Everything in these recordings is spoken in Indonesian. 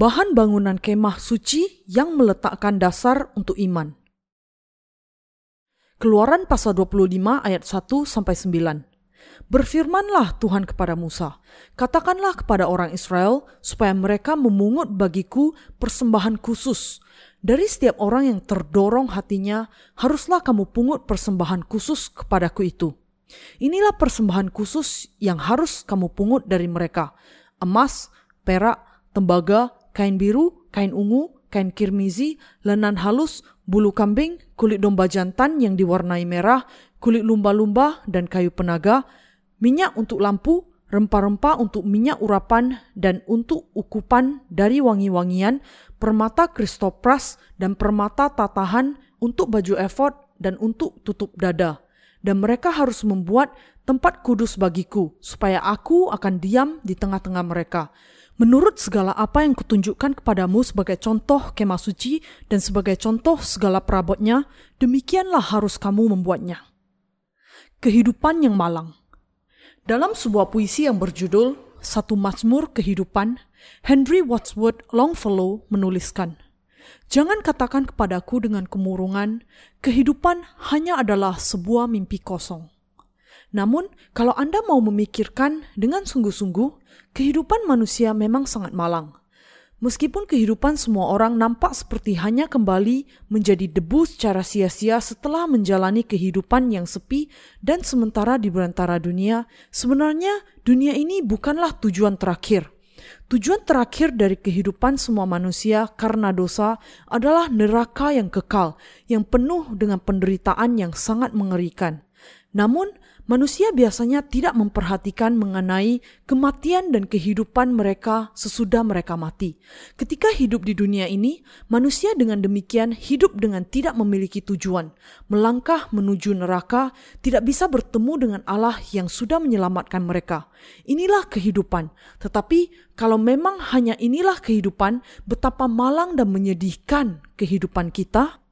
bahan bangunan kemah suci yang meletakkan dasar untuk iman. Keluaran pasal 25 ayat 1 sampai 9. Berfirmanlah Tuhan kepada Musa, katakanlah kepada orang Israel supaya mereka memungut bagiku persembahan khusus. Dari setiap orang yang terdorong hatinya, haruslah kamu pungut persembahan khusus kepadaku itu. Inilah persembahan khusus yang harus kamu pungut dari mereka. Emas, perak, tembaga, kain biru, kain ungu, kain kirmizi, lenan halus, bulu kambing, kulit domba jantan yang diwarnai merah, kulit lumba-lumba, dan kayu penaga, minyak untuk lampu, rempah-rempah untuk minyak urapan, dan untuk ukupan dari wangi-wangian, permata kristopras, dan permata tatahan untuk baju efod dan untuk tutup dada. Dan mereka harus membuat tempat kudus bagiku, supaya aku akan diam di tengah-tengah mereka. Menurut segala apa yang kutunjukkan kepadamu sebagai contoh kemah suci dan sebagai contoh segala perabotnya, demikianlah harus kamu membuatnya. Kehidupan yang malang dalam sebuah puisi yang berjudul Satu Mazmur Kehidupan, Henry Wadsworth Longfellow menuliskan, Jangan katakan kepadaku dengan kemurungan, kehidupan hanya adalah sebuah mimpi kosong. Namun, kalau Anda mau memikirkan dengan sungguh-sungguh, kehidupan manusia memang sangat malang. Meskipun kehidupan semua orang nampak seperti hanya kembali menjadi debu secara sia-sia setelah menjalani kehidupan yang sepi dan sementara di berantara dunia, sebenarnya dunia ini bukanlah tujuan terakhir. Tujuan terakhir dari kehidupan semua manusia karena dosa adalah neraka yang kekal, yang penuh dengan penderitaan yang sangat mengerikan. Namun, manusia biasanya tidak memperhatikan mengenai kematian dan kehidupan mereka sesudah mereka mati. Ketika hidup di dunia ini, manusia dengan demikian hidup dengan tidak memiliki tujuan, melangkah menuju neraka, tidak bisa bertemu dengan Allah yang sudah menyelamatkan mereka. Inilah kehidupan. Tetapi kalau memang hanya inilah kehidupan, betapa malang dan menyedihkan kehidupan kita.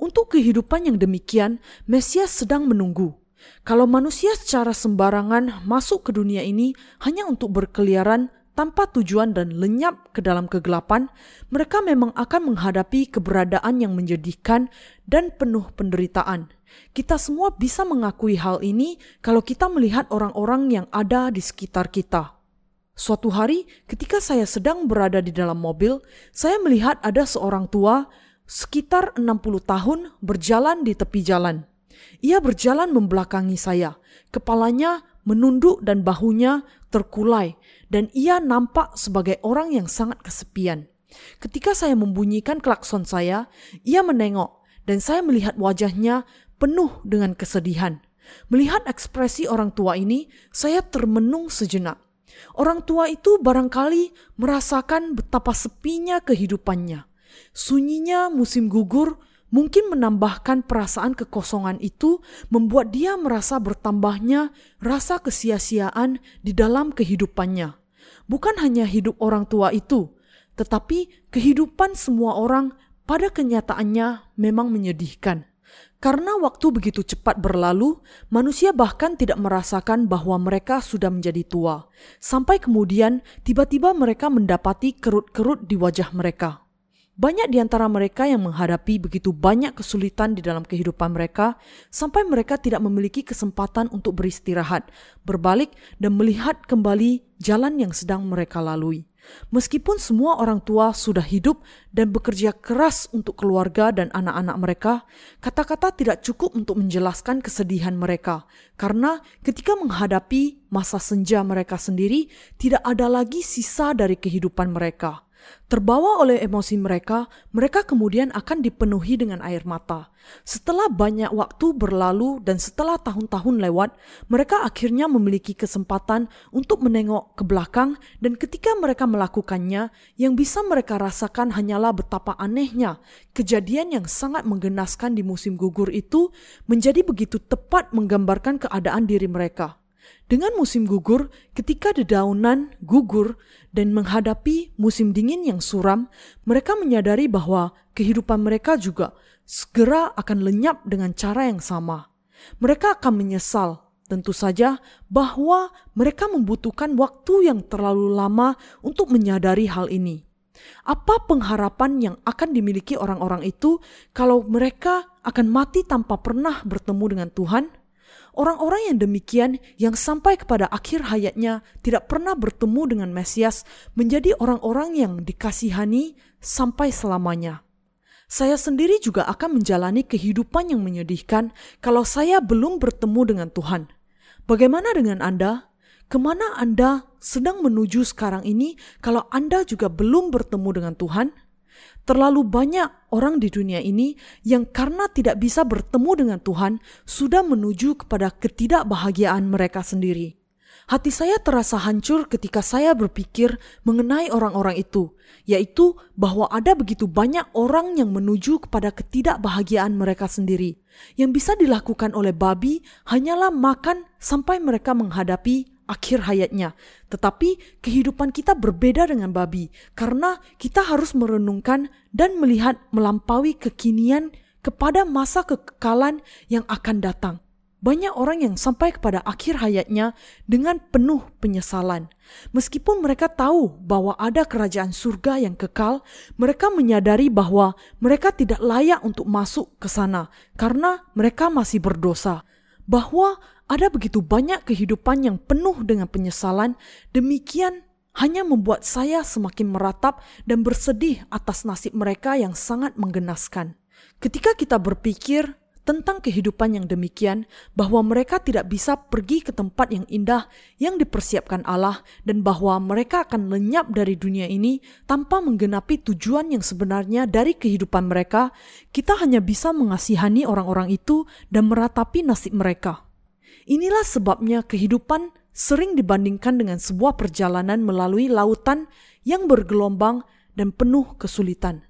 Untuk kehidupan yang demikian, Mesias sedang menunggu. Kalau manusia secara sembarangan masuk ke dunia ini hanya untuk berkeliaran tanpa tujuan dan lenyap ke dalam kegelapan, mereka memang akan menghadapi keberadaan yang menjadikan dan penuh penderitaan. Kita semua bisa mengakui hal ini kalau kita melihat orang-orang yang ada di sekitar kita. Suatu hari, ketika saya sedang berada di dalam mobil, saya melihat ada seorang tua sekitar 60 tahun berjalan di tepi jalan. Ia berjalan membelakangi saya. Kepalanya menunduk dan bahunya terkulai, dan ia nampak sebagai orang yang sangat kesepian. Ketika saya membunyikan klakson saya, ia menengok, dan saya melihat wajahnya penuh dengan kesedihan. Melihat ekspresi orang tua ini, saya termenung sejenak. Orang tua itu barangkali merasakan betapa sepinya kehidupannya. Sunyinya musim gugur mungkin menambahkan perasaan kekosongan itu membuat dia merasa bertambahnya rasa kesia-siaan di dalam kehidupannya. Bukan hanya hidup orang tua itu, tetapi kehidupan semua orang pada kenyataannya memang menyedihkan. Karena waktu begitu cepat berlalu, manusia bahkan tidak merasakan bahwa mereka sudah menjadi tua, sampai kemudian tiba-tiba mereka mendapati kerut-kerut di wajah mereka. Banyak di antara mereka yang menghadapi begitu banyak kesulitan di dalam kehidupan mereka, sampai mereka tidak memiliki kesempatan untuk beristirahat, berbalik, dan melihat kembali jalan yang sedang mereka lalui. Meskipun semua orang tua sudah hidup dan bekerja keras untuk keluarga dan anak-anak mereka, kata-kata tidak cukup untuk menjelaskan kesedihan mereka, karena ketika menghadapi masa senja mereka sendiri, tidak ada lagi sisa dari kehidupan mereka. Terbawa oleh emosi mereka, mereka kemudian akan dipenuhi dengan air mata. Setelah banyak waktu berlalu dan setelah tahun-tahun lewat, mereka akhirnya memiliki kesempatan untuk menengok ke belakang, dan ketika mereka melakukannya, yang bisa mereka rasakan hanyalah betapa anehnya kejadian yang sangat menggenaskan di musim gugur itu menjadi begitu tepat menggambarkan keadaan diri mereka. Dengan musim gugur, ketika dedaunan gugur dan menghadapi musim dingin yang suram, mereka menyadari bahwa kehidupan mereka juga segera akan lenyap dengan cara yang sama. Mereka akan menyesal, tentu saja, bahwa mereka membutuhkan waktu yang terlalu lama untuk menyadari hal ini. Apa pengharapan yang akan dimiliki orang-orang itu kalau mereka akan mati tanpa pernah bertemu dengan Tuhan? Orang-orang yang demikian yang sampai kepada akhir hayatnya tidak pernah bertemu dengan Mesias menjadi orang-orang yang dikasihani sampai selamanya. Saya sendiri juga akan menjalani kehidupan yang menyedihkan kalau saya belum bertemu dengan Tuhan. Bagaimana dengan Anda? Ke mana Anda sedang menuju sekarang ini kalau Anda juga belum bertemu dengan Tuhan? Terlalu banyak orang di dunia ini yang karena tidak bisa bertemu dengan Tuhan sudah menuju kepada ketidakbahagiaan mereka sendiri. Hati saya terasa hancur ketika saya berpikir mengenai orang-orang itu, yaitu bahwa ada begitu banyak orang yang menuju kepada ketidakbahagiaan mereka sendiri. Yang bisa dilakukan oleh babi hanyalah makan sampai mereka menghadapi akhir hayatnya. Tetapi kehidupan kita berbeda dengan babi karena kita harus merenungkan dan melihat melampaui kekinian kepada masa kekekalan yang akan datang. Banyak orang yang sampai kepada akhir hayatnya dengan penuh penyesalan. Meskipun mereka tahu bahwa ada kerajaan surga yang kekal, mereka menyadari bahwa mereka tidak layak untuk masuk ke sana karena mereka masih berdosa. Bahwa ada begitu banyak kehidupan yang penuh dengan penyesalan, demikian hanya membuat saya semakin meratap dan bersedih atas nasib mereka yang sangat menggenaskan. Ketika kita berpikir tentang kehidupan yang demikian, bahwa mereka tidak bisa pergi ke tempat yang indah yang dipersiapkan Allah, dan bahwa mereka akan lenyap dari dunia ini tanpa menggenapi tujuan yang sebenarnya dari kehidupan mereka, kita hanya bisa mengasihani orang-orang itu dan meratapi nasib mereka. Inilah sebabnya kehidupan sering dibandingkan dengan sebuah perjalanan melalui lautan yang bergelombang dan penuh kesulitan.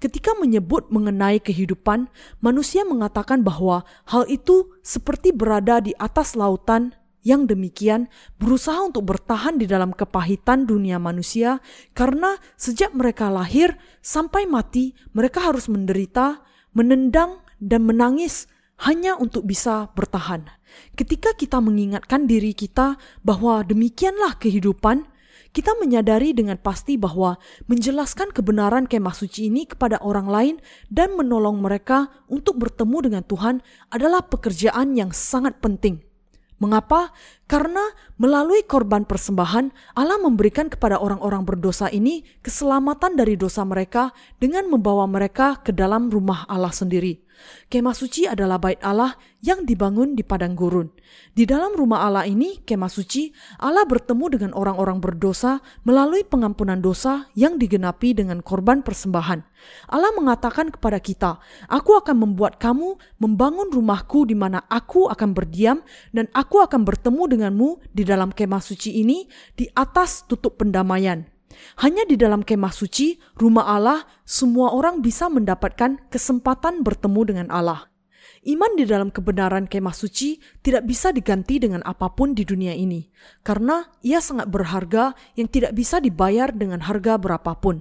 Ketika menyebut mengenai kehidupan, manusia mengatakan bahwa hal itu seperti berada di atas lautan yang demikian berusaha untuk bertahan di dalam kepahitan dunia manusia karena sejak mereka lahir sampai mati mereka harus menderita, menendang dan menangis hanya untuk bisa bertahan. Ketika kita mengingatkan diri kita bahwa demikianlah kehidupan, kita menyadari dengan pasti bahwa menjelaskan kebenaran kemah suci ini kepada orang lain dan menolong mereka untuk bertemu dengan Tuhan adalah pekerjaan yang sangat penting. Mengapa? Karena melalui korban persembahan, Allah memberikan kepada orang-orang berdosa ini keselamatan dari dosa mereka dengan membawa mereka ke dalam rumah Allah sendiri. Kemah suci adalah bait Allah yang dibangun di padang gurun. Di dalam rumah Allah ini, kemah suci, Allah bertemu dengan orang-orang berdosa melalui pengampunan dosa yang digenapi dengan korban persembahan. Allah mengatakan kepada kita, Aku akan membuat kamu membangun rumahku di mana aku akan berdiam dan aku akan bertemu denganmu di dalam kemah suci ini di atas tutup pendamaian. Hanya di dalam kemah suci, rumah Allah, semua orang bisa mendapatkan kesempatan bertemu dengan Allah. Iman di dalam kebenaran kemah suci tidak bisa diganti dengan apa pun di dunia ini, karena ia sangat berharga yang tidak bisa dibayar dengan harga berapapun.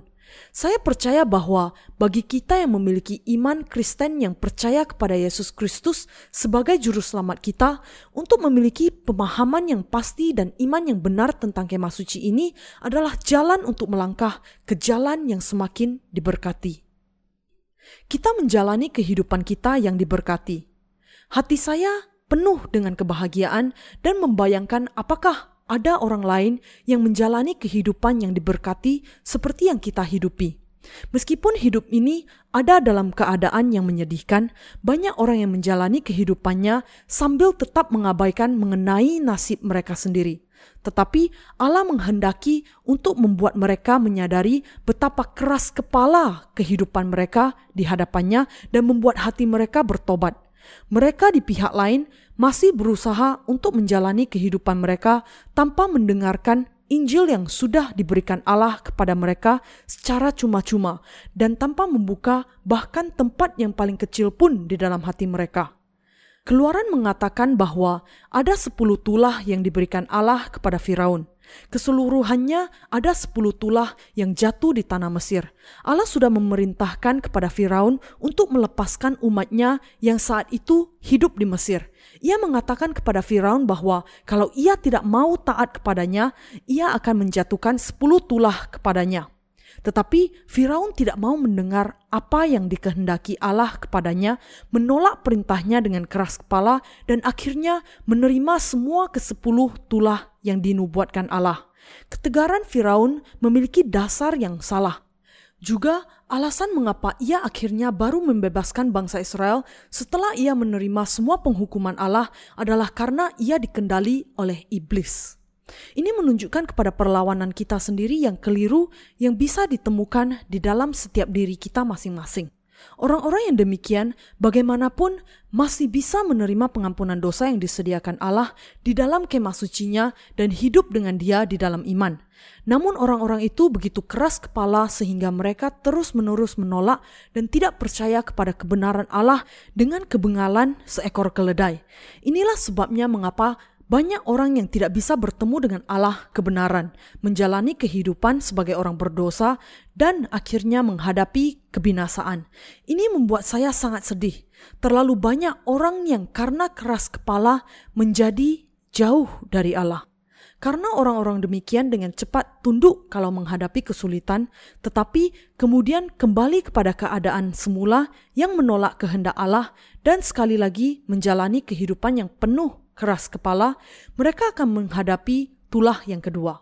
Saya percaya bahwa bagi kita yang memiliki iman Kristen yang percaya kepada Yesus Kristus sebagai juru selamat kita, untuk memiliki pemahaman yang pasti dan iman yang benar tentang kemah suci ini adalah jalan untuk melangkah ke jalan yang semakin diberkati. Kita menjalani kehidupan kita yang diberkati. Hati saya penuh dengan kebahagiaan dan membayangkan apakah ada orang lain yang menjalani kehidupan yang diberkati seperti yang kita hidupi. Meskipun hidup ini ada dalam keadaan yang menyedihkan, banyak orang yang menjalani kehidupannya sambil tetap mengabaikan mengenai nasib mereka sendiri. Tetapi Allah menghendaki untuk membuat mereka menyadari betapa keras kepala kehidupan mereka di hadapannya dan membuat hati mereka bertobat. Mereka di pihak lain masih berusaha untuk menjalani kehidupan mereka tanpa mendengarkan Injil yang sudah diberikan Allah kepada mereka secara cuma-cuma dan tanpa membuka bahkan tempat yang paling kecil pun di dalam hati mereka. Keluaran mengatakan bahwa ada sepuluh tulah yang diberikan Allah kepada Firaun. Keseluruhannya ada sepuluh tulah yang jatuh di tanah Mesir. Allah sudah memerintahkan kepada Firaun untuk melepaskan umatnya yang saat itu hidup di Mesir. Ia mengatakan kepada Firaun bahwa kalau ia tidak mau taat kepadanya, ia akan menjatuhkan sepuluh tulah kepadanya. Tetapi Firaun tidak mau mendengar apa yang dikehendaki Allah kepadanya, menolak perintahnya dengan keras kepala, dan akhirnya menerima semua kesepuluh tulah yang dinubuatkan Allah. Ketegaran Firaun memiliki dasar yang salah. Juga alasan mengapa ia akhirnya baru membebaskan bangsa Israel setelah ia menerima semua penghukuman Allah adalah karena ia dikendali oleh iblis. Ini menunjukkan kepada perlawanan kita sendiri yang keliru yang bisa ditemukan di dalam setiap diri kita masing-masing. Orang-orang yang demikian bagaimanapun masih bisa menerima pengampunan dosa yang disediakan Allah di dalam kemah sucinya dan hidup dengan dia di dalam iman. Namun orang-orang itu begitu keras kepala sehingga mereka terus-menerus menolak dan tidak percaya kepada kebenaran Allah dengan kebengalan seekor keledai. Inilah sebabnya mengapa banyak orang yang tidak bisa bertemu dengan Allah kebenaran, menjalani kehidupan sebagai orang berdosa, dan akhirnya menghadapi kebinasaan. Ini membuat saya sangat sedih. Terlalu banyak orang yang karena keras kepala menjadi jauh dari Allah. Karena orang-orang demikian dengan cepat tunduk kalau menghadapi kesulitan, tetapi kemudian kembali kepada keadaan semula yang menolak kehendak Allah dan sekali lagi menjalani kehidupan yang penuh keras kepala, mereka akan menghadapi tulah yang kedua.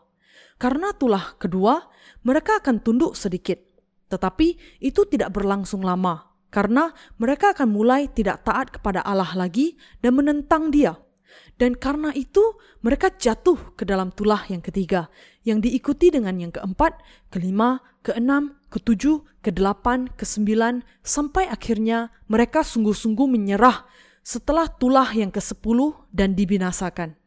Karena tulah kedua, mereka akan tunduk sedikit. Tetapi itu tidak berlangsung lama, karena mereka akan mulai tidak taat kepada Allah lagi dan menentang dia. Dan karena itu mereka jatuh ke dalam tulah yang ketiga, yang diikuti dengan yang keempat, kelima, keenam, ketujuh, kedelapan, kesembilan, sampai akhirnya mereka sungguh-sungguh menyerah setelah tulah yang ke-10 dan dibinasakan.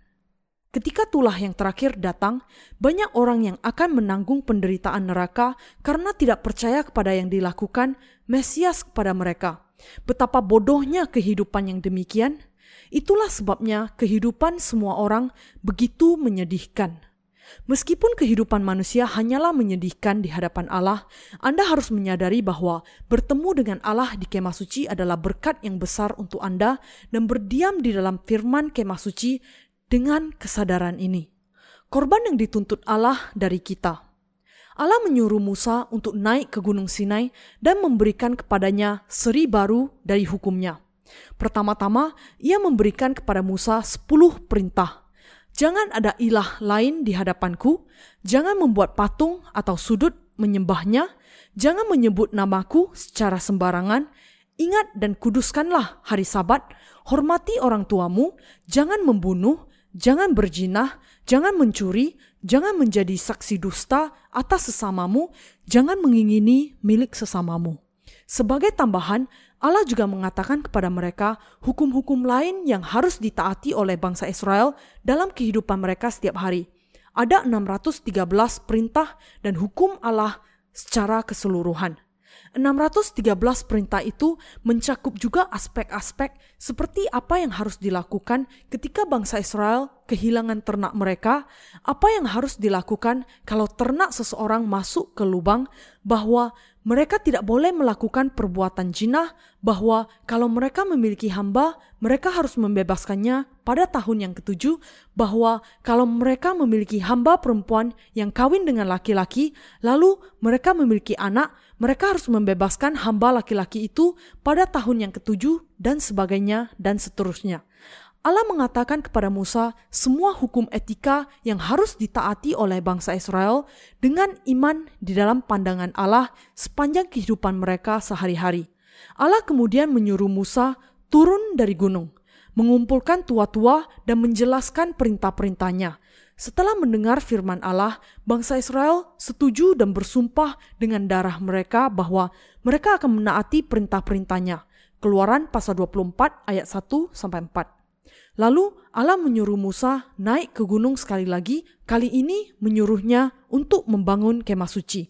Ketika tulah yang terakhir datang, banyak orang yang akan menanggung penderitaan neraka karena tidak percaya kepada yang dilakukan Mesias kepada mereka. Betapa bodohnya kehidupan yang demikian. Itulah sebabnya kehidupan semua orang begitu menyedihkan. Meskipun kehidupan manusia hanyalah menyedihkan di hadapan Allah, Anda harus menyadari bahwa bertemu dengan Allah di kemah suci adalah berkat yang besar untuk Anda dan berdiam di dalam firman kemah suci dengan kesadaran ini. Korban yang dituntut Allah dari kita. Allah menyuruh Musa untuk naik ke Gunung Sinai dan memberikan kepadanya seri baru dari hukumnya. Pertama-tama, ia memberikan kepada Musa sepuluh perintah Jangan ada ilah lain di hadapanku, jangan membuat patung atau sudut menyembahnya, jangan menyebut namaku secara sembarangan, ingat dan kuduskanlah hari sabat, hormati orang tuamu, jangan membunuh, jangan berjinah, jangan mencuri, jangan menjadi saksi dusta atas sesamamu, jangan mengingini milik sesamamu. Sebagai tambahan, Allah juga mengatakan kepada mereka hukum-hukum lain yang harus ditaati oleh bangsa Israel dalam kehidupan mereka setiap hari. Ada 613 perintah dan hukum Allah secara keseluruhan. 613 perintah itu mencakup juga aspek-aspek seperti apa yang harus dilakukan ketika bangsa Israel kehilangan ternak mereka, apa yang harus dilakukan kalau ternak seseorang masuk ke lubang, bahwa mereka tidak boleh melakukan perbuatan jinah bahwa kalau mereka memiliki hamba, mereka harus membebaskannya pada tahun yang ketujuh, bahwa kalau mereka memiliki hamba perempuan yang kawin dengan laki-laki, lalu mereka memiliki anak, mereka harus membebaskan hamba laki-laki itu pada tahun yang ketujuh, dan sebagainya, dan seterusnya. Allah mengatakan kepada Musa semua hukum etika yang harus ditaati oleh bangsa Israel dengan iman di dalam pandangan Allah sepanjang kehidupan mereka sehari-hari. Allah kemudian menyuruh Musa turun dari gunung, mengumpulkan tua-tua dan menjelaskan perintah-perintahnya. Setelah mendengar firman Allah, bangsa Israel setuju dan bersumpah dengan darah mereka bahwa mereka akan menaati perintah-perintahnya. Keluaran pasal 24 ayat 1 sampai 4. Lalu Allah menyuruh Musa naik ke gunung sekali lagi, kali ini menyuruhnya untuk membangun kemah suci.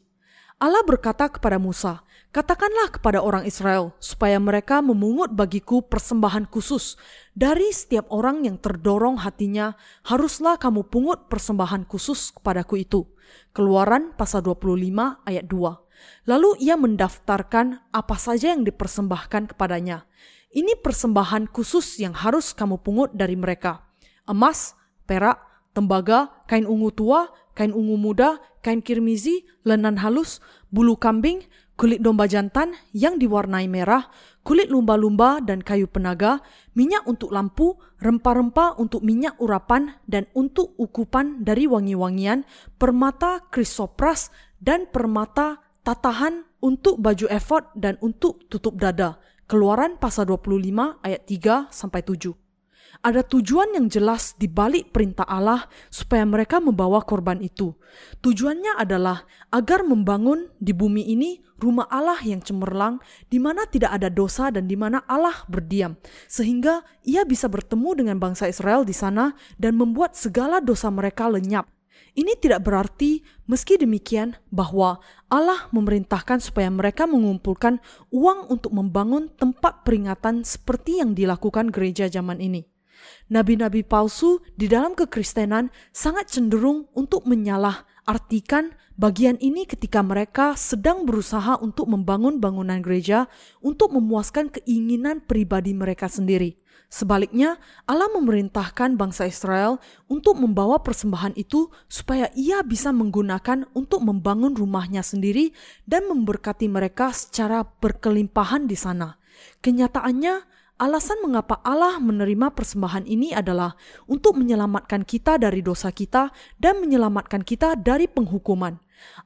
Allah berkata kepada Musa, Katakanlah kepada orang Israel supaya mereka memungut bagiku persembahan khusus. Dari setiap orang yang terdorong hatinya, haruslah kamu pungut persembahan khusus kepadaku itu. Keluaran pasal 25 ayat 2. Lalu ia mendaftarkan apa saja yang dipersembahkan kepadanya. Ini persembahan khusus yang harus kamu pungut dari mereka. Emas, perak, tembaga, kain ungu tua, kain ungu muda, kain kirmizi, lenan halus, bulu kambing, kulit domba jantan yang diwarnai merah, kulit lumba-lumba dan kayu penaga, minyak untuk lampu, rempah-rempah untuk minyak urapan dan untuk ukupan dari wangi-wangian, permata krisopras dan permata tatahan untuk baju efod dan untuk tutup dada. Keluaran pasal 25 ayat 3 sampai 7. Ada tujuan yang jelas di balik perintah Allah supaya mereka membawa korban itu. Tujuannya adalah agar membangun di bumi ini rumah Allah yang cemerlang di mana tidak ada dosa dan di mana Allah berdiam sehingga ia bisa bertemu dengan bangsa Israel di sana dan membuat segala dosa mereka lenyap. Ini tidak berarti, meski demikian, bahwa Allah memerintahkan supaya mereka mengumpulkan uang untuk membangun tempat peringatan seperti yang dilakukan gereja zaman ini. Nabi-nabi palsu di dalam kekristenan sangat cenderung untuk menyalah artikan bagian ini ketika mereka sedang berusaha untuk membangun bangunan gereja untuk memuaskan keinginan pribadi mereka sendiri. Sebaliknya, Allah memerintahkan bangsa Israel untuk membawa persembahan itu supaya ia bisa menggunakan untuk membangun rumahnya sendiri dan memberkati mereka secara berkelimpahan di sana. Kenyataannya, alasan mengapa Allah menerima persembahan ini adalah untuk menyelamatkan kita dari dosa kita dan menyelamatkan kita dari penghukuman.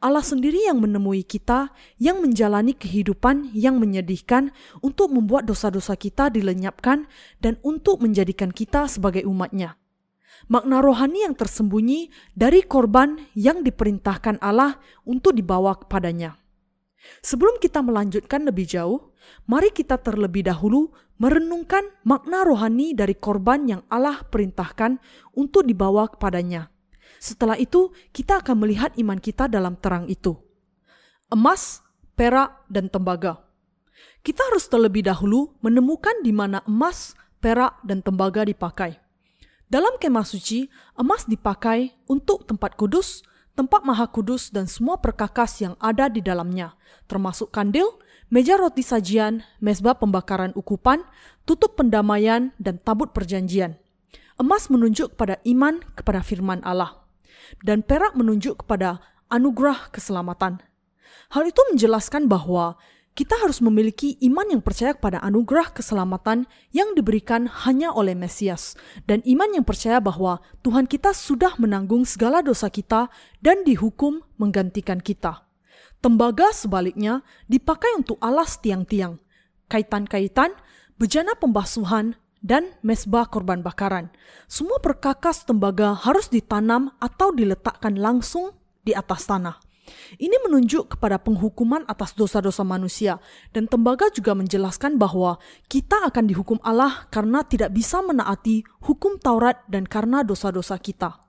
Allah sendiri yang menemui kita, yang menjalani kehidupan yang menyedihkan untuk membuat dosa-dosa kita dilenyapkan dan untuk menjadikan kita sebagai umatnya. Makna rohani yang tersembunyi dari korban yang diperintahkan Allah untuk dibawa kepadanya. Sebelum kita melanjutkan lebih jauh, mari kita terlebih dahulu merenungkan makna rohani dari korban yang Allah perintahkan untuk dibawa kepadanya. Setelah itu, kita akan melihat iman kita dalam terang itu. Emas, perak, dan tembaga. Kita harus terlebih dahulu menemukan di mana emas, perak, dan tembaga dipakai. Dalam kemah suci, emas dipakai untuk tempat kudus, tempat maha kudus, dan semua perkakas yang ada di dalamnya, termasuk kandil, meja roti sajian, mesbah pembakaran ukupan, tutup pendamaian, dan tabut perjanjian. Emas menunjuk pada iman kepada firman Allah dan perak menunjuk kepada anugerah keselamatan. Hal itu menjelaskan bahwa kita harus memiliki iman yang percaya kepada anugerah keselamatan yang diberikan hanya oleh Mesias, dan iman yang percaya bahwa Tuhan kita sudah menanggung segala dosa kita dan dihukum menggantikan kita. Tembaga sebaliknya dipakai untuk alas tiang-tiang, kaitan-kaitan, bejana pembasuhan, dan mesbah korban bakaran. Semua perkakas tembaga harus ditanam atau diletakkan langsung di atas tanah. Ini menunjuk kepada penghukuman atas dosa-dosa manusia, dan tembaga juga menjelaskan bahwa kita akan dihukum Allah karena tidak bisa menaati hukum Taurat dan karena dosa-dosa kita.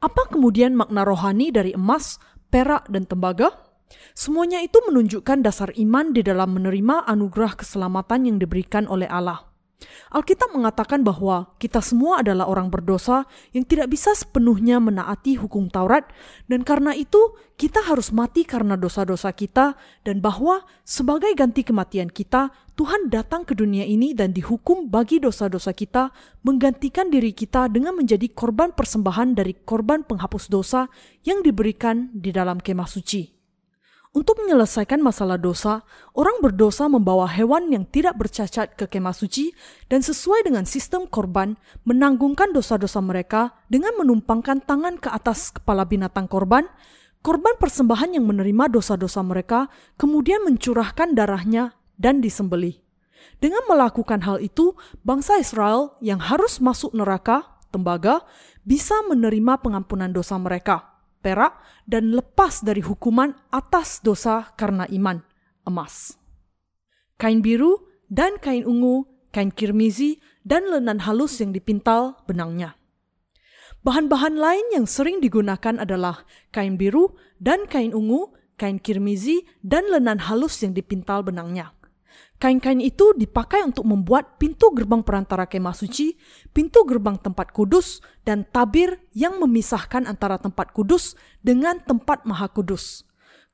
Apa kemudian makna rohani dari emas, perak, dan tembaga? Semuanya itu menunjukkan dasar iman di dalam menerima anugerah keselamatan yang diberikan oleh Allah. Alkitab mengatakan bahwa kita semua adalah orang berdosa yang tidak bisa sepenuhnya menaati hukum Taurat, dan karena itu kita harus mati karena dosa-dosa kita, dan bahwa sebagai ganti kematian kita, Tuhan datang ke dunia ini dan dihukum bagi dosa-dosa kita, menggantikan diri kita dengan menjadi korban persembahan dari korban penghapus dosa yang diberikan di dalam kemah suci. Untuk menyelesaikan masalah dosa, orang berdosa membawa hewan yang tidak bercacat ke kemah suci dan sesuai dengan sistem korban menanggungkan dosa-dosa mereka dengan menumpangkan tangan ke atas kepala binatang korban. Korban persembahan yang menerima dosa-dosa mereka kemudian mencurahkan darahnya dan disembelih. Dengan melakukan hal itu, bangsa Israel yang harus masuk neraka, tembaga, bisa menerima pengampunan dosa mereka perak, dan lepas dari hukuman atas dosa karena iman, emas. Kain biru dan kain ungu, kain kirmizi, dan lenan halus yang dipintal benangnya. Bahan-bahan lain yang sering digunakan adalah kain biru dan kain ungu, kain kirmizi, dan lenan halus yang dipintal benangnya. Kain-kain itu dipakai untuk membuat pintu gerbang perantara kemah suci, pintu gerbang tempat kudus, dan tabir yang memisahkan antara tempat kudus dengan tempat maha kudus.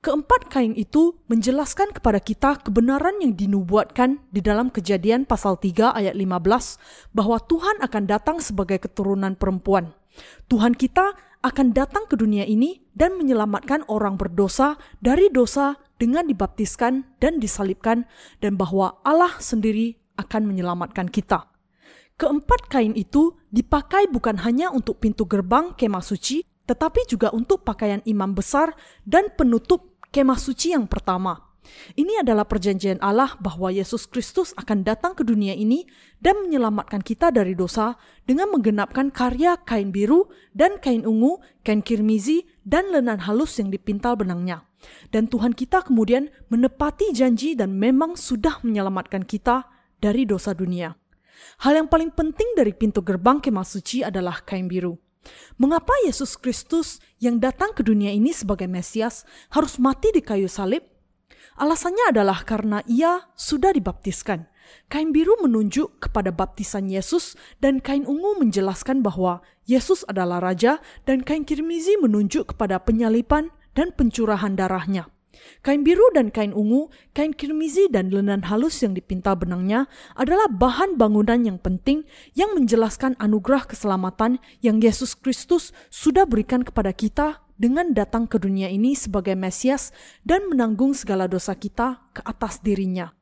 Keempat kain itu menjelaskan kepada kita kebenaran yang dinubuatkan di dalam kejadian pasal 3 ayat 15 bahwa Tuhan akan datang sebagai keturunan perempuan. Tuhan kita akan datang ke dunia ini dan menyelamatkan orang berdosa dari dosa dengan dibaptiskan dan disalibkan dan bahwa Allah sendiri akan menyelamatkan kita. Keempat kain itu dipakai bukan hanya untuk pintu gerbang kemah suci, tetapi juga untuk pakaian imam besar dan penutup kemah suci yang pertama. Ini adalah perjanjian Allah bahwa Yesus Kristus akan datang ke dunia ini dan menyelamatkan kita dari dosa dengan menggenapkan karya kain biru dan kain ungu, kain kirmizi, dan lenan halus yang dipintal benangnya. Dan Tuhan kita kemudian menepati janji dan memang sudah menyelamatkan kita dari dosa dunia. Hal yang paling penting dari pintu gerbang kemah suci adalah kain biru. Mengapa Yesus Kristus yang datang ke dunia ini sebagai Mesias harus mati di kayu salib? Alasannya adalah karena ia sudah dibaptiskan. Kain biru menunjuk kepada baptisan Yesus dan kain ungu menjelaskan bahwa Yesus adalah raja dan kain kirmizi menunjuk kepada penyalipan dan pencurahan darahnya. Kain biru dan kain ungu, kain kirmizi dan lenan halus yang dipintal benangnya adalah bahan bangunan yang penting yang menjelaskan anugerah keselamatan yang Yesus Kristus sudah berikan kepada kita dengan datang ke dunia ini sebagai Mesias dan menanggung segala dosa kita ke atas dirinya.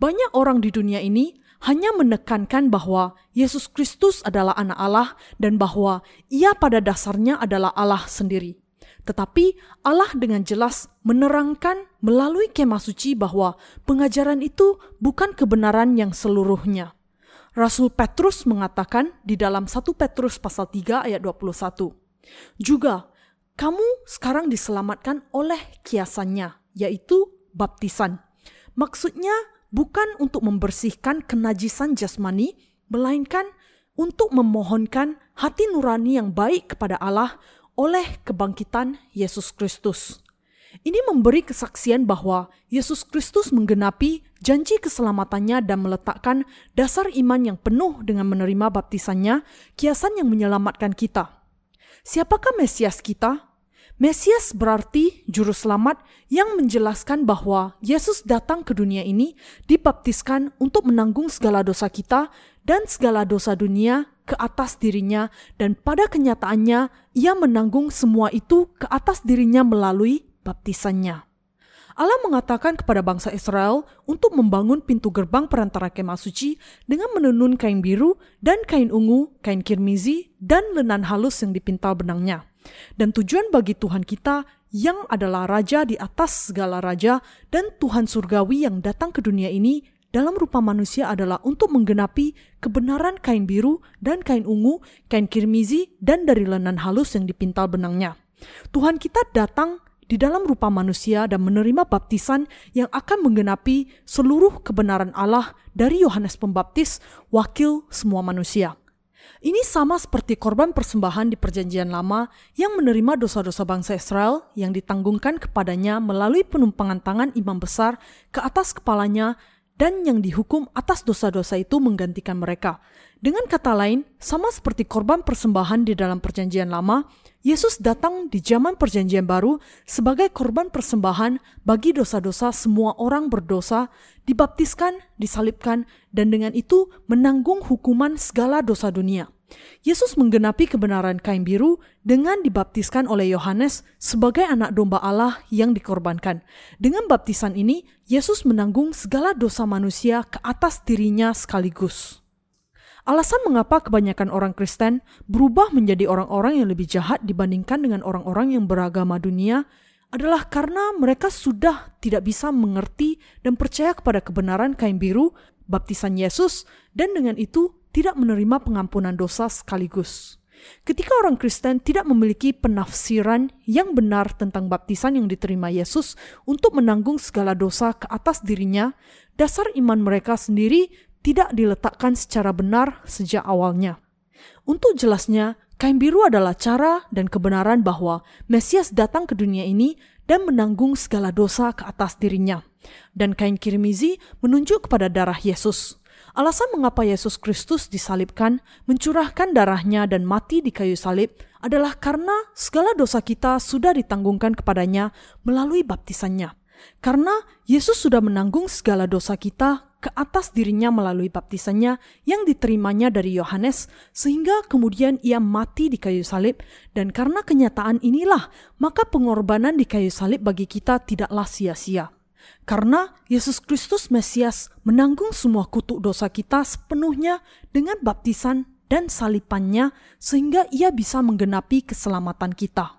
Banyak orang di dunia ini hanya menekankan bahwa Yesus Kristus adalah anak Allah dan bahwa ia pada dasarnya adalah Allah sendiri. Tetapi Allah dengan jelas menerangkan melalui kemah suci bahwa pengajaran itu bukan kebenaran yang seluruhnya. Rasul Petrus mengatakan di dalam 1 Petrus pasal 3 ayat 21. Juga, kamu sekarang diselamatkan oleh kiasannya, yaitu baptisan. Maksudnya bukan untuk membersihkan kenajisan jasmani, melainkan untuk memohonkan hati nurani yang baik kepada Allah oleh kebangkitan Yesus Kristus. Ini memberi kesaksian bahwa Yesus Kristus menggenapi janji keselamatannya dan meletakkan dasar iman yang penuh dengan menerima baptisannya, kiasan yang menyelamatkan kita. Siapakah Mesias kita? Mesias berarti juru selamat yang menjelaskan bahwa Yesus datang ke dunia ini dibaptiskan untuk menanggung segala dosa kita dan segala dosa dunia ke atas dirinya dan pada kenyataannya ia menanggung semua itu ke atas dirinya melalui baptisannya. Allah mengatakan kepada bangsa Israel untuk membangun pintu gerbang perantara kemah suci dengan menenun kain biru dan kain ungu, kain kirmizi, dan lenan halus yang dipintal benangnya. Dan tujuan bagi Tuhan kita yang adalah Raja di atas segala Raja dan Tuhan Surgawi yang datang ke dunia ini dalam rupa manusia adalah untuk menggenapi kebenaran kain biru dan kain ungu, kain kirmizi, dan dari lenan halus yang dipintal benangnya. Tuhan kita datang di dalam rupa manusia dan menerima baptisan yang akan menggenapi seluruh kebenaran Allah dari Yohanes Pembaptis, wakil semua manusia. Ini sama seperti korban persembahan di Perjanjian Lama yang menerima dosa-dosa bangsa Israel yang ditanggungkan kepadanya melalui penumpangan tangan imam besar ke atas kepalanya dan yang dihukum atas dosa-dosa itu menggantikan mereka. Dengan kata lain, sama seperti korban persembahan di dalam Perjanjian Lama, Yesus datang di zaman Perjanjian Baru sebagai korban persembahan bagi dosa-dosa semua orang berdosa, dibaptiskan, disalibkan, dan dengan itu menanggung hukuman segala dosa dunia. Yesus menggenapi kebenaran kain biru dengan dibaptiskan oleh Yohanes sebagai anak domba Allah yang dikorbankan. Dengan baptisan ini, Yesus menanggung segala dosa manusia ke atas dirinya sekaligus. Alasan mengapa kebanyakan orang Kristen berubah menjadi orang-orang yang lebih jahat dibandingkan dengan orang-orang yang beragama dunia adalah karena mereka sudah tidak bisa mengerti dan percaya kepada kebenaran kain biru, baptisan Yesus, dan dengan itu tidak menerima pengampunan dosa sekaligus. Ketika orang Kristen tidak memiliki penafsiran yang benar tentang baptisan yang diterima Yesus untuk menanggung segala dosa ke atas dirinya, dasar iman mereka sendiri tidak diletakkan secara benar sejak awalnya. Untuk jelasnya, kain biru adalah cara dan kebenaran bahwa Mesias datang ke dunia ini dan menanggung segala dosa ke atas dirinya. Dan kain kirmizi menunjuk kepada darah Yesus. Alasan mengapa Yesus Kristus disalibkan, mencurahkan darahnya dan mati di kayu salib adalah karena segala dosa kita sudah ditanggungkan kepadanya melalui baptisannya. Karena Yesus sudah menanggung segala dosa kita ke atas dirinya melalui baptisannya yang diterimanya dari Yohanes, sehingga kemudian ia mati di kayu salib, dan karena kenyataan inilah, maka pengorbanan di kayu salib bagi kita tidaklah sia-sia. Karena Yesus Kristus Mesias menanggung semua kutuk dosa kita sepenuhnya dengan baptisan dan salipannya, sehingga ia bisa menggenapi keselamatan kita.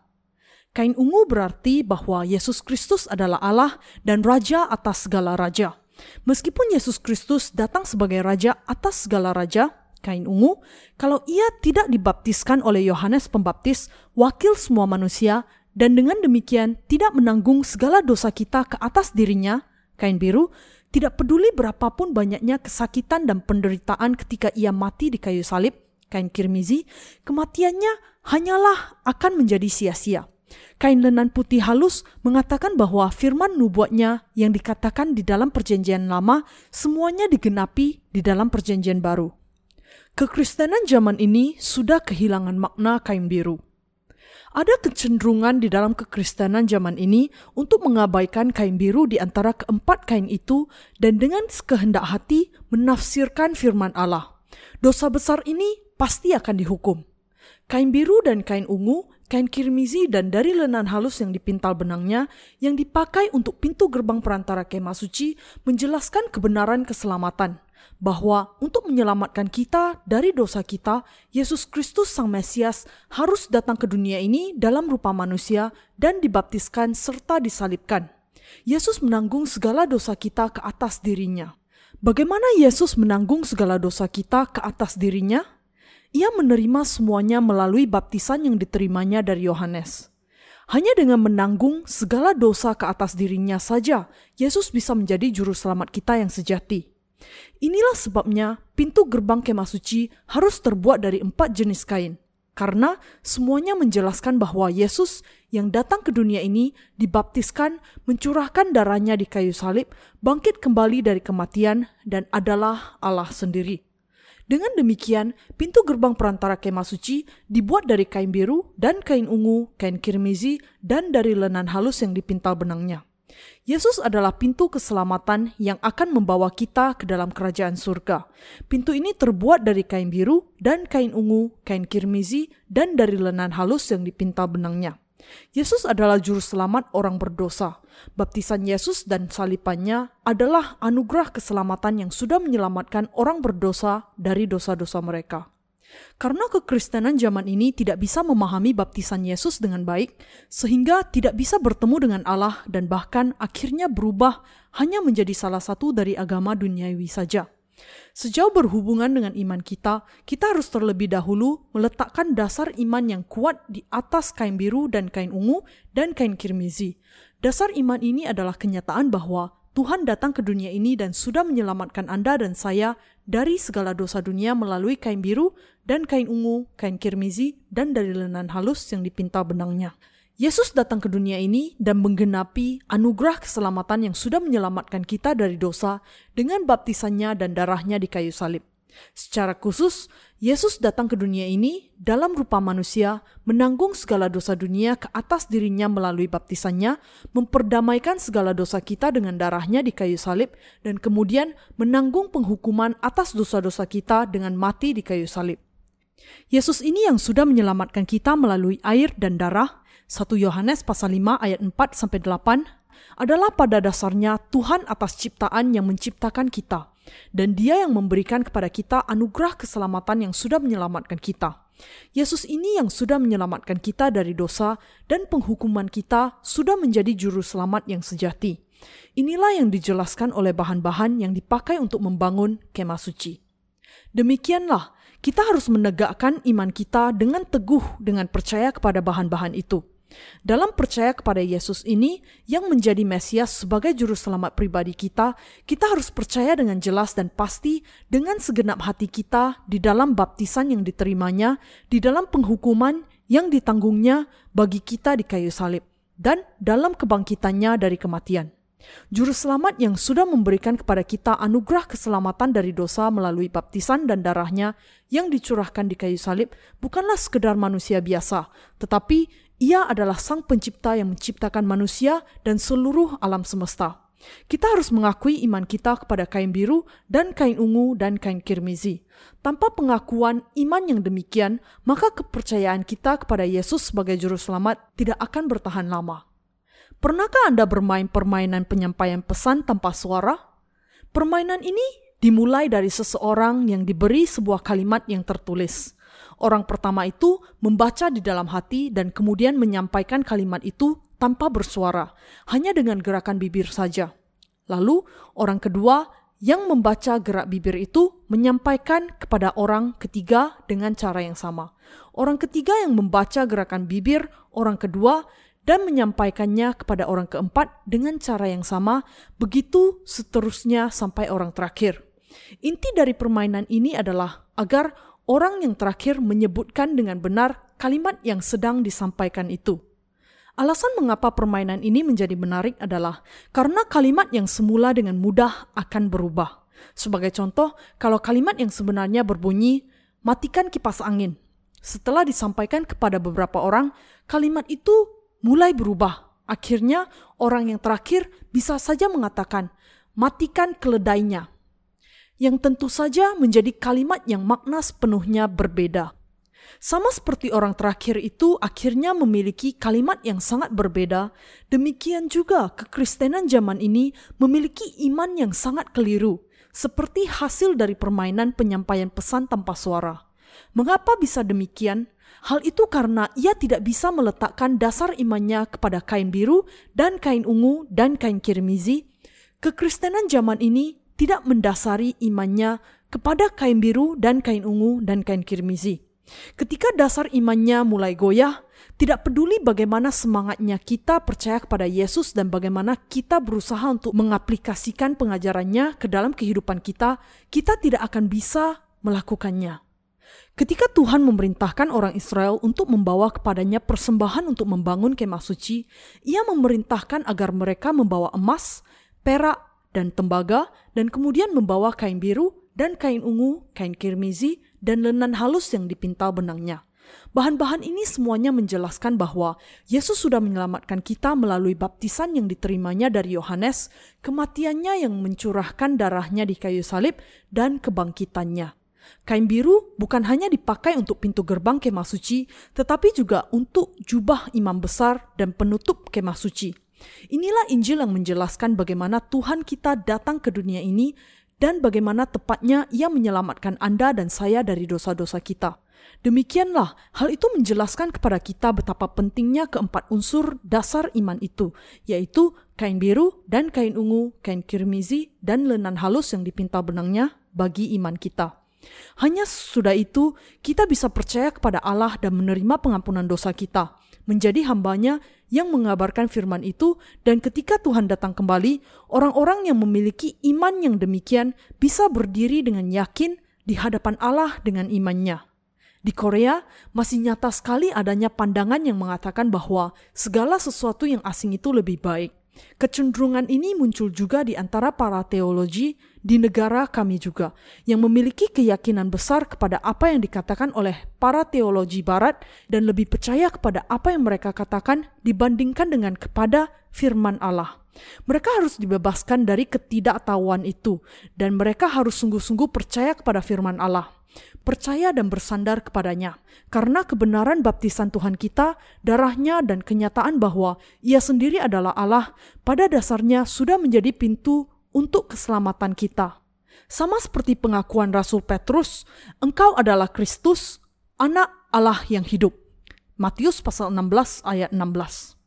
Kain ungu berarti bahwa Yesus Kristus adalah Allah dan Raja atas segala raja. Meskipun Yesus Kristus datang sebagai Raja atas segala raja, kain ungu, kalau ia tidak dibaptiskan oleh Yohanes Pembaptis, wakil semua manusia, dan dengan demikian tidak menanggung segala dosa kita ke atas dirinya, kain biru, tidak peduli berapapun banyaknya kesakitan dan penderitaan ketika ia mati di kayu salib, kain kirmizi, kematiannya hanyalah akan menjadi sia-sia. Kain lenan putih halus mengatakan bahwa firman nubuatnya yang dikatakan di dalam perjanjian lama semuanya digenapi di dalam perjanjian baru. Kekristenan zaman ini sudah kehilangan makna kain biru. Ada kecenderungan di dalam kekristenan zaman ini untuk mengabaikan kain biru di antara keempat kain itu dan dengan kehendak hati menafsirkan firman Allah. Dosa besar ini pasti akan dihukum. Kain biru dan kain ungu kain kirmizi dan dari lenan halus yang dipintal benangnya yang dipakai untuk pintu gerbang perantara kemah suci menjelaskan kebenaran keselamatan bahwa untuk menyelamatkan kita dari dosa kita, Yesus Kristus Sang Mesias harus datang ke dunia ini dalam rupa manusia dan dibaptiskan serta disalibkan. Yesus menanggung segala dosa kita ke atas dirinya. Bagaimana Yesus menanggung segala dosa kita ke atas dirinya? Ia menerima semuanya melalui baptisan yang diterimanya dari Yohanes. Hanya dengan menanggung segala dosa ke atas dirinya saja, Yesus bisa menjadi juru selamat kita yang sejati. Inilah sebabnya pintu gerbang kemah suci harus terbuat dari empat jenis kain, karena semuanya menjelaskan bahwa Yesus yang datang ke dunia ini dibaptiskan, mencurahkan darahnya di kayu salib, bangkit kembali dari kematian, dan adalah Allah sendiri. Dengan demikian, pintu gerbang perantara kemah suci dibuat dari kain biru dan kain ungu, kain kirmizi, dan dari lenan halus yang dipintal benangnya. Yesus adalah pintu keselamatan yang akan membawa kita ke dalam kerajaan surga. Pintu ini terbuat dari kain biru dan kain ungu, kain kirmizi, dan dari lenan halus yang dipintal benangnya. Yesus adalah juru selamat orang berdosa. Baptisan Yesus dan salipannya adalah anugerah keselamatan yang sudah menyelamatkan orang berdosa dari dosa-dosa mereka. Karena kekristenan zaman ini tidak bisa memahami baptisan Yesus dengan baik, sehingga tidak bisa bertemu dengan Allah dan bahkan akhirnya berubah hanya menjadi salah satu dari agama duniawi saja. Sejauh berhubungan dengan iman kita, kita harus terlebih dahulu meletakkan dasar iman yang kuat di atas kain biru dan kain ungu dan kain kirmizi. Dasar iman ini adalah kenyataan bahwa Tuhan datang ke dunia ini dan sudah menyelamatkan Anda dan saya dari segala dosa dunia melalui kain biru dan kain ungu, kain kirmizi, dan dari lenan halus yang dipintal benangnya. Yesus datang ke dunia ini dan menggenapi anugerah keselamatan yang sudah menyelamatkan kita dari dosa dengan baptisannya dan darahnya di kayu salib. Secara khusus, Yesus datang ke dunia ini dalam rupa manusia, menanggung segala dosa dunia ke atas dirinya melalui baptisannya, memperdamaikan segala dosa kita dengan darahnya di kayu salib, dan kemudian menanggung penghukuman atas dosa-dosa kita dengan mati di kayu salib. Yesus ini yang sudah menyelamatkan kita melalui air dan darah, 1 Yohanes pasal 5 ayat 4 sampai 8 adalah pada dasarnya Tuhan atas ciptaan yang menciptakan kita dan Dia yang memberikan kepada kita anugerah keselamatan yang sudah menyelamatkan kita. Yesus ini yang sudah menyelamatkan kita dari dosa dan penghukuman kita sudah menjadi juru selamat yang sejati. Inilah yang dijelaskan oleh bahan-bahan yang dipakai untuk membangun kemah suci. Demikianlah, kita harus menegakkan iman kita dengan teguh dengan percaya kepada bahan-bahan itu. Dalam percaya kepada Yesus ini yang menjadi Mesias sebagai juru selamat pribadi kita, kita harus percaya dengan jelas dan pasti dengan segenap hati kita di dalam baptisan yang diterimanya, di dalam penghukuman yang ditanggungnya bagi kita di kayu salib, dan dalam kebangkitannya dari kematian. Juru selamat yang sudah memberikan kepada kita anugerah keselamatan dari dosa melalui baptisan dan darahnya yang dicurahkan di kayu salib bukanlah sekedar manusia biasa, tetapi ia adalah sang pencipta yang menciptakan manusia dan seluruh alam semesta. Kita harus mengakui iman kita kepada kain biru dan kain ungu dan kain kirmizi. Tanpa pengakuan iman yang demikian, maka kepercayaan kita kepada Yesus sebagai juru selamat tidak akan bertahan lama. Pernahkah Anda bermain permainan penyampaian pesan tanpa suara? Permainan ini dimulai dari seseorang yang diberi sebuah kalimat yang tertulis. Orang pertama itu membaca di dalam hati dan kemudian menyampaikan kalimat itu tanpa bersuara, hanya dengan gerakan bibir saja. Lalu, orang kedua yang membaca gerak bibir itu menyampaikan kepada orang ketiga dengan cara yang sama. Orang ketiga yang membaca gerakan bibir orang kedua dan menyampaikannya kepada orang keempat dengan cara yang sama, begitu seterusnya sampai orang terakhir. Inti dari permainan ini adalah agar orang yang terakhir menyebutkan dengan benar kalimat yang sedang disampaikan itu. Alasan mengapa permainan ini menjadi menarik adalah karena kalimat yang semula dengan mudah akan berubah. Sebagai contoh, kalau kalimat yang sebenarnya berbunyi, "Matikan kipas angin." Setelah disampaikan kepada beberapa orang, kalimat itu mulai berubah. Akhirnya, orang yang terakhir bisa saja mengatakan, "Matikan keledainya." Yang tentu saja menjadi kalimat yang makna sepenuhnya berbeda. Sama seperti orang terakhir itu akhirnya memiliki kalimat yang sangat berbeda, demikian juga kekristenan zaman ini memiliki iman yang sangat keliru, seperti hasil dari permainan penyampaian pesan tanpa suara. Mengapa bisa demikian? Hal itu karena ia tidak bisa meletakkan dasar imannya kepada kain biru dan kain ungu dan kain kirmizi. Kekristenan zaman ini tidak mendasari imannya kepada kain biru dan kain ungu dan kain kirmizi. Ketika dasar imannya mulai goyah, tidak peduli bagaimana semangatnya kita percaya kepada Yesus dan bagaimana kita berusaha untuk mengaplikasikan pengajarannya ke dalam kehidupan kita, kita tidak akan bisa melakukannya. Ketika Tuhan memerintahkan orang Israel untuk membawa kepadanya persembahan untuk membangun kemah suci, ia memerintahkan agar mereka membawa emas, perak, dan tembaga, dan kemudian membawa kain biru, dan kain ungu, kain kirmizi, dan lenan halus yang dipintal benangnya. Bahan-bahan ini semuanya menjelaskan bahwa Yesus sudah menyelamatkan kita melalui baptisan yang diterimanya dari Yohanes, kematiannya yang mencurahkan darahnya di kayu salib, dan kebangkitannya. Kain biru bukan hanya dipakai untuk pintu gerbang kemah suci, tetapi juga untuk jubah imam besar dan penutup kemah suci. Inilah Injil yang menjelaskan bagaimana Tuhan kita datang ke dunia ini dan bagaimana tepatnya ia menyelamatkan Anda dan saya dari dosa-dosa kita. Demikianlah, hal itu menjelaskan kepada kita betapa pentingnya keempat unsur dasar iman itu, yaitu kain biru dan kain ungu, kain kirmizi, dan lenan halus yang dipintal benangnya bagi iman kita. Hanya sudah itu, kita bisa percaya kepada Allah dan menerima pengampunan dosa kita, menjadi hambanya yang mengabarkan firman itu, dan ketika Tuhan datang kembali, orang-orang yang memiliki iman yang demikian bisa berdiri dengan yakin di hadapan Allah dengan imannya. Di Korea, masih nyata sekali adanya pandangan yang mengatakan bahwa segala sesuatu yang asing itu lebih baik. Kecenderungan ini muncul juga di antara para teologi di negara kami juga, yang memiliki keyakinan besar kepada apa yang dikatakan oleh para teologi Barat dan lebih percaya kepada apa yang mereka katakan dibandingkan dengan kepada firman Allah. Mereka harus dibebaskan dari ketidaktahuan itu, dan mereka harus sungguh-sungguh percaya kepada firman Allah percaya dan bersandar kepadanya, karena kebenaran baptisan Tuhan kita, darahnya dan kenyataan bahwa ia sendiri adalah Allah, pada dasarnya sudah menjadi pintu untuk keselamatan kita. Sama seperti pengakuan Rasul Petrus, engkau adalah Kristus, anak Allah yang hidup. Matius pasal 16 ayat 16.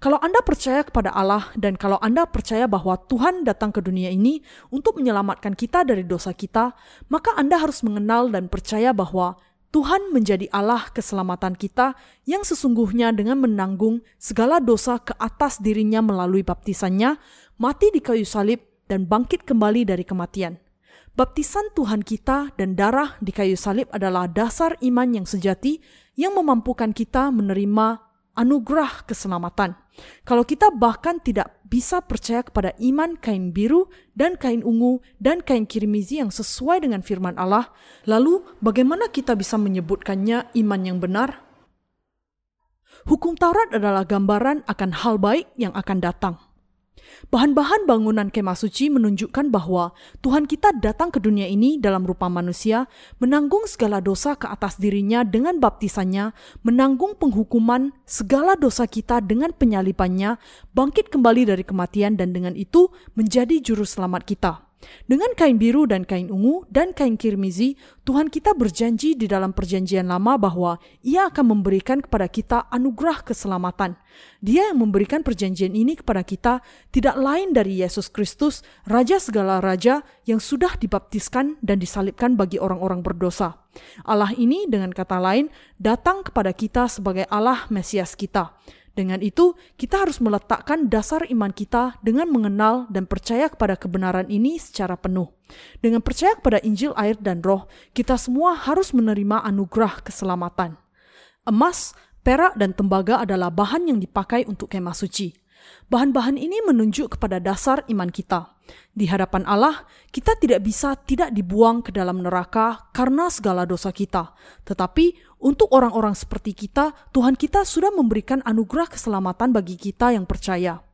Kalau Anda percaya kepada Allah dan kalau Anda percaya bahwa Tuhan datang ke dunia ini untuk menyelamatkan kita dari dosa kita, maka Anda harus mengenal dan percaya bahwa Tuhan menjadi Allah keselamatan kita yang sesungguhnya dengan menanggung segala dosa ke atas dirinya melalui baptisannya, mati di kayu salib, dan bangkit kembali dari kematian. Baptisan Tuhan kita dan darah di kayu salib adalah dasar iman yang sejati yang memampukan kita menerima anugerah keselamatan. Kalau kita bahkan tidak bisa percaya kepada iman kain biru dan kain ungu dan kain kirmizi yang sesuai dengan firman Allah, lalu bagaimana kita bisa menyebutkannya iman yang benar? Hukum Taurat adalah gambaran akan hal baik yang akan datang. Bahan-bahan bangunan kemah suci menunjukkan bahwa Tuhan kita datang ke dunia ini dalam rupa manusia, menanggung segala dosa ke atas dirinya dengan baptisannya, menanggung penghukuman segala dosa kita dengan penyalipannya, bangkit kembali dari kematian dan dengan itu menjadi juru selamat kita. Dengan kain biru dan kain ungu dan kain kirmizi, Tuhan kita berjanji di dalam perjanjian lama bahwa ia akan memberikan kepada kita anugerah keselamatan. Dia yang memberikan perjanjian ini kepada kita tidak lain dari Yesus Kristus, Raja segala raja yang sudah dibaptiskan dan disalibkan bagi orang-orang berdosa. Allah ini dengan kata lain datang kepada kita sebagai Allah Mesias kita. Dengan itu, kita harus meletakkan dasar iman kita dengan mengenal dan percaya kepada kebenaran ini secara penuh. Dengan percaya kepada Injil, air, dan Roh, kita semua harus menerima anugerah keselamatan. Emas, perak, dan tembaga adalah bahan yang dipakai untuk kemah suci. Bahan-bahan ini menunjuk kepada dasar iman kita. Di hadapan Allah, kita tidak bisa tidak dibuang ke dalam neraka karena segala dosa kita. Tetapi untuk orang-orang seperti kita, Tuhan kita sudah memberikan anugerah keselamatan bagi kita yang percaya.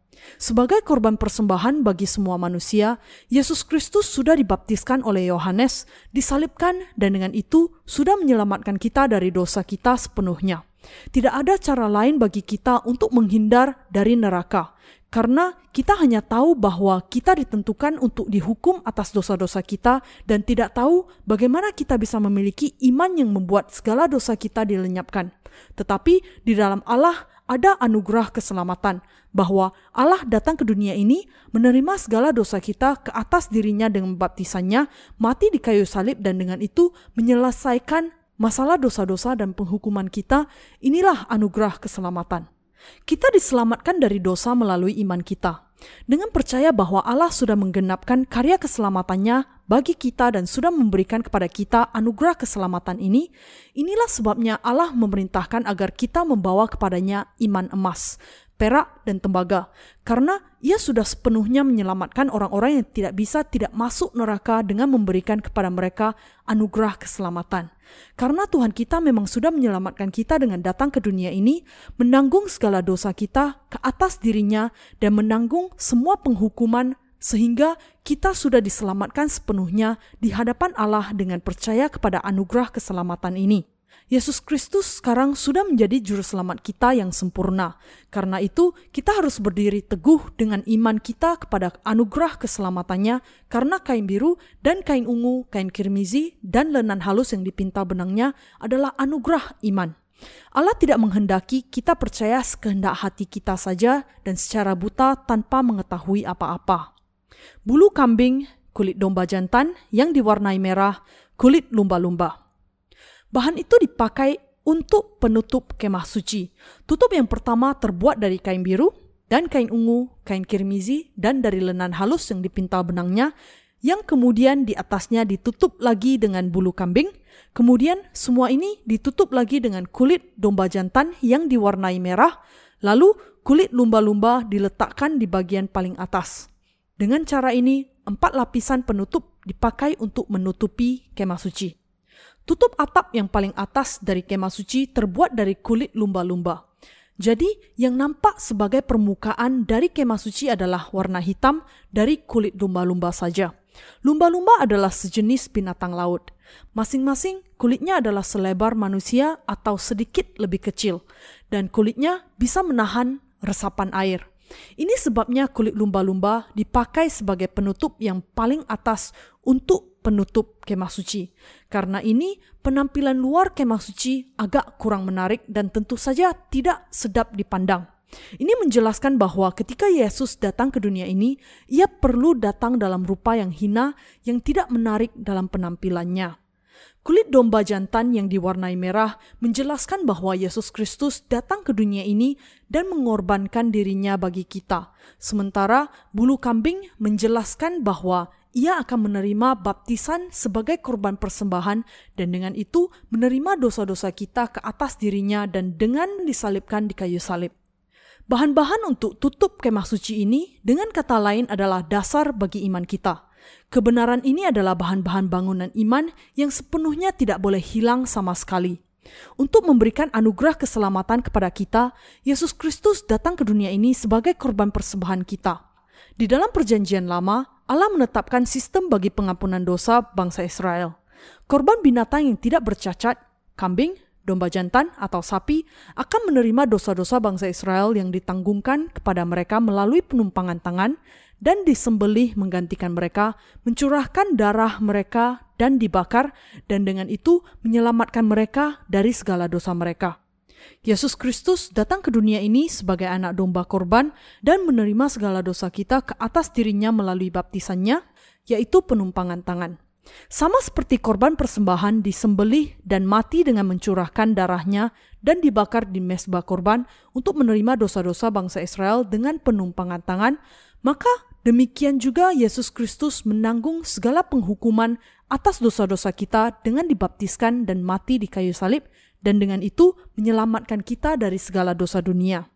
Sebagai korban persembahan bagi semua manusia, Yesus Kristus sudah dibaptiskan oleh Yohanes, disalibkan, dan dengan itu sudah menyelamatkan kita dari dosa kita sepenuhnya. Tidak ada cara lain bagi kita untuk menghindar dari neraka, karena kita hanya tahu bahwa kita ditentukan untuk dihukum atas dosa-dosa kita dan tidak tahu bagaimana kita bisa memiliki iman yang membuat segala dosa kita dilenyapkan. Tetapi di dalam Allah ada anugerah keselamatan, bahwa Allah datang ke dunia ini menerima segala dosa kita ke atas dirinya dengan baptisannya, mati di kayu salib dan dengan itu menyelesaikan masalah dosa-dosa dan penghukuman kita, inilah anugerah keselamatan. Kita diselamatkan dari dosa melalui iman kita. Dengan percaya bahwa Allah sudah menggenapkan karya keselamatannya bagi kita dan sudah memberikan kepada kita anugerah keselamatan ini, inilah sebabnya Allah memerintahkan agar kita membawa kepadanya iman emas, perak, dan tembaga, karena ia sudah sepenuhnya menyelamatkan orang-orang yang tidak bisa tidak masuk neraka dengan memberikan kepada mereka anugerah keselamatan. Karena Tuhan kita memang sudah menyelamatkan kita dengan datang ke dunia ini, menanggung segala dosa kita ke atas dirinya, dan menanggung semua penghukuman sehingga kita sudah diselamatkan sepenuhnya di hadapan Allah dengan percaya kepada anugerah keselamatan ini. Yesus Kristus sekarang sudah menjadi juru selamat kita yang sempurna. Karena itu, kita harus berdiri teguh dengan iman kita kepada anugerah keselamatannya karena kain biru dan kain ungu, kain kirmizi, dan lenan halus yang dipinta benangnya adalah anugerah iman. Allah tidak menghendaki kita percaya sekehendak hati kita saja dan secara buta tanpa mengetahui apa-apa. Bulu kambing, kulit domba jantan yang diwarnai merah, kulit lumba-lumba. Bahan itu dipakai untuk penutup kemah suci. Tutup yang pertama terbuat dari kain biru dan kain ungu, kain kirmizi, dan dari lenan halus yang dipintal benangnya, yang kemudian di atasnya ditutup lagi dengan bulu kambing. Kemudian semua ini ditutup lagi dengan kulit domba jantan yang diwarnai merah, lalu kulit lumba-lumba diletakkan di bagian paling atas. Dengan cara ini, empat lapisan penutup dipakai untuk menutupi kemah suci. Tutup atap yang paling atas dari kemah suci terbuat dari kulit lumba-lumba. Jadi, yang nampak sebagai permukaan dari kemah suci adalah warna hitam dari kulit lumba-lumba saja. Lumba-lumba adalah sejenis binatang laut. Masing-masing kulitnya adalah selebar manusia atau sedikit lebih kecil, dan kulitnya bisa menahan resapan air. Ini sebabnya kulit lumba-lumba dipakai sebagai penutup yang paling atas untuk penutup kemah suci. Karena ini, penampilan luar kemah suci agak kurang menarik dan tentu saja tidak sedap dipandang. Ini menjelaskan bahwa ketika Yesus datang ke dunia ini, ia perlu datang dalam rupa yang hina yang tidak menarik dalam penampilannya. Kulit domba jantan yang diwarnai merah menjelaskan bahwa Yesus Kristus datang ke dunia ini dan mengorbankan dirinya bagi kita. Sementara bulu kambing menjelaskan bahwa ia akan menerima baptisan sebagai korban persembahan dan dengan itu menerima dosa-dosa kita ke atas dirinya dan dengan disalibkan di kayu salib. Bahan-bahan untuk tutup kemah suci ini dengan kata lain adalah dasar bagi iman kita. Kebenaran ini adalah bahan-bahan bangunan iman yang sepenuhnya tidak boleh hilang sama sekali. Untuk memberikan anugerah keselamatan kepada kita, Yesus Kristus datang ke dunia ini sebagai korban persembahan kita. Di dalam Perjanjian Lama, Allah menetapkan sistem bagi pengampunan dosa bangsa Israel. Korban binatang yang tidak bercacat, kambing, domba jantan, atau sapi akan menerima dosa-dosa bangsa Israel yang ditanggungkan kepada mereka melalui penumpangan tangan dan disembelih menggantikan mereka, mencurahkan darah mereka dan dibakar, dan dengan itu menyelamatkan mereka dari segala dosa mereka. Yesus Kristus datang ke dunia ini sebagai anak domba korban dan menerima segala dosa kita ke atas dirinya melalui baptisannya, yaitu penumpangan tangan. Sama seperti korban persembahan disembelih dan mati dengan mencurahkan darahnya dan dibakar di mesbah korban untuk menerima dosa-dosa bangsa Israel dengan penumpangan tangan, maka demikian juga Yesus Kristus menanggung segala penghukuman atas dosa-dosa kita dengan dibaptiskan dan mati di kayu salib dan dengan itu menyelamatkan kita dari segala dosa dunia.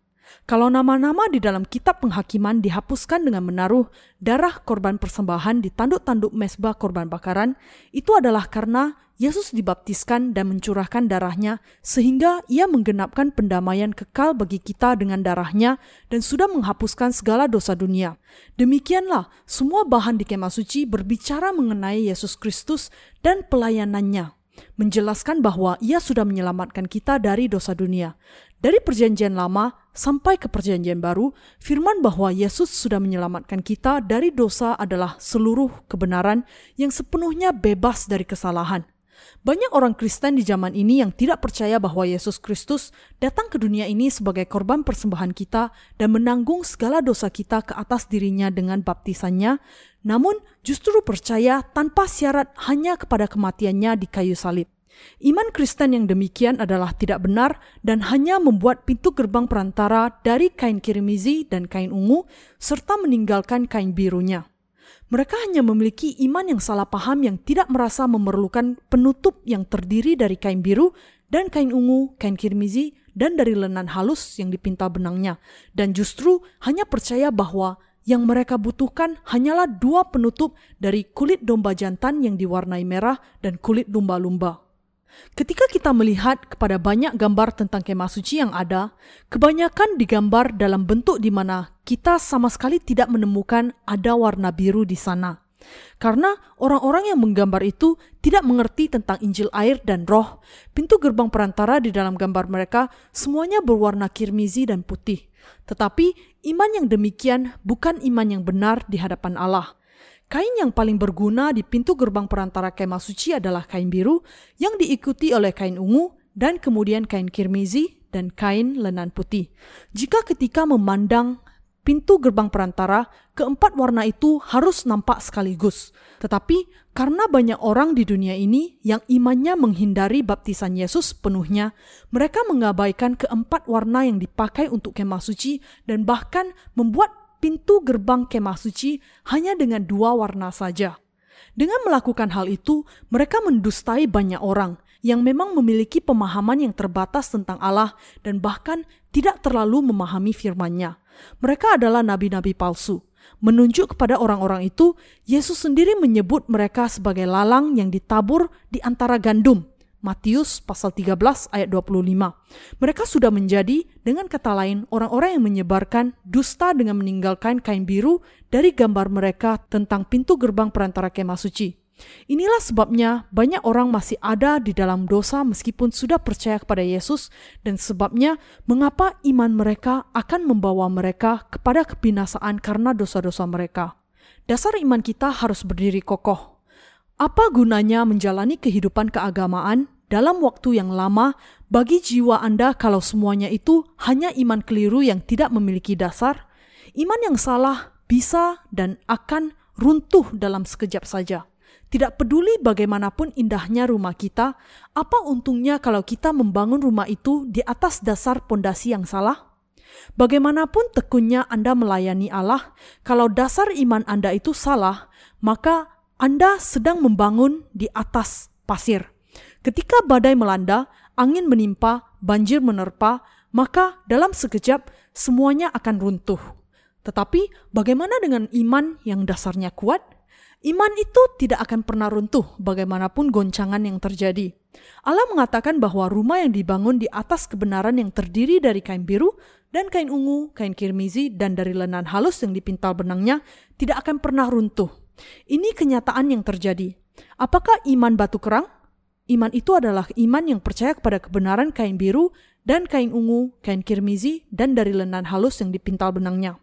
Kalau nama-nama di dalam kitab penghakiman dihapuskan dengan menaruh darah korban persembahan di tanduk-tanduk mesbah korban bakaran, itu adalah karena Yesus dibaptiskan dan mencurahkan darahnya sehingga ia menggenapkan pendamaian kekal bagi kita dengan darahnya dan sudah menghapuskan segala dosa dunia. Demikianlah semua bahan di kemah suci berbicara mengenai Yesus Kristus dan pelayanannya menjelaskan bahwa ia sudah menyelamatkan kita dari dosa dunia. Dari perjanjian lama sampai ke perjanjian baru, firman bahwa Yesus sudah menyelamatkan kita dari dosa adalah seluruh kebenaran yang sepenuhnya bebas dari kesalahan. Banyak orang Kristen di zaman ini yang tidak percaya bahwa Yesus Kristus datang ke dunia ini sebagai korban persembahan kita dan menanggung segala dosa kita ke atas dirinya dengan baptisannya, namun justru percaya tanpa syarat hanya kepada kematiannya di kayu salib. Iman Kristen yang demikian adalah tidak benar dan hanya membuat pintu gerbang perantara dari kain kirimizi dan kain ungu serta meninggalkan kain birunya. Mereka hanya memiliki iman yang salah paham yang tidak merasa memerlukan penutup yang terdiri dari kain biru dan kain ungu, kain kirmizi, dan dari lenan halus yang dipintal benangnya. Dan justru hanya percaya bahwa yang mereka butuhkan hanyalah dua penutup dari kulit domba jantan yang diwarnai merah dan kulit lumba-lumba. Ketika kita melihat kepada banyak gambar tentang kemah suci yang ada, kebanyakan digambar dalam bentuk di mana kita sama sekali tidak menemukan ada warna biru di sana. Karena orang-orang yang menggambar itu tidak mengerti tentang Injil air dan roh, pintu gerbang perantara di dalam gambar mereka semuanya berwarna kirmizi dan putih. Tetapi iman yang demikian bukan iman yang benar di hadapan Allah. Kain yang paling berguna di pintu gerbang perantara kemah suci adalah kain biru yang diikuti oleh kain ungu dan kemudian kain kirmizi dan kain lenan putih. Jika ketika memandang pintu gerbang perantara, keempat warna itu harus nampak sekaligus. Tetapi karena banyak orang di dunia ini yang imannya menghindari baptisan Yesus penuhnya, mereka mengabaikan keempat warna yang dipakai untuk kemah suci dan bahkan membuat pintu gerbang kemah suci hanya dengan dua warna saja. Dengan melakukan hal itu, mereka mendustai banyak orang yang memang memiliki pemahaman yang terbatas tentang Allah dan bahkan tidak terlalu memahami firman-Nya. Mereka adalah nabi-nabi palsu. Menunjuk kepada orang-orang itu, Yesus sendiri menyebut mereka sebagai lalang yang ditabur di antara gandum Matius pasal 13 ayat 25. Mereka sudah menjadi dengan kata lain orang-orang yang menyebarkan dusta dengan meninggalkan kain biru dari gambar mereka tentang pintu gerbang perantara kemah suci. Inilah sebabnya banyak orang masih ada di dalam dosa meskipun sudah percaya kepada Yesus dan sebabnya mengapa iman mereka akan membawa mereka kepada kebinasaan karena dosa-dosa mereka. Dasar iman kita harus berdiri kokoh apa gunanya menjalani kehidupan keagamaan dalam waktu yang lama bagi jiwa Anda kalau semuanya itu hanya iman keliru yang tidak memiliki dasar? Iman yang salah bisa dan akan runtuh dalam sekejap saja. Tidak peduli bagaimanapun indahnya rumah kita, apa untungnya kalau kita membangun rumah itu di atas dasar pondasi yang salah? Bagaimanapun tekunnya Anda melayani Allah, kalau dasar iman Anda itu salah, maka anda sedang membangun di atas pasir. Ketika badai melanda, angin menimpa, banjir menerpa, maka dalam sekejap semuanya akan runtuh. Tetapi bagaimana dengan iman yang dasarnya kuat? Iman itu tidak akan pernah runtuh bagaimanapun goncangan yang terjadi. Allah mengatakan bahwa rumah yang dibangun di atas kebenaran yang terdiri dari kain biru, dan kain ungu, kain kirmizi, dan dari lenan halus yang dipintal benangnya tidak akan pernah runtuh. Ini kenyataan yang terjadi. Apakah iman batu kerang? Iman itu adalah iman yang percaya kepada kebenaran kain biru dan kain ungu, kain kirmizi, dan dari lenan halus yang dipintal benangnya.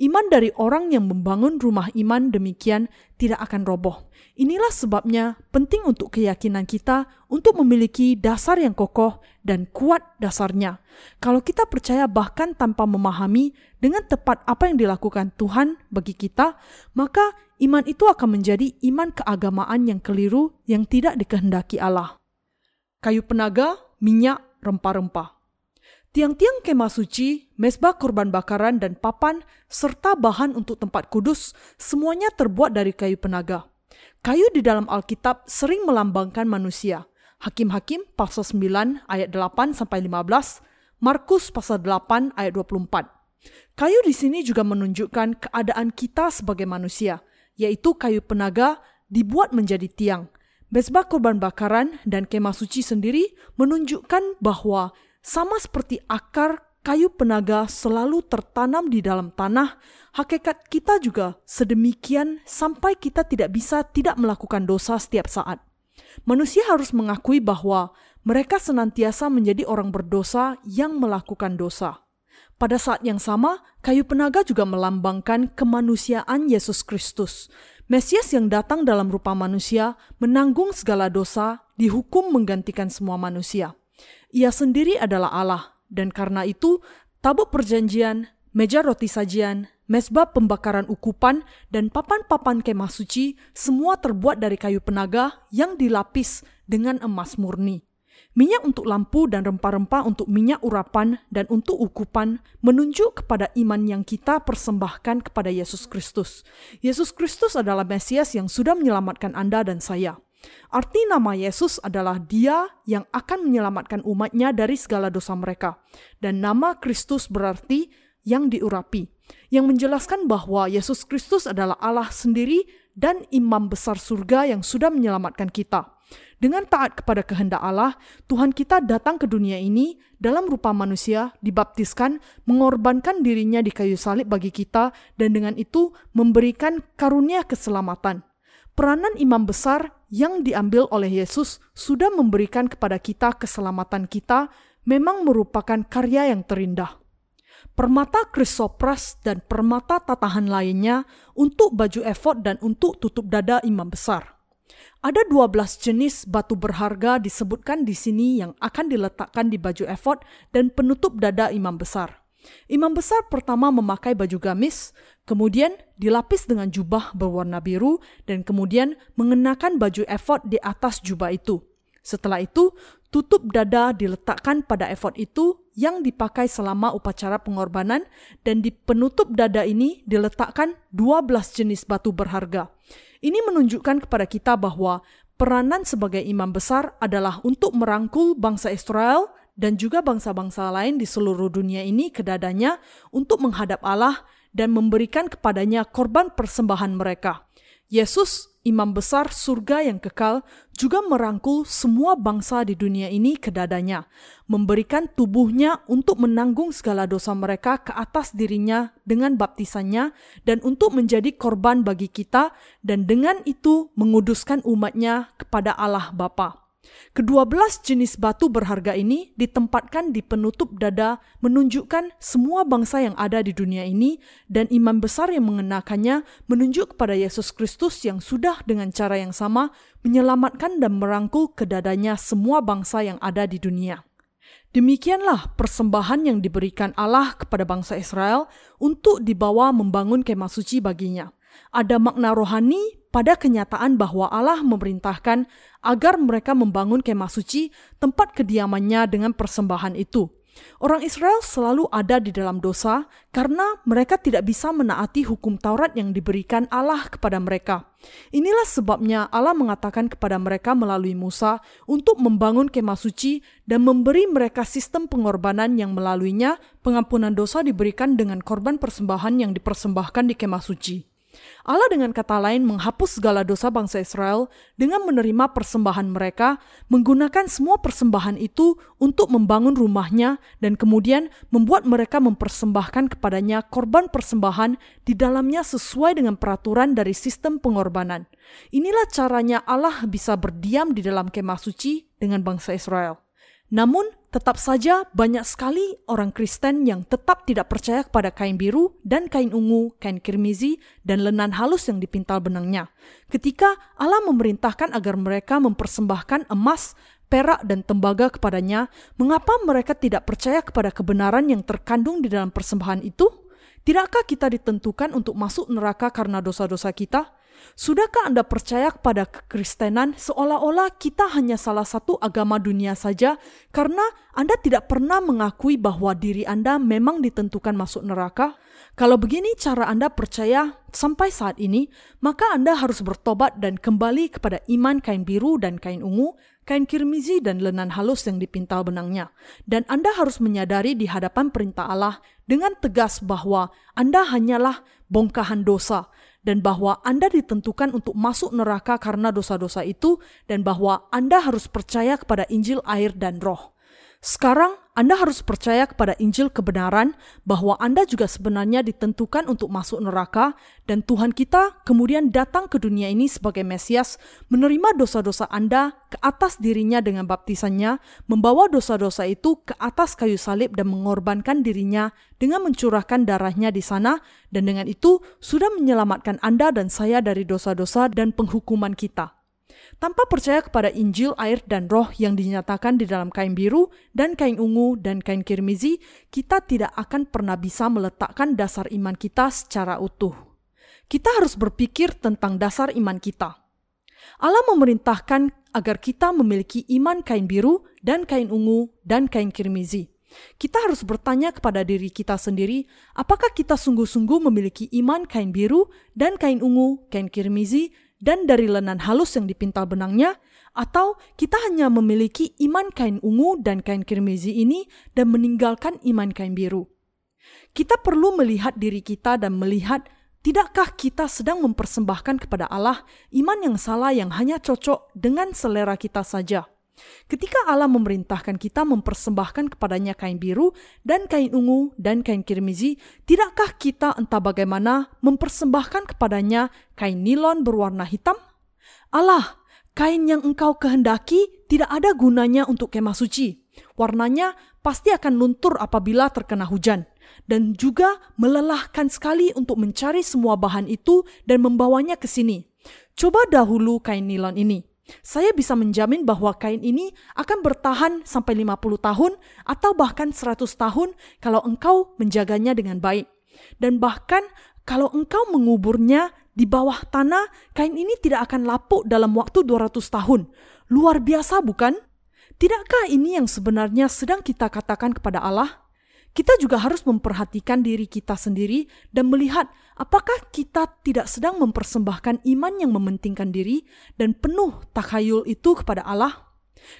Iman dari orang yang membangun rumah iman demikian tidak akan roboh. Inilah sebabnya penting untuk keyakinan kita untuk memiliki dasar yang kokoh dan kuat dasarnya. Kalau kita percaya bahkan tanpa memahami dengan tepat apa yang dilakukan Tuhan bagi kita, maka iman itu akan menjadi iman keagamaan yang keliru yang tidak dikehendaki Allah. Kayu penaga, minyak, rempah-rempah. Tiang-tiang kemah suci, mesbah korban bakaran dan papan, serta bahan untuk tempat kudus, semuanya terbuat dari kayu penaga. Kayu di dalam Alkitab sering melambangkan manusia. Hakim-Hakim pasal 9 ayat 8 sampai 15, Markus pasal 8 ayat 24. Kayu di sini juga menunjukkan keadaan kita sebagai manusia, yaitu kayu penaga dibuat menjadi tiang. Mesbah korban bakaran dan kemah suci sendiri menunjukkan bahwa sama seperti akar kayu penaga selalu tertanam di dalam tanah, hakikat kita juga sedemikian sampai kita tidak bisa tidak melakukan dosa setiap saat. Manusia harus mengakui bahwa mereka senantiasa menjadi orang berdosa yang melakukan dosa. Pada saat yang sama, kayu penaga juga melambangkan kemanusiaan Yesus Kristus. Mesias yang datang dalam rupa manusia menanggung segala dosa, dihukum menggantikan semua manusia. Ia sendiri adalah Allah, dan karena itu tabuk perjanjian, meja roti sajian, mesbah pembakaran ukupan, dan papan-papan kemah suci semua terbuat dari kayu penaga yang dilapis dengan emas murni. Minyak untuk lampu dan rempah-rempah untuk minyak urapan dan untuk ukupan menunjuk kepada iman yang kita persembahkan kepada Yesus Kristus. Yesus Kristus adalah Mesias yang sudah menyelamatkan Anda dan saya. Arti nama Yesus adalah dia yang akan menyelamatkan umatnya dari segala dosa mereka. Dan nama Kristus berarti yang diurapi. Yang menjelaskan bahwa Yesus Kristus adalah Allah sendiri dan imam besar surga yang sudah menyelamatkan kita. Dengan taat kepada kehendak Allah, Tuhan kita datang ke dunia ini dalam rupa manusia, dibaptiskan, mengorbankan dirinya di kayu salib bagi kita, dan dengan itu memberikan karunia keselamatan. Peranan imam besar yang diambil oleh Yesus sudah memberikan kepada kita keselamatan kita memang merupakan karya yang terindah. Permata krisopras dan permata tatahan lainnya untuk baju efod dan untuk tutup dada imam besar. Ada 12 jenis batu berharga disebutkan di sini yang akan diletakkan di baju efod dan penutup dada imam besar. Imam besar pertama memakai baju gamis, kemudian dilapis dengan jubah berwarna biru, dan kemudian mengenakan baju efod di atas jubah itu. Setelah itu, tutup dada diletakkan pada efod itu yang dipakai selama upacara pengorbanan dan di penutup dada ini diletakkan 12 jenis batu berharga. Ini menunjukkan kepada kita bahwa peranan sebagai imam besar adalah untuk merangkul bangsa Israel dan juga bangsa-bangsa lain di seluruh dunia ini ke dadanya untuk menghadap Allah dan memberikan kepadanya korban persembahan mereka. Yesus, imam besar surga yang kekal, juga merangkul semua bangsa di dunia ini ke dadanya, memberikan tubuhnya untuk menanggung segala dosa mereka ke atas dirinya dengan baptisannya dan untuk menjadi korban bagi kita dan dengan itu menguduskan umatnya kepada Allah Bapa. Kedua belas jenis batu berharga ini ditempatkan di penutup dada menunjukkan semua bangsa yang ada di dunia ini dan imam besar yang mengenakannya menunjuk kepada Yesus Kristus yang sudah dengan cara yang sama menyelamatkan dan merangkul ke dadanya semua bangsa yang ada di dunia. Demikianlah persembahan yang diberikan Allah kepada bangsa Israel untuk dibawa membangun kemah suci baginya. Ada makna rohani pada kenyataan bahwa Allah memerintahkan agar mereka membangun kemah suci tempat kediamannya dengan persembahan itu. Orang Israel selalu ada di dalam dosa karena mereka tidak bisa menaati hukum Taurat yang diberikan Allah kepada mereka. Inilah sebabnya Allah mengatakan kepada mereka melalui Musa untuk membangun kemah suci dan memberi mereka sistem pengorbanan yang melaluinya pengampunan dosa diberikan dengan korban persembahan yang dipersembahkan di kemah suci. Allah dengan kata lain menghapus segala dosa bangsa Israel dengan menerima persembahan mereka, menggunakan semua persembahan itu untuk membangun rumahnya dan kemudian membuat mereka mempersembahkan kepadanya korban persembahan di dalamnya sesuai dengan peraturan dari sistem pengorbanan. Inilah caranya Allah bisa berdiam di dalam kemah suci dengan bangsa Israel. Namun, tetap saja banyak sekali orang Kristen yang tetap tidak percaya kepada kain biru dan kain ungu, kain kirmizi, dan lenan halus yang dipintal benangnya. Ketika Allah memerintahkan agar mereka mempersembahkan emas, perak, dan tembaga kepadanya, mengapa mereka tidak percaya kepada kebenaran yang terkandung di dalam persembahan itu? Tidakkah kita ditentukan untuk masuk neraka karena dosa-dosa kita? Sudahkah Anda percaya kepada kekristenan seolah-olah kita hanya salah satu agama dunia saja karena Anda tidak pernah mengakui bahwa diri Anda memang ditentukan masuk neraka? Kalau begini cara Anda percaya sampai saat ini, maka Anda harus bertobat dan kembali kepada iman kain biru dan kain ungu, kain kirmizi dan lenan halus yang dipintal benangnya. Dan Anda harus menyadari di hadapan perintah Allah dengan tegas bahwa Anda hanyalah bongkahan dosa dan bahwa Anda ditentukan untuk masuk neraka karena dosa-dosa itu dan bahwa Anda harus percaya kepada Injil air dan roh. Sekarang Anda harus percaya kepada Injil kebenaran bahwa Anda juga sebenarnya ditentukan untuk masuk neraka dan Tuhan kita kemudian datang ke dunia ini sebagai Mesias menerima dosa-dosa Anda ke atas dirinya dengan baptisannya, membawa dosa-dosa itu ke atas kayu salib dan mengorbankan dirinya dengan mencurahkan darahnya di sana dan dengan itu sudah menyelamatkan Anda dan saya dari dosa-dosa dan penghukuman kita. Tanpa percaya kepada Injil, air, dan roh yang dinyatakan di dalam kain biru dan kain ungu dan kain kirmizi, kita tidak akan pernah bisa meletakkan dasar iman kita secara utuh. Kita harus berpikir tentang dasar iman kita. Allah memerintahkan agar kita memiliki iman kain biru dan kain ungu dan kain kirmizi. Kita harus bertanya kepada diri kita sendiri, apakah kita sungguh-sungguh memiliki iman kain biru dan kain ungu, kain kirmizi, dan dari lenan halus yang dipintal benangnya, atau kita hanya memiliki iman kain ungu dan kain kirmizi ini dan meninggalkan iman kain biru. Kita perlu melihat diri kita dan melihat tidakkah kita sedang mempersembahkan kepada Allah iman yang salah yang hanya cocok dengan selera kita saja. Ketika Allah memerintahkan kita mempersembahkan kepadanya kain biru dan kain ungu dan kain kirmizi, tidakkah kita entah bagaimana mempersembahkan kepadanya kain nilon berwarna hitam? Allah, kain yang engkau kehendaki tidak ada gunanya untuk kemah suci. Warnanya pasti akan luntur apabila terkena hujan dan juga melelahkan sekali untuk mencari semua bahan itu dan membawanya ke sini. Coba dahulu kain nilon ini. Saya bisa menjamin bahwa kain ini akan bertahan sampai 50 tahun atau bahkan 100 tahun kalau engkau menjaganya dengan baik. Dan bahkan kalau engkau menguburnya di bawah tanah, kain ini tidak akan lapuk dalam waktu 200 tahun. Luar biasa bukan? Tidakkah ini yang sebenarnya sedang kita katakan kepada Allah? Kita juga harus memperhatikan diri kita sendiri dan melihat apakah kita tidak sedang mempersembahkan iman yang mementingkan diri dan penuh takhayul itu kepada Allah.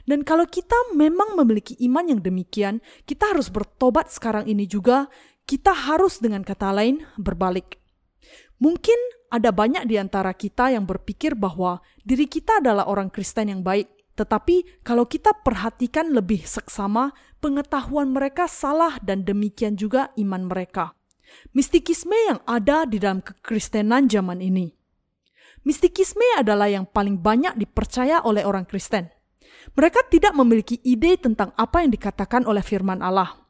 Dan kalau kita memang memiliki iman yang demikian, kita harus bertobat sekarang ini juga. Kita harus dengan kata lain berbalik. Mungkin ada banyak di antara kita yang berpikir bahwa diri kita adalah orang Kristen yang baik. Tetapi kalau kita perhatikan lebih seksama, pengetahuan mereka salah dan demikian juga iman mereka. Mistikisme yang ada di dalam kekristenan zaman ini. Mistikisme adalah yang paling banyak dipercaya oleh orang Kristen. Mereka tidak memiliki ide tentang apa yang dikatakan oleh firman Allah.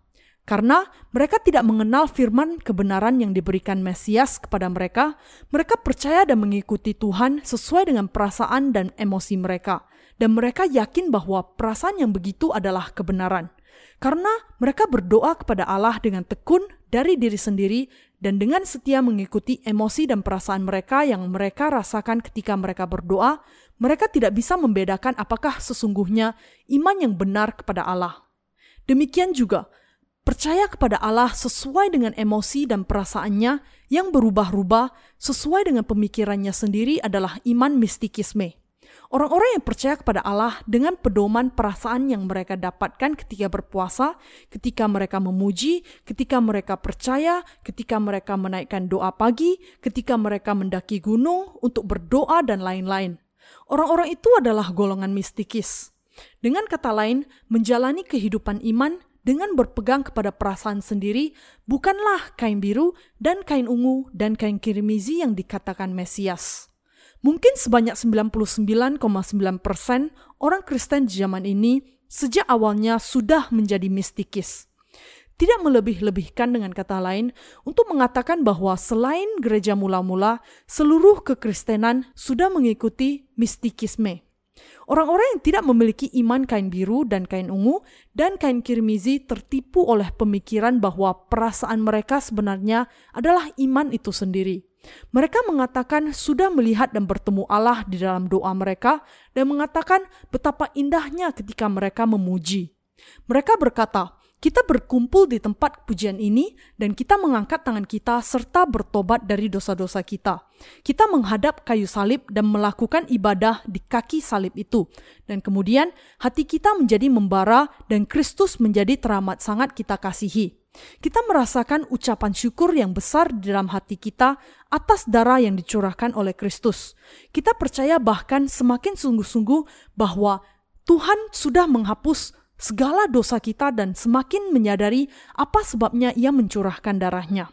Karena mereka tidak mengenal firman kebenaran yang diberikan Mesias kepada mereka, mereka percaya dan mengikuti Tuhan sesuai dengan perasaan dan emosi mereka, dan mereka yakin bahwa perasaan yang begitu adalah kebenaran. Karena mereka berdoa kepada Allah dengan tekun dari diri sendiri dan dengan setia mengikuti emosi dan perasaan mereka yang mereka rasakan ketika mereka berdoa, mereka tidak bisa membedakan apakah sesungguhnya iman yang benar kepada Allah. Demikian juga, Percaya kepada Allah sesuai dengan emosi dan perasaannya yang berubah-ubah sesuai dengan pemikirannya sendiri adalah iman mistikisme. Orang-orang yang percaya kepada Allah dengan pedoman perasaan yang mereka dapatkan ketika berpuasa, ketika mereka memuji, ketika mereka percaya, ketika mereka menaikkan doa pagi, ketika mereka mendaki gunung untuk berdoa dan lain-lain. Orang-orang itu adalah golongan mistikis. Dengan kata lain, menjalani kehidupan iman dengan berpegang kepada perasaan sendiri bukanlah kain biru dan kain ungu dan kain kirmizi yang dikatakan Mesias. Mungkin sebanyak 99,9% orang Kristen di zaman ini sejak awalnya sudah menjadi mistikis. Tidak melebih-lebihkan dengan kata lain untuk mengatakan bahwa selain gereja mula-mula, seluruh kekristenan sudah mengikuti mistikisme. Orang-orang yang tidak memiliki iman kain biru dan kain ungu dan kain kirmizi tertipu oleh pemikiran bahwa perasaan mereka sebenarnya adalah iman itu sendiri. Mereka mengatakan sudah melihat dan bertemu Allah di dalam doa mereka dan mengatakan betapa indahnya ketika mereka memuji. Mereka berkata, kita berkumpul di tempat pujian ini dan kita mengangkat tangan kita serta bertobat dari dosa-dosa kita. Kita menghadap kayu salib dan melakukan ibadah di kaki salib itu. Dan kemudian hati kita menjadi membara dan Kristus menjadi teramat sangat kita kasihi. Kita merasakan ucapan syukur yang besar di dalam hati kita atas darah yang dicurahkan oleh Kristus. Kita percaya bahkan semakin sungguh-sungguh bahwa Tuhan sudah menghapus segala dosa kita dan semakin menyadari apa sebabnya ia mencurahkan darahnya.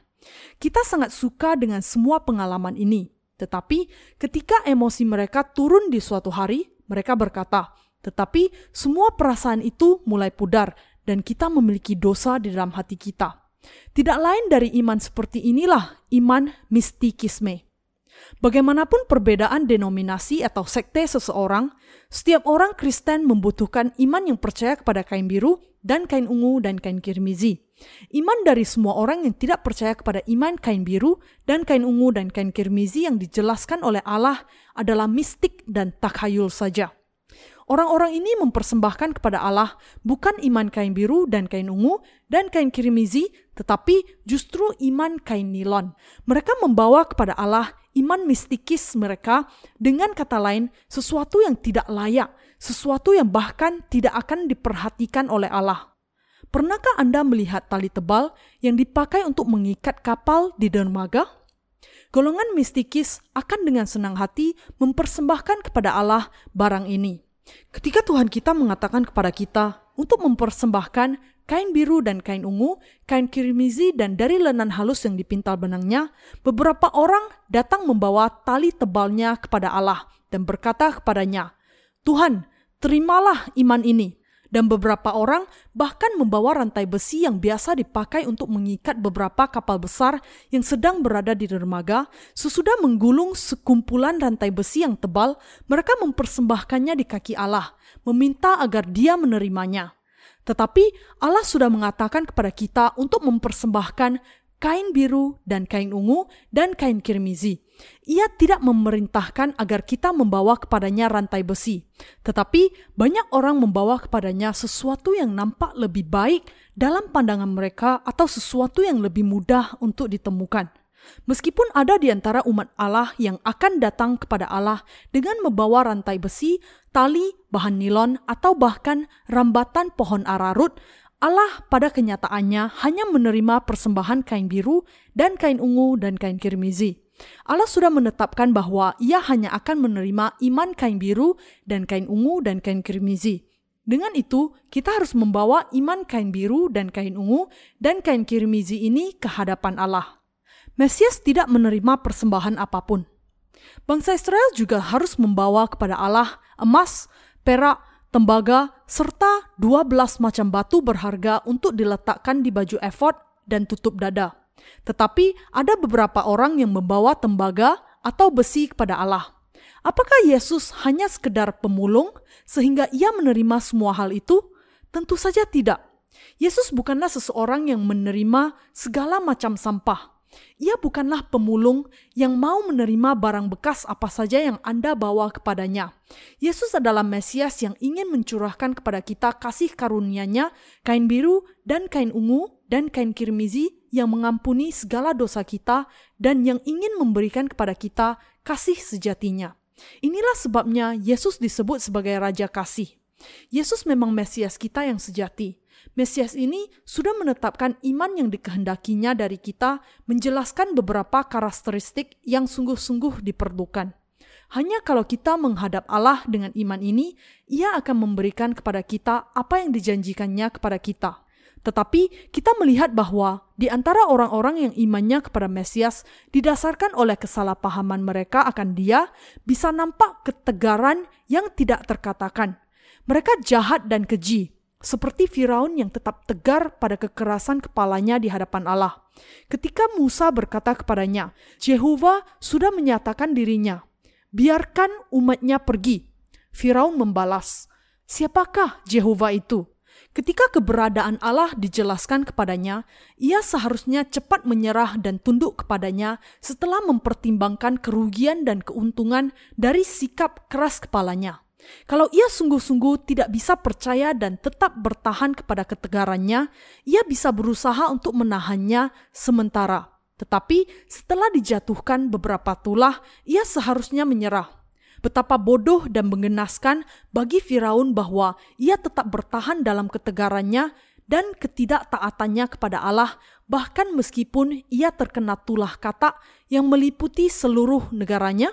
Kita sangat suka dengan semua pengalaman ini. Tetapi ketika emosi mereka turun di suatu hari, mereka berkata, tetapi semua perasaan itu mulai pudar dan kita memiliki dosa di dalam hati kita. Tidak lain dari iman seperti inilah iman mistikisme. Bagaimanapun perbedaan denominasi atau sekte seseorang, setiap orang Kristen membutuhkan iman yang percaya kepada kain biru dan kain ungu dan kain kirmizi. Iman dari semua orang yang tidak percaya kepada iman kain biru dan kain ungu dan kain kirmizi yang dijelaskan oleh Allah adalah mistik dan takhayul saja. Orang-orang ini mempersembahkan kepada Allah bukan iman kain biru dan kain ungu dan kain kirimizi, tetapi justru iman kain nilon. Mereka membawa kepada Allah iman mistikis mereka dengan kata lain sesuatu yang tidak layak, sesuatu yang bahkan tidak akan diperhatikan oleh Allah. Pernahkah Anda melihat tali tebal yang dipakai untuk mengikat kapal di dermaga? Golongan mistikis akan dengan senang hati mempersembahkan kepada Allah barang ini. Ketika Tuhan kita mengatakan kepada kita untuk mempersembahkan kain biru dan kain ungu, kain kirmizi dan dari lenan halus yang dipintal benangnya, beberapa orang datang membawa tali tebalnya kepada Allah dan berkata kepadanya, Tuhan, terimalah iman ini. Dan beberapa orang bahkan membawa rantai besi yang biasa dipakai untuk mengikat beberapa kapal besar yang sedang berada di dermaga. Sesudah menggulung sekumpulan rantai besi yang tebal, mereka mempersembahkannya di kaki Allah, meminta agar Dia menerimanya. Tetapi Allah sudah mengatakan kepada kita untuk mempersembahkan kain biru dan kain ungu dan kain kirmizi. Ia tidak memerintahkan agar kita membawa kepadanya rantai besi, tetapi banyak orang membawa kepadanya sesuatu yang nampak lebih baik dalam pandangan mereka atau sesuatu yang lebih mudah untuk ditemukan. Meskipun ada di antara umat Allah yang akan datang kepada Allah dengan membawa rantai besi, tali, bahan nilon, atau bahkan rambatan pohon ararut, Allah pada kenyataannya hanya menerima persembahan kain biru dan kain ungu dan kain kirmizi. Allah sudah menetapkan bahwa ia hanya akan menerima iman kain biru dan kain ungu dan kain kirmizi. Dengan itu, kita harus membawa iman kain biru dan kain ungu dan kain kirmizi ini ke hadapan Allah. Mesias tidak menerima persembahan apa pun. Bangsa Israel juga harus membawa kepada Allah emas, perak, tembaga, serta 12 macam batu berharga untuk diletakkan di baju efod dan tutup dada. Tetapi ada beberapa orang yang membawa tembaga atau besi kepada Allah. Apakah Yesus hanya sekedar pemulung sehingga ia menerima semua hal itu? Tentu saja tidak. Yesus bukanlah seseorang yang menerima segala macam sampah. Ia bukanlah pemulung yang mau menerima barang bekas apa saja yang Anda bawa kepadanya. Yesus adalah Mesias yang ingin mencurahkan kepada kita kasih karunia-Nya, kain biru dan kain ungu dan kain kirmizi yang mengampuni segala dosa kita dan yang ingin memberikan kepada kita kasih sejatinya. Inilah sebabnya Yesus disebut sebagai Raja Kasih. Yesus memang Mesias kita yang sejati. Mesias ini sudah menetapkan iman yang dikehendakinya dari kita, menjelaskan beberapa karakteristik yang sungguh-sungguh diperlukan. Hanya kalau kita menghadap Allah dengan iman ini, Ia akan memberikan kepada kita apa yang dijanjikannya kepada kita. Tetapi kita melihat bahwa di antara orang-orang yang imannya kepada Mesias didasarkan oleh kesalahpahaman mereka akan Dia, bisa nampak ketegaran yang tidak terkatakan. Mereka jahat dan keji, seperti Firaun yang tetap tegar pada kekerasan kepalanya di hadapan Allah. Ketika Musa berkata kepadanya, Jehovah sudah menyatakan dirinya, biarkan umatnya pergi. Firaun membalas, siapakah Jehovah itu? Ketika keberadaan Allah dijelaskan kepadanya, ia seharusnya cepat menyerah dan tunduk kepadanya setelah mempertimbangkan kerugian dan keuntungan dari sikap keras kepalanya. Kalau ia sungguh-sungguh tidak bisa percaya dan tetap bertahan kepada ketegarannya, ia bisa berusaha untuk menahannya sementara. Tetapi setelah dijatuhkan beberapa tulah, ia seharusnya menyerah. Betapa bodoh dan mengenaskan bagi Firaun bahwa ia tetap bertahan dalam ketegarannya dan ketidaktaatannya kepada Allah, bahkan meskipun ia terkena tulah kata yang meliputi seluruh negaranya.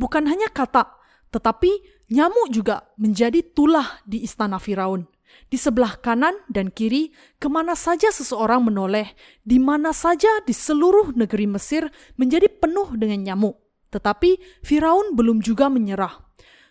Bukan hanya kata, tetapi nyamuk juga menjadi tulah di istana Firaun. Di sebelah kanan dan kiri, ke mana saja seseorang menoleh, di mana saja di seluruh negeri Mesir menjadi penuh dengan nyamuk. Tetapi Firaun belum juga menyerah.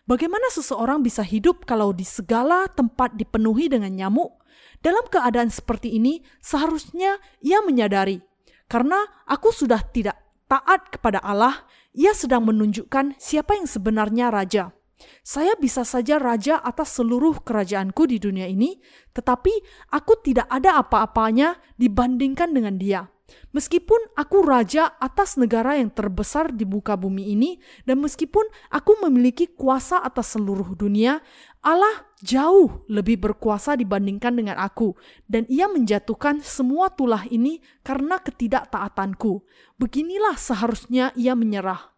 Bagaimana seseorang bisa hidup kalau di segala tempat dipenuhi dengan nyamuk? Dalam keadaan seperti ini, seharusnya ia menyadari, karena aku sudah tidak taat kepada Allah, ia sedang menunjukkan siapa yang sebenarnya raja. Saya bisa saja raja atas seluruh kerajaanku di dunia ini, tetapi aku tidak ada apa-apanya dibandingkan dengan dia. Meskipun aku raja atas negara yang terbesar di muka bumi ini, dan meskipun aku memiliki kuasa atas seluruh dunia, Allah jauh lebih berkuasa dibandingkan dengan aku, dan Ia menjatuhkan semua tulah ini karena ketidaktaatanku. Beginilah seharusnya Ia menyerah.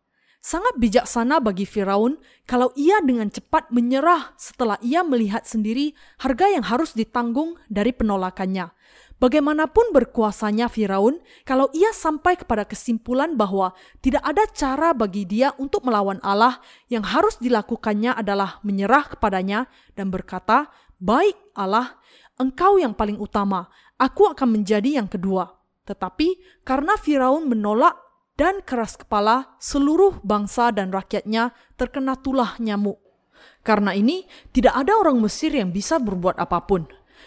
Sangat bijaksana bagi Firaun kalau ia dengan cepat menyerah setelah ia melihat sendiri harga yang harus ditanggung dari penolakannya. Bagaimanapun berkuasanya Firaun, kalau ia sampai kepada kesimpulan bahwa tidak ada cara bagi dia untuk melawan Allah, yang harus dilakukannya adalah menyerah kepadanya dan berkata, "Baik Allah, Engkau yang paling utama, aku akan menjadi yang kedua." Tetapi karena Firaun menolak dan keras kepala, seluruh bangsa dan rakyatnya terkena tulah nyamuk. Karena ini, tidak ada orang Mesir yang bisa berbuat apa pun.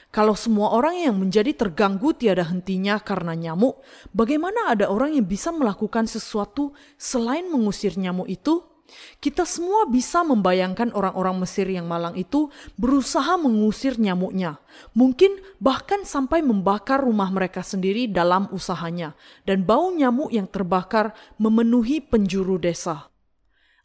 Kalau semua orang yang menjadi terganggu tiada hentinya karena nyamuk, bagaimana ada orang yang bisa melakukan sesuatu selain mengusir nyamuk itu? Kita semua bisa membayangkan orang-orang Mesir yang malang itu berusaha mengusir nyamuknya, mungkin bahkan sampai membakar rumah mereka sendiri dalam usahanya, dan bau nyamuk yang terbakar memenuhi penjuru desa.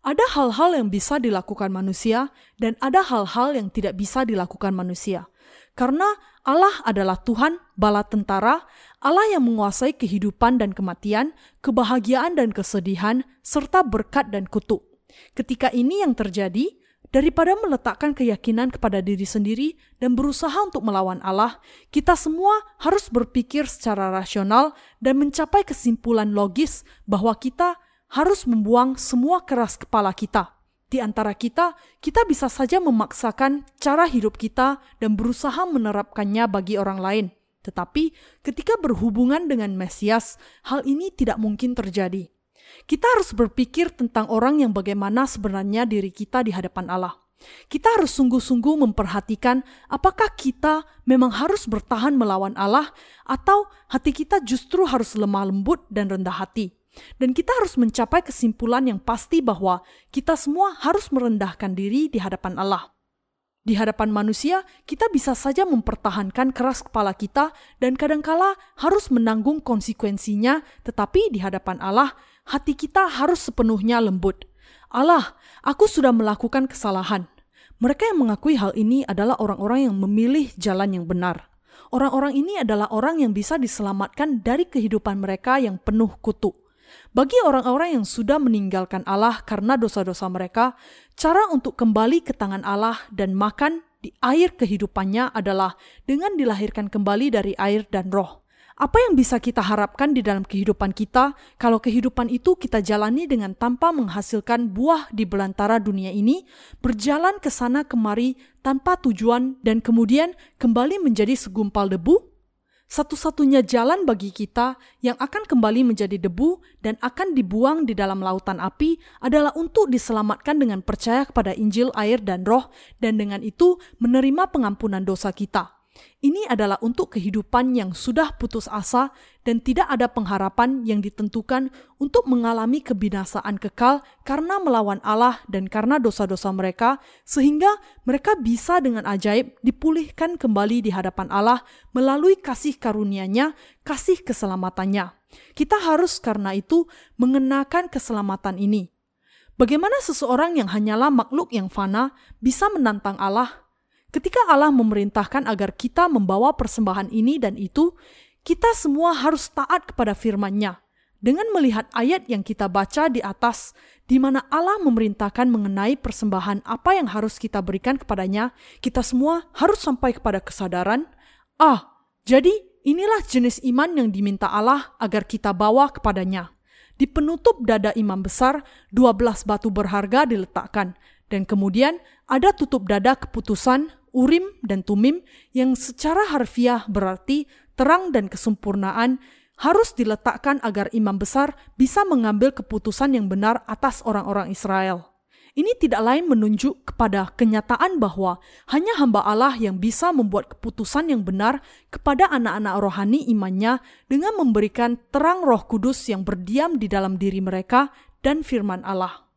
Ada hal-hal yang bisa dilakukan manusia, dan ada hal-hal yang tidak bisa dilakukan manusia. Karena Allah adalah Tuhan bala tentara, Allah yang menguasai kehidupan dan kematian, kebahagiaan dan kesedihan, serta berkat dan kutuk. Ketika ini yang terjadi, daripada meletakkan keyakinan kepada diri sendiri dan berusaha untuk melawan Allah, kita semua harus berpikir secara rasional dan mencapai kesimpulan logis bahwa kita harus membuang semua keras kepala kita. Di antara kita, kita bisa saja memaksakan cara hidup kita dan berusaha menerapkannya bagi orang lain. Tetapi ketika berhubungan dengan Mesias, hal ini tidak mungkin terjadi. Kita harus berpikir tentang orang yang bagaimana sebenarnya diri kita di hadapan Allah. Kita harus sungguh-sungguh memperhatikan apakah kita memang harus bertahan melawan Allah atau hati kita justru harus lemah lembut dan rendah hati. Dan kita harus mencapai kesimpulan yang pasti bahwa kita semua harus merendahkan diri di hadapan Allah. Di hadapan manusia, kita bisa saja mempertahankan keras kepala kita dan kadangkala harus menanggung konsekuensinya, tetapi di hadapan Allah, hati kita harus sepenuhnya lembut. Allah, aku sudah melakukan kesalahan. Mereka yang mengakui hal ini adalah orang-orang yang memilih jalan yang benar. Orang-orang ini adalah orang yang bisa diselamatkan dari kehidupan mereka yang penuh kutuk. Bagi orang-orang yang sudah meninggalkan Allah karena dosa-dosa mereka, cara untuk kembali ke tangan Allah dan makan di air kehidupannya adalah dengan dilahirkan kembali dari air dan roh. Apa yang bisa kita harapkan di dalam kehidupan kita kalau kehidupan itu kita jalani dengan tanpa menghasilkan buah di belantara dunia ini, berjalan ke sana kemari tanpa tujuan dan kemudian kembali menjadi segumpal debu? Satu-satunya jalan bagi kita yang akan kembali menjadi debu dan akan dibuang di dalam lautan api adalah untuk diselamatkan dengan percaya kepada Injil, air, dan Roh, dan dengan itu menerima pengampunan dosa kita. Ini adalah untuk kehidupan yang sudah putus asa dan tidak ada pengharapan yang ditentukan untuk mengalami kebinasaan kekal karena melawan Allah dan karena dosa-dosa mereka, sehingga mereka bisa dengan ajaib dipulihkan kembali di hadapan Allah melalui kasih karunia-Nya, kasih keselamatannya. Kita harus karena itu mengenakan keselamatan ini. Bagaimana seseorang yang hanyalah makhluk yang fana bisa menantang Allah Ketika Allah memerintahkan agar kita membawa persembahan ini dan itu, kita semua harus taat kepada firman-Nya. Dengan melihat ayat yang kita baca di atas, di mana Allah memerintahkan mengenai persembahan apa yang harus kita berikan kepadanya, kita semua harus sampai kepada kesadaran, ah, jadi inilah jenis iman yang diminta Allah agar kita bawa kepadanya. Di penutup dada imam besar, 12 batu berharga diletakkan, dan kemudian ada tutup dada keputusan Urim dan Tumim yang secara harfiah berarti terang dan kesempurnaan harus diletakkan agar imam besar bisa mengambil keputusan yang benar atas orang-orang Israel. Ini tidak lain menunjuk kepada kenyataan bahwa hanya hamba Allah yang bisa membuat keputusan yang benar kepada anak-anak rohani imannya dengan memberikan terang roh kudus yang berdiam di dalam diri mereka dan firman Allah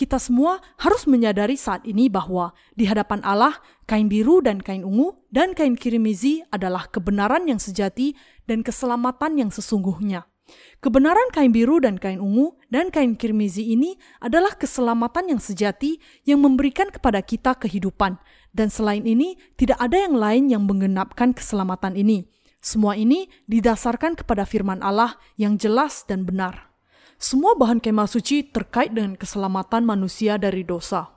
kita semua harus menyadari saat ini bahwa di hadapan Allah, kain biru dan kain ungu dan kain kirimizi adalah kebenaran yang sejati dan keselamatan yang sesungguhnya. Kebenaran kain biru dan kain ungu dan kain kirmizi ini adalah keselamatan yang sejati yang memberikan kepada kita kehidupan. Dan selain ini, tidak ada yang lain yang menggenapkan keselamatan ini. Semua ini didasarkan kepada firman Allah yang jelas dan benar. Semua bahan kemah suci terkait dengan keselamatan manusia dari dosa.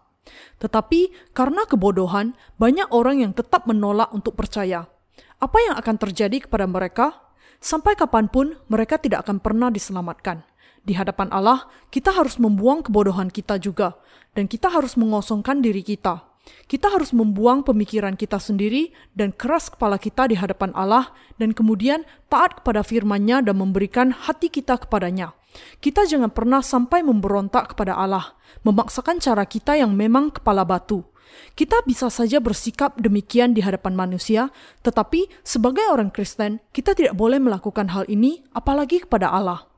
Tetapi karena kebodohan, banyak orang yang tetap menolak untuk percaya. Apa yang akan terjadi kepada mereka? Sampai kapan pun mereka tidak akan pernah diselamatkan. Di hadapan Allah, kita harus membuang kebodohan kita juga, dan kita harus mengosongkan diri kita. Kita harus membuang pemikiran kita sendiri dan keras kepala kita di hadapan Allah, dan kemudian taat kepada firman-Nya dan memberikan hati kita kepadanya. Kita jangan pernah sampai memberontak kepada Allah, memaksakan cara kita yang memang kepala batu. Kita bisa saja bersikap demikian di hadapan manusia, tetapi sebagai orang Kristen, kita tidak boleh melakukan hal ini, apalagi kepada Allah.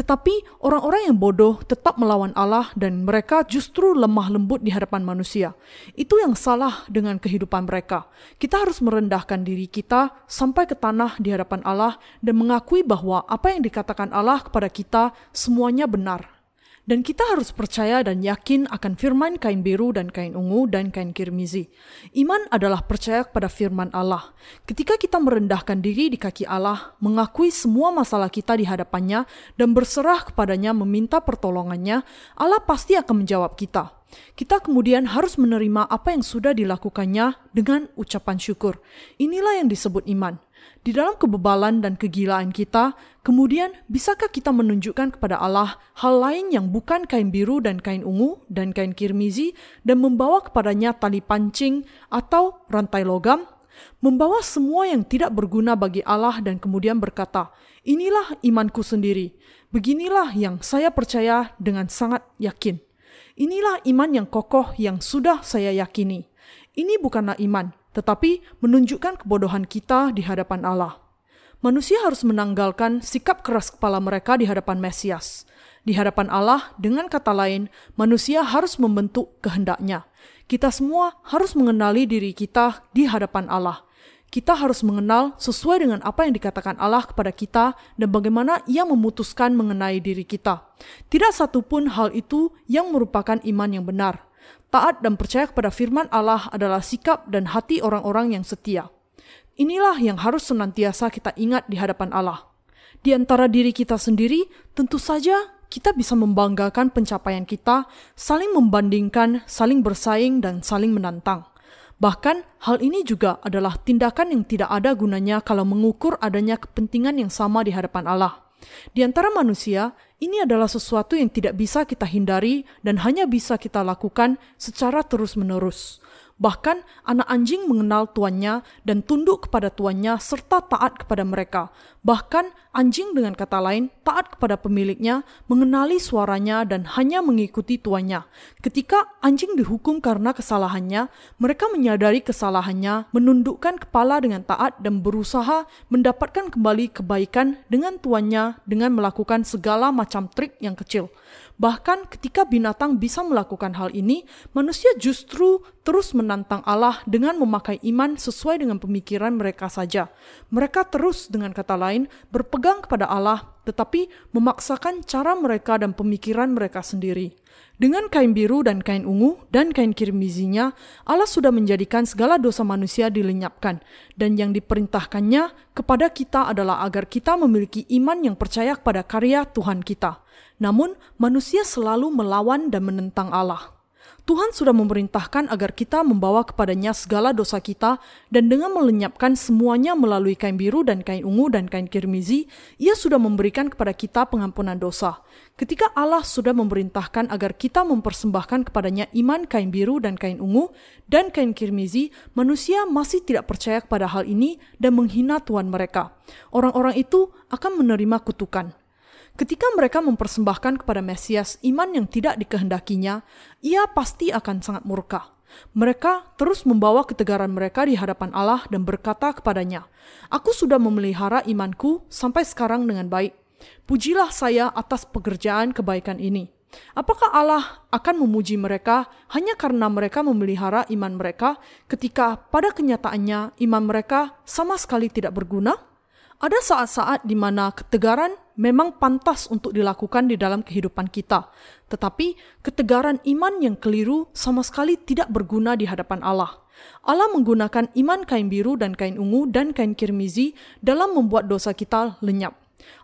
Tetapi orang-orang yang bodoh tetap melawan Allah dan mereka justru lemah lembut di hadapan manusia. Itu yang salah dengan kehidupan mereka. Kita harus merendahkan diri kita sampai ke tanah di hadapan Allah dan mengakui bahwa apa yang dikatakan Allah kepada kita semuanya benar. Dan kita harus percaya dan yakin akan firman kain biru dan kain ungu dan kain kirmizi. Iman adalah percaya kepada firman Allah. Ketika kita merendahkan diri di kaki Allah, mengakui semua masalah kita di hadapannya, dan berserah kepadanya meminta pertolongannya, Allah pasti akan menjawab kita. Kita kemudian harus menerima apa yang sudah dilakukannya dengan ucapan syukur. Inilah yang disebut iman. Di dalam kebebalan dan kegilaan kita, kemudian bisakah kita menunjukkan kepada Allah hal lain yang bukan kain biru dan kain ungu dan kain kirmizi dan membawa kepadanya tali pancing atau rantai logam? Membawa semua yang tidak berguna bagi Allah dan kemudian berkata, inilah imanku sendiri. Beginilah yang saya percaya dengan sangat yakin. Inilah iman yang kokoh yang sudah saya yakini. Ini bukanlah iman, tetapi menunjukkan kebodohan kita di hadapan Allah. Manusia harus menanggalkan sikap keras kepala mereka di hadapan Mesias. Di hadapan Allah, dengan kata lain, manusia harus membentuk kehendaknya. Kita semua harus mengenali diri kita di hadapan Allah. Kita harus mengenal sesuai dengan apa yang dikatakan Allah kepada kita dan bagaimana Ia memutuskan mengenai diri kita. Tidak satupun hal itu yang merupakan iman yang benar. Taat dan percaya kepada firman Allah adalah sikap dan hati orang-orang yang setia. Inilah yang harus senantiasa kita ingat di hadapan Allah. Di antara diri kita sendiri, tentu saja kita bisa membanggakan pencapaian kita, saling membandingkan, saling bersaing, dan saling menantang. Bahkan, hal ini juga adalah tindakan yang tidak ada gunanya kalau mengukur adanya kepentingan yang sama di hadapan Allah. Di antara manusia, ini adalah sesuatu yang tidak bisa kita hindari dan hanya bisa kita lakukan secara terus-menerus. Bahkan anak anjing mengenal tuannya dan tunduk kepada tuannya serta taat kepada mereka. Bahkan anjing dengan kata lain taat kepada pemiliknya, mengenali suaranya dan hanya mengikuti tuannya. Ketika anjing dihukum karena kesalahannya, mereka menyadari kesalahannya, menundukkan kepala dengan taat dan berusaha mendapatkan kembali kebaikan dengan tuannya dengan melakukan segala macam trik yang kecil. Bahkan ketika binatang bisa melakukan hal ini, manusia justru terus menantang Allah dengan memakai iman sesuai dengan pemikiran mereka saja. Mereka terus dengan kata lain berpegang kepada Allah, tetapi memaksakan cara mereka dan pemikiran mereka sendiri. Dengan kain biru dan kain ungu dan kain kirmizinya, Allah sudah menjadikan segala dosa manusia dilenyapkan, dan yang diperintahkannya kepada kita adalah agar kita memiliki iman yang percaya kepada karya Tuhan kita. Namun, manusia selalu melawan dan menentang Allah. Tuhan sudah memerintahkan agar kita membawa kepadanya segala dosa kita dan dengan melenyapkan semuanya melalui kain biru dan kain ungu dan kain kirmizi, ia sudah memberikan kepada kita pengampunan dosa. Ketika Allah sudah memerintahkan agar kita mempersembahkan kepadanya iman kain biru dan kain ungu dan kain kirmizi, manusia masih tidak percaya kepada hal ini dan menghina Tuhan mereka. Orang-orang itu akan menerima kutukan. Ketika mereka mempersembahkan kepada Mesias iman yang tidak dikehendakinya, ia pasti akan sangat murka. Mereka terus membawa ketegaran mereka di hadapan Allah dan berkata kepadanya, Aku sudah memelihara imanku sampai sekarang dengan baik. Pujilah saya atas pekerjaan kebaikan ini. Apakah Allah akan memuji mereka hanya karena mereka memelihara iman mereka ketika pada kenyataannya iman mereka sama sekali tidak berguna? Ada saat-saat di mana ketegaran memang pantas untuk dilakukan di dalam kehidupan kita, tetapi ketegaran iman yang keliru sama sekali tidak berguna di hadapan Allah. Allah menggunakan iman kain biru dan kain ungu dan kain kirmizi dalam membuat dosa kita lenyap.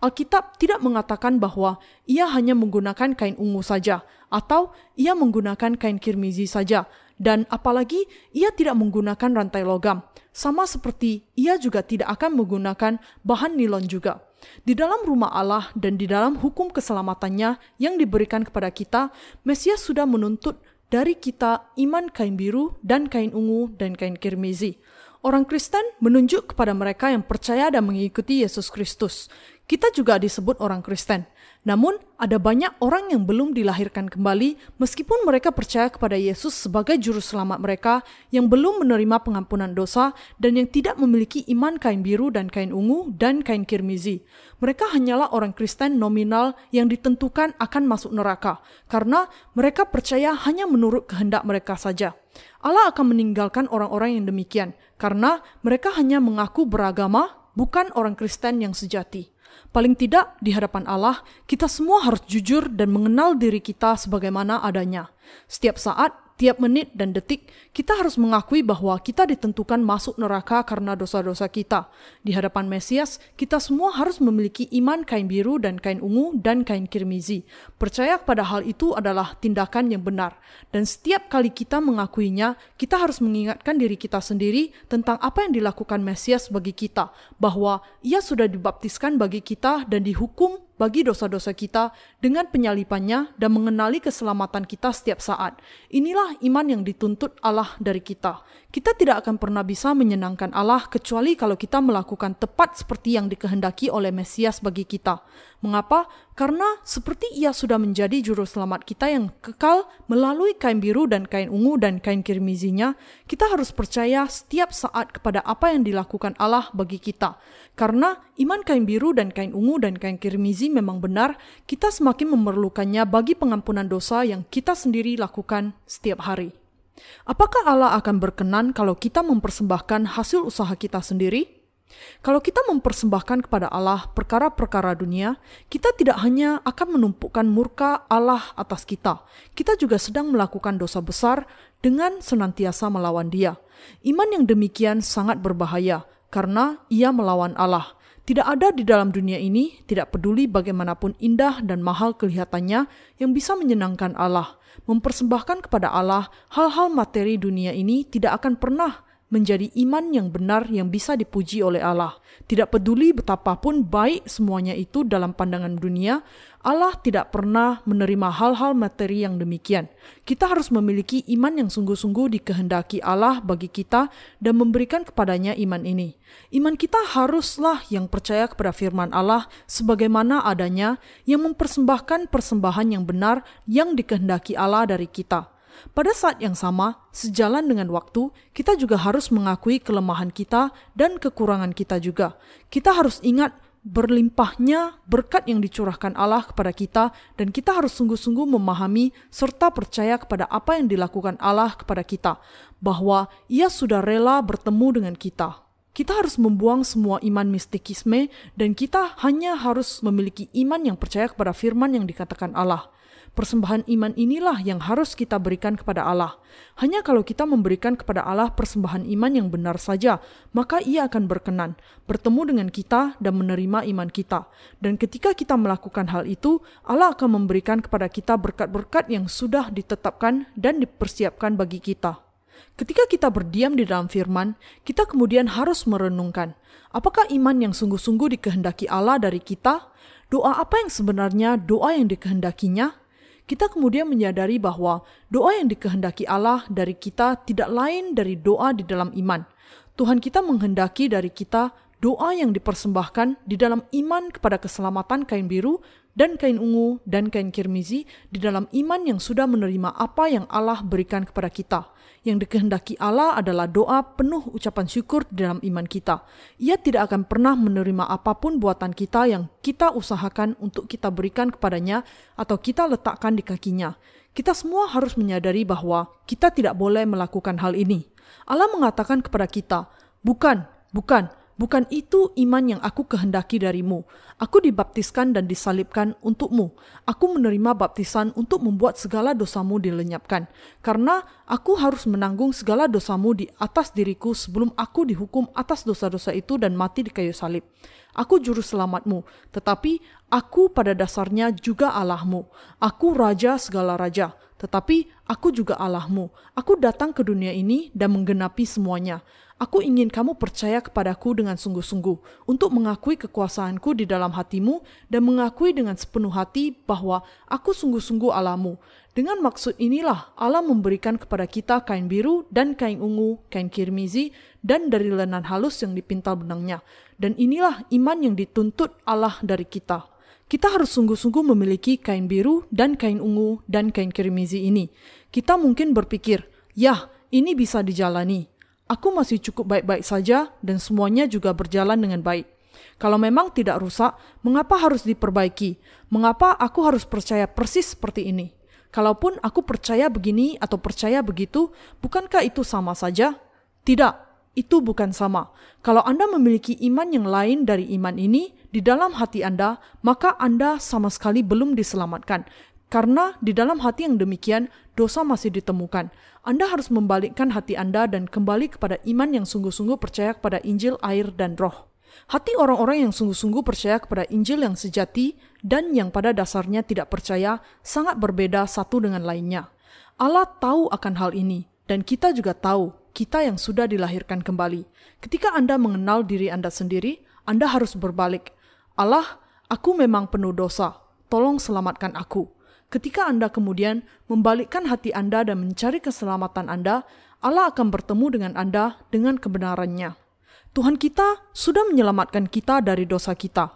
Alkitab tidak mengatakan bahwa ia hanya menggunakan kain ungu saja, atau ia menggunakan kain kirmizi saja, dan apalagi ia tidak menggunakan rantai logam sama seperti ia juga tidak akan menggunakan bahan nilon juga. Di dalam rumah Allah dan di dalam hukum keselamatannya yang diberikan kepada kita, Mesias sudah menuntut dari kita iman kain biru dan kain ungu dan kain kirmizi. Orang Kristen menunjuk kepada mereka yang percaya dan mengikuti Yesus Kristus. Kita juga disebut orang Kristen. Namun, ada banyak orang yang belum dilahirkan kembali meskipun mereka percaya kepada Yesus sebagai juru selamat mereka yang belum menerima pengampunan dosa dan yang tidak memiliki iman kain biru dan kain ungu dan kain kirmizi. Mereka hanyalah orang Kristen nominal yang ditentukan akan masuk neraka karena mereka percaya hanya menurut kehendak mereka saja. Allah akan meninggalkan orang-orang yang demikian karena mereka hanya mengaku beragama, bukan orang Kristen yang sejati. Paling tidak di hadapan Allah, kita semua harus jujur dan mengenal diri kita sebagaimana adanya. Setiap saat Tiap menit dan detik, kita harus mengakui bahwa kita ditentukan masuk neraka karena dosa-dosa kita. Di hadapan Mesias, kita semua harus memiliki iman kain biru dan kain ungu dan kain kirmizi. Percaya pada hal itu adalah tindakan yang benar. Dan setiap kali kita mengakuinya, kita harus mengingatkan diri kita sendiri tentang apa yang dilakukan Mesias bagi kita, bahwa ia sudah dibaptiskan bagi kita dan dihukum bagi dosa-dosa kita dengan penyalipannya dan mengenali keselamatan kita setiap saat. Inilah iman yang dituntut Allah dari kita. Kita tidak akan pernah bisa menyenangkan Allah kecuali kalau kita melakukan tepat seperti yang dikehendaki oleh Mesias bagi kita. Mengapa? Karena seperti ia sudah menjadi juru selamat kita yang kekal melalui kain biru dan kain ungu dan kain kirmizinya, kita harus percaya setiap saat kepada apa yang dilakukan Allah bagi kita. Karena iman kain biru dan kain ungu dan kain kirmizi memang benar, kita semakin memerlukannya bagi pengampunan dosa yang kita sendiri lakukan setiap hari. Apakah Allah akan berkenan kalau kita mempersembahkan hasil usaha kita sendiri? Kalau kita mempersembahkan kepada Allah perkara-perkara dunia, kita tidak hanya akan menumpukan murka Allah atas kita, kita juga sedang melakukan dosa besar dengan senantiasa melawan Dia. Iman yang demikian sangat berbahaya, karena ia melawan Allah. Tidak ada di dalam dunia ini, tidak peduli bagaimanapun indah dan mahal kelihatannya, yang bisa menyenangkan Allah. Mempersembahkan kepada Allah hal-hal materi dunia ini tidak akan pernah menjadi iman yang benar yang bisa dipuji oleh Allah. Tidak peduli betapapun baik semuanya itu dalam pandangan dunia, Allah tidak pernah menerima hal-hal materi yang demikian. Kita harus memiliki iman yang sungguh-sungguh dikehendaki Allah bagi kita dan memberikan kepadanya iman ini. Iman kita haruslah yang percaya kepada firman Allah sebagaimana adanya yang mempersembahkan persembahan yang benar yang dikehendaki Allah dari kita. Pada saat yang sama, sejalan dengan waktu, kita juga harus mengakui kelemahan kita dan kekurangan kita juga. Kita harus ingat berlimpahnya berkat yang dicurahkan Allah kepada kita dan kita harus sungguh-sungguh memahami serta percaya kepada apa yang dilakukan Allah kepada kita bahwa ia sudah rela bertemu dengan kita. Kita harus membuang semua iman mistikisme dan kita hanya harus memiliki iman yang percaya kepada firman yang dikatakan Allah. Persembahan iman inilah yang harus kita berikan kepada Allah. Hanya kalau kita memberikan kepada Allah persembahan iman yang benar saja, maka Ia akan berkenan, bertemu dengan kita, dan menerima iman kita. Dan ketika kita melakukan hal itu, Allah akan memberikan kepada kita berkat-berkat yang sudah ditetapkan dan dipersiapkan bagi kita. Ketika kita berdiam di dalam firman, kita kemudian harus merenungkan, apakah iman yang sungguh-sungguh dikehendaki Allah dari kita? Doa apa yang sebenarnya doa yang dikehendakinya? Kita kemudian menyadari bahwa doa yang dikehendaki Allah dari kita tidak lain dari doa di dalam iman. Tuhan kita menghendaki dari kita doa yang dipersembahkan di dalam iman kepada keselamatan kain biru dan kain ungu dan kain kirmizi di dalam iman yang sudah menerima apa yang Allah berikan kepada kita. Yang dikehendaki Allah adalah doa penuh ucapan syukur dalam iman kita. Ia tidak akan pernah menerima apa pun buatan kita yang kita usahakan untuk kita berikan kepadanya atau kita letakkan di kakinya. Kita semua harus menyadari bahwa kita tidak boleh melakukan hal ini. Allah mengatakan kepada kita, "Bukan, bukan, Bukan itu iman yang aku kehendaki darimu. Aku dibaptiskan dan disalibkan untukmu. Aku menerima baptisan untuk membuat segala dosamu dilenyapkan. Karena aku harus menanggung segala dosamu di atas diriku sebelum aku dihukum atas dosa-dosa itu dan mati di kayu salib. Aku juru selamatmu, tetapi aku pada dasarnya juga Allahmu. Aku raja segala raja, tetapi aku juga Allahmu. Aku datang ke dunia ini dan menggenapi semuanya. Aku ingin kamu percaya kepadaku dengan sungguh-sungguh untuk mengakui kekuasaanku di dalam hatimu dan mengakui dengan sepenuh hati bahwa aku sungguh-sungguh Allahmu. Dengan maksud inilah Allah memberikan kepada kita kain biru dan kain ungu, kain kirmizi, dan dari lenan halus yang dipintal benangnya. Dan inilah iman yang dituntut Allah dari kita. Kita harus sungguh-sungguh memiliki kain biru dan kain ungu dan kain kirmizi ini. Kita mungkin berpikir, ya, ini bisa dijalani Aku masih cukup baik-baik saja dan semuanya juga berjalan dengan baik. Kalau memang tidak rusak, mengapa harus diperbaiki? Mengapa aku harus percaya persis seperti ini? Kalaupun aku percaya begini atau percaya begitu, bukankah itu sama saja? Tidak, itu bukan sama. Kalau Anda memiliki iman yang lain dari iman ini di dalam hati Anda, maka Anda sama sekali belum diselamatkan. Karena di dalam hati yang demikian, dosa masih ditemukan. Anda harus membalikkan hati Anda dan kembali kepada iman yang sungguh-sungguh percaya kepada Injil, air, dan roh. Hati orang-orang yang sungguh-sungguh percaya kepada Injil yang sejati dan yang pada dasarnya tidak percaya sangat berbeda satu dengan lainnya. Allah tahu akan hal ini, dan kita juga tahu kita yang sudah dilahirkan kembali. Ketika Anda mengenal diri Anda sendiri, Anda harus berbalik. Allah, aku memang penuh dosa. Tolong selamatkan aku. Ketika Anda kemudian membalikkan hati Anda dan mencari keselamatan Anda, Allah akan bertemu dengan Anda dengan kebenarannya. Tuhan kita sudah menyelamatkan kita dari dosa kita.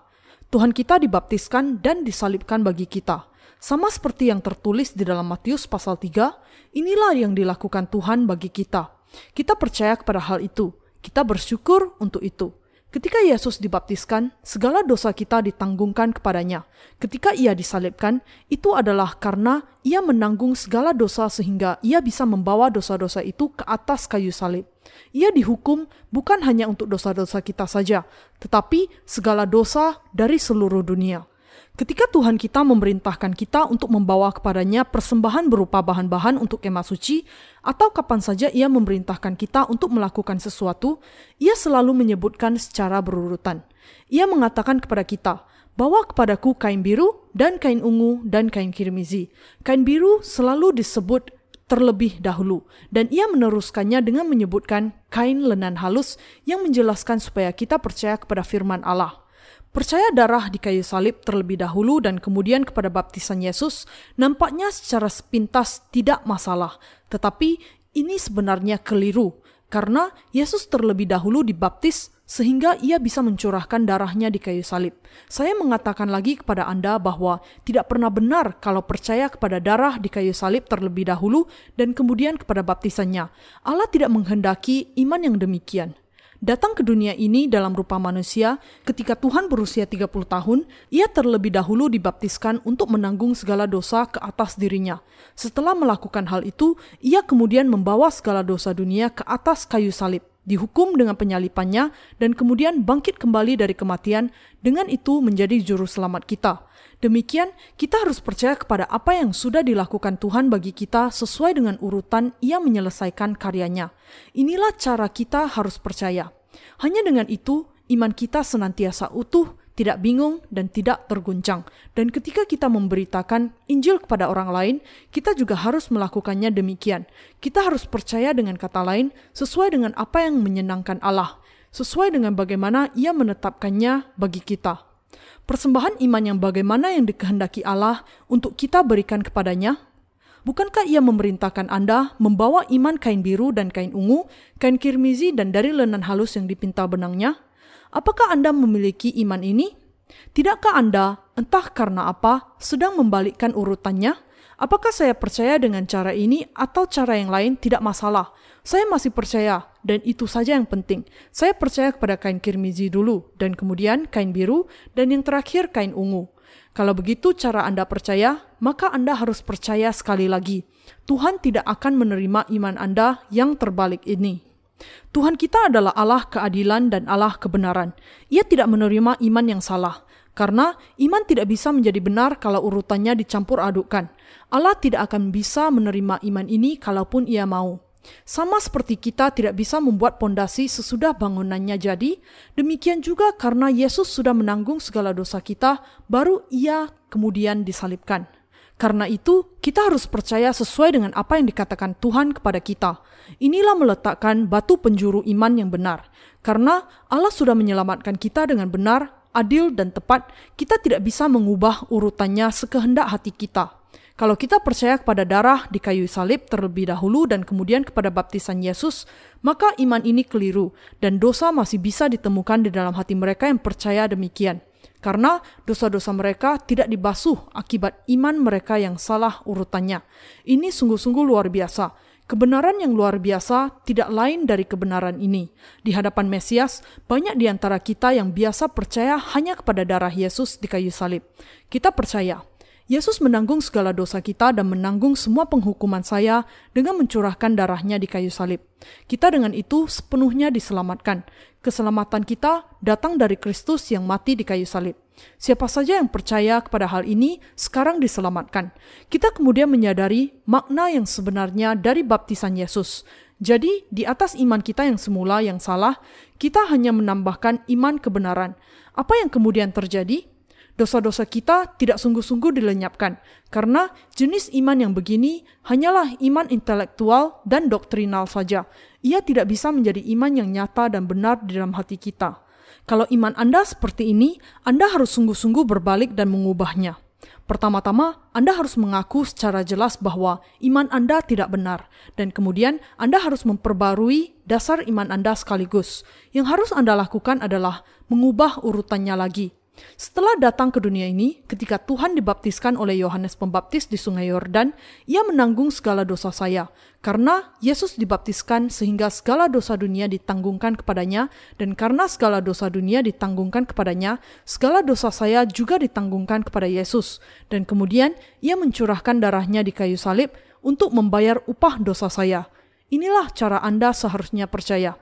Tuhan kita dibaptiskan dan disalibkan bagi kita. Sama seperti yang tertulis di dalam Matius pasal 3, inilah yang dilakukan Tuhan bagi kita. Kita percaya kepada hal itu. Kita bersyukur untuk itu. Ketika Yesus dibaptiskan, segala dosa kita ditanggungkan kepadanya. Ketika ia disalibkan, itu adalah karena ia menanggung segala dosa sehingga ia bisa membawa dosa-dosa itu ke atas kayu salib. Ia dihukum bukan hanya untuk dosa-dosa kita saja, tetapi segala dosa dari seluruh dunia. Ketika Tuhan kita memerintahkan kita untuk membawa kepadanya persembahan berupa bahan-bahan untuk kemah suci, atau kapan saja ia memerintahkan kita untuk melakukan sesuatu, ia selalu menyebutkan secara berurutan. Ia mengatakan kepada kita, Bawa kepadaku kain biru dan kain ungu dan kain kirmizi. Kain biru selalu disebut terlebih dahulu dan ia meneruskannya dengan menyebutkan kain lenan halus yang menjelaskan supaya kita percaya kepada firman Allah. Percaya darah di kayu salib terlebih dahulu dan kemudian kepada baptisan Yesus nampaknya secara sepintas tidak masalah, tetapi ini sebenarnya keliru karena Yesus terlebih dahulu dibaptis sehingga ia bisa mencurahkan darahnya di kayu salib. Saya mengatakan lagi kepada Anda bahwa tidak pernah benar kalau percaya kepada darah di kayu salib terlebih dahulu dan kemudian kepada baptisannya. Allah tidak menghendaki iman yang demikian. Datang ke dunia ini dalam rupa manusia, ketika Tuhan berusia 30 tahun, ia terlebih dahulu dibaptiskan untuk menanggung segala dosa ke atas dirinya. Setelah melakukan hal itu, ia kemudian membawa segala dosa dunia ke atas kayu salib dihukum dengan penyalipannya, dan kemudian bangkit kembali dari kematian, dengan itu menjadi juru selamat kita. Demikian, kita harus percaya kepada apa yang sudah dilakukan Tuhan bagi kita sesuai dengan urutan ia menyelesaikan karyanya. Inilah cara kita harus percaya. Hanya dengan itu, iman kita senantiasa utuh, tidak bingung dan tidak terguncang. Dan ketika kita memberitakan Injil kepada orang lain, kita juga harus melakukannya demikian. Kita harus percaya dengan kata lain sesuai dengan apa yang menyenangkan Allah, sesuai dengan bagaimana Ia menetapkannya bagi kita. Persembahan iman yang bagaimana yang dikehendaki Allah untuk kita berikan kepadanya? Bukankah ia memerintahkan Anda membawa iman kain biru dan kain ungu, kain kirmizi dan dari lenan halus yang dipintal benangnya? Apakah Anda memiliki iman ini? Tidakkah Anda, entah karena apa, sedang membalikkan urutannya? Apakah saya percaya dengan cara ini atau cara yang lain tidak masalah? Saya masih percaya, dan itu saja yang penting. Saya percaya kepada kain kirmizi dulu, dan kemudian kain biru, dan yang terakhir kain ungu. Kalau begitu cara Anda percaya, maka Anda harus percaya sekali lagi. Tuhan tidak akan menerima iman Anda yang terbalik ini. Tuhan kita adalah Allah keadilan dan Allah kebenaran. Ia tidak menerima iman yang salah, karena iman tidak bisa menjadi benar kalau urutannya dicampur adukkan. Allah tidak akan bisa menerima iman ini kalaupun ia mau. Sama seperti kita tidak bisa membuat pondasi sesudah bangunannya jadi, demikian juga karena Yesus sudah menanggung segala dosa kita, baru ia kemudian disalibkan. Karena itu, kita harus percaya sesuai dengan apa yang dikatakan Tuhan kepada kita. Inilah meletakkan batu penjuru iman yang benar. Karena Allah sudah menyelamatkan kita dengan benar, adil, dan tepat, kita tidak bisa mengubah urutannya sekehendak hati kita. Kalau kita percaya kepada darah di kayu salib terlebih dahulu dan kemudian kepada baptisan Yesus, maka iman ini keliru dan dosa masih bisa ditemukan di dalam hati mereka yang percaya demikian karena dosa-dosa mereka tidak dibasuh akibat iman mereka yang salah urutannya. Ini sungguh-sungguh luar biasa. Kebenaran yang luar biasa tidak lain dari kebenaran ini. Di hadapan Mesias, banyak di antara kita yang biasa percaya hanya kepada darah Yesus di kayu salib. Kita percaya Yesus menanggung segala dosa kita dan menanggung semua penghukuman saya dengan mencurahkan darahnya di kayu salib. Kita dengan itu sepenuhnya diselamatkan. Keselamatan kita datang dari Kristus yang mati di kayu salib. Siapa saja yang percaya kepada hal ini sekarang diselamatkan. Kita kemudian menyadari makna yang sebenarnya dari baptisan Yesus. Jadi, di atas iman kita yang semula yang salah, kita hanya menambahkan iman kebenaran. Apa yang kemudian terjadi? Dosa-dosa kita tidak sungguh-sungguh dilenyapkan, karena jenis iman yang begini hanyalah iman intelektual dan doktrinal saja. Ia tidak bisa menjadi iman yang nyata dan benar di dalam hati kita. Kalau iman Anda seperti ini, Anda harus sungguh-sungguh berbalik dan mengubahnya. Pertama-tama, Anda harus mengaku secara jelas bahwa iman Anda tidak benar, dan kemudian Anda harus memperbarui dasar iman Anda sekaligus. Yang harus Anda lakukan adalah mengubah urutannya lagi, setelah datang ke dunia ini, ketika Tuhan dibaptiskan oleh Yohanes Pembaptis di Sungai Yordan, ia menanggung segala dosa saya. Karena Yesus dibaptiskan sehingga segala dosa dunia ditanggungkan kepadanya, dan karena segala dosa dunia ditanggungkan kepadanya, segala dosa saya juga ditanggungkan kepada Yesus. Dan kemudian ia mencurahkan darahnya di kayu salib untuk membayar upah dosa saya. Inilah cara Anda seharusnya percaya.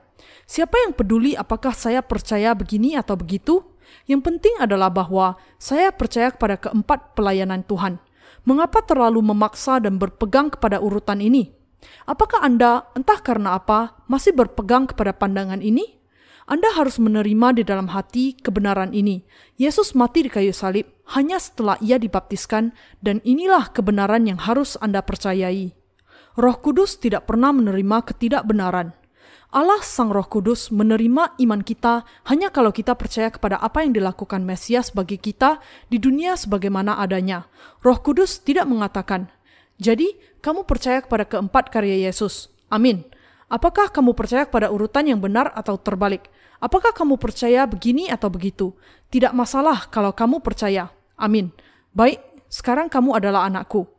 Siapa yang peduli apakah saya percaya begini atau begitu? Yang penting adalah bahwa saya percaya kepada keempat pelayanan Tuhan. Mengapa terlalu memaksa dan berpegang kepada urutan ini? Apakah Anda, entah karena apa, masih berpegang kepada pandangan ini? Anda harus menerima di dalam hati kebenaran ini. Yesus mati di kayu salib hanya setelah ia dibaptiskan, dan inilah kebenaran yang harus Anda percayai. Roh Kudus tidak pernah menerima ketidakbenaran. Allah Sang Roh Kudus menerima iman kita hanya kalau kita percaya kepada apa yang dilakukan Mesias bagi kita di dunia sebagaimana adanya. Roh Kudus tidak mengatakan, "Jadi, kamu percaya kepada keempat karya Yesus." Amin. Apakah kamu percaya kepada urutan yang benar atau terbalik? Apakah kamu percaya begini atau begitu? Tidak masalah kalau kamu percaya. Amin. Baik, sekarang kamu adalah anakku.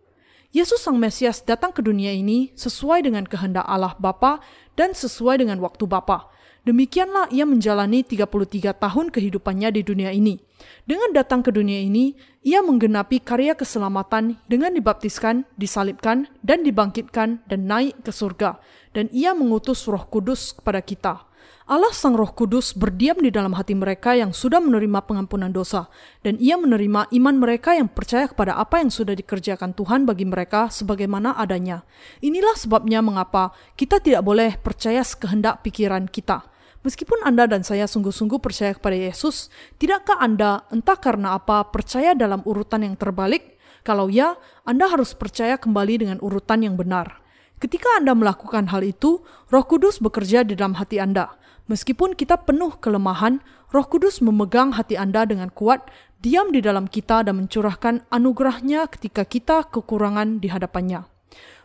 Yesus Sang Mesias datang ke dunia ini sesuai dengan kehendak Allah Bapa dan sesuai dengan waktu Bapa. Demikianlah ia menjalani 33 tahun kehidupannya di dunia ini. Dengan datang ke dunia ini, ia menggenapi karya keselamatan dengan dibaptiskan, disalibkan, dan dibangkitkan dan naik ke surga. Dan ia mengutus roh kudus kepada kita. Allah Sang Roh Kudus berdiam di dalam hati mereka yang sudah menerima pengampunan dosa, dan Ia menerima iman mereka yang percaya kepada apa yang sudah dikerjakan Tuhan bagi mereka sebagaimana adanya. Inilah sebabnya mengapa kita tidak boleh percaya sekehendak pikiran kita. Meskipun Anda dan saya sungguh-sungguh percaya kepada Yesus, tidakkah Anda entah karena apa percaya dalam urutan yang terbalik? Kalau ya, Anda harus percaya kembali dengan urutan yang benar. Ketika Anda melakukan hal itu, Roh Kudus bekerja di dalam hati Anda. Meskipun kita penuh kelemahan, Roh Kudus memegang hati Anda dengan kuat, diam di dalam kita dan mencurahkan anugerahnya ketika kita kekurangan di hadapannya.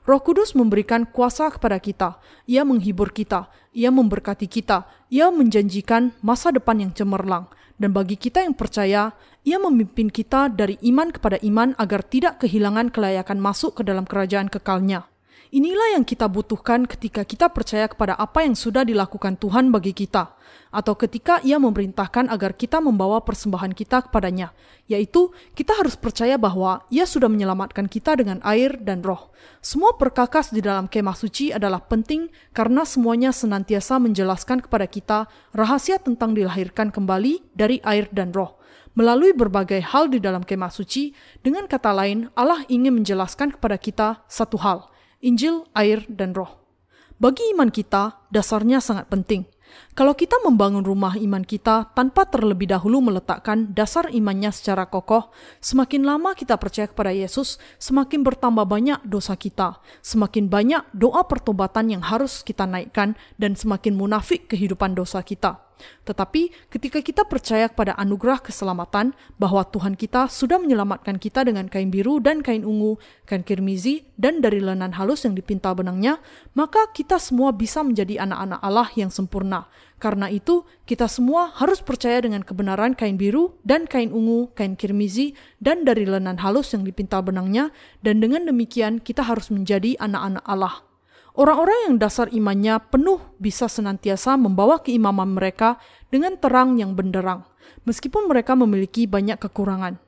Roh Kudus memberikan kuasa kepada kita. Ia menghibur kita, ia memberkati kita, ia menjanjikan masa depan yang cemerlang. Dan bagi kita yang percaya, ia memimpin kita dari iman kepada iman agar tidak kehilangan kelayakan masuk ke dalam kerajaan kekalnya. Inilah yang kita butuhkan ketika kita percaya kepada apa yang sudah dilakukan Tuhan bagi kita, atau ketika Ia memerintahkan agar kita membawa persembahan kita kepadanya, yaitu kita harus percaya bahwa Ia sudah menyelamatkan kita dengan air dan roh. Semua perkakas di dalam kemah suci adalah penting karena semuanya senantiasa menjelaskan kepada kita rahasia tentang dilahirkan kembali dari air dan roh melalui berbagai hal di dalam kemah suci. Dengan kata lain, Allah ingin menjelaskan kepada kita satu hal, Injil, air, dan roh. Bagi iman kita, dasarnya sangat penting. Kalau kita membangun rumah iman kita tanpa terlebih dahulu meletakkan dasar imannya secara kokoh, semakin lama kita percaya kepada Yesus, semakin bertambah banyak dosa kita, semakin banyak doa pertobatan yang harus kita naikkan, dan semakin munafik kehidupan dosa kita. Tetapi ketika kita percaya kepada anugerah keselamatan bahwa Tuhan kita sudah menyelamatkan kita dengan kain biru dan kain ungu, kain kirmizi, dan dari lenan halus yang dipintal benangnya, maka kita semua bisa menjadi anak-anak Allah yang sempurna. Karena itu, kita semua harus percaya dengan kebenaran kain biru dan kain ungu, kain kirmizi, dan dari lenan halus yang dipintal benangnya, dan dengan demikian kita harus menjadi anak-anak Allah. Orang-orang yang dasar imannya penuh bisa senantiasa membawa keimaman mereka dengan terang yang benderang, meskipun mereka memiliki banyak kekurangan.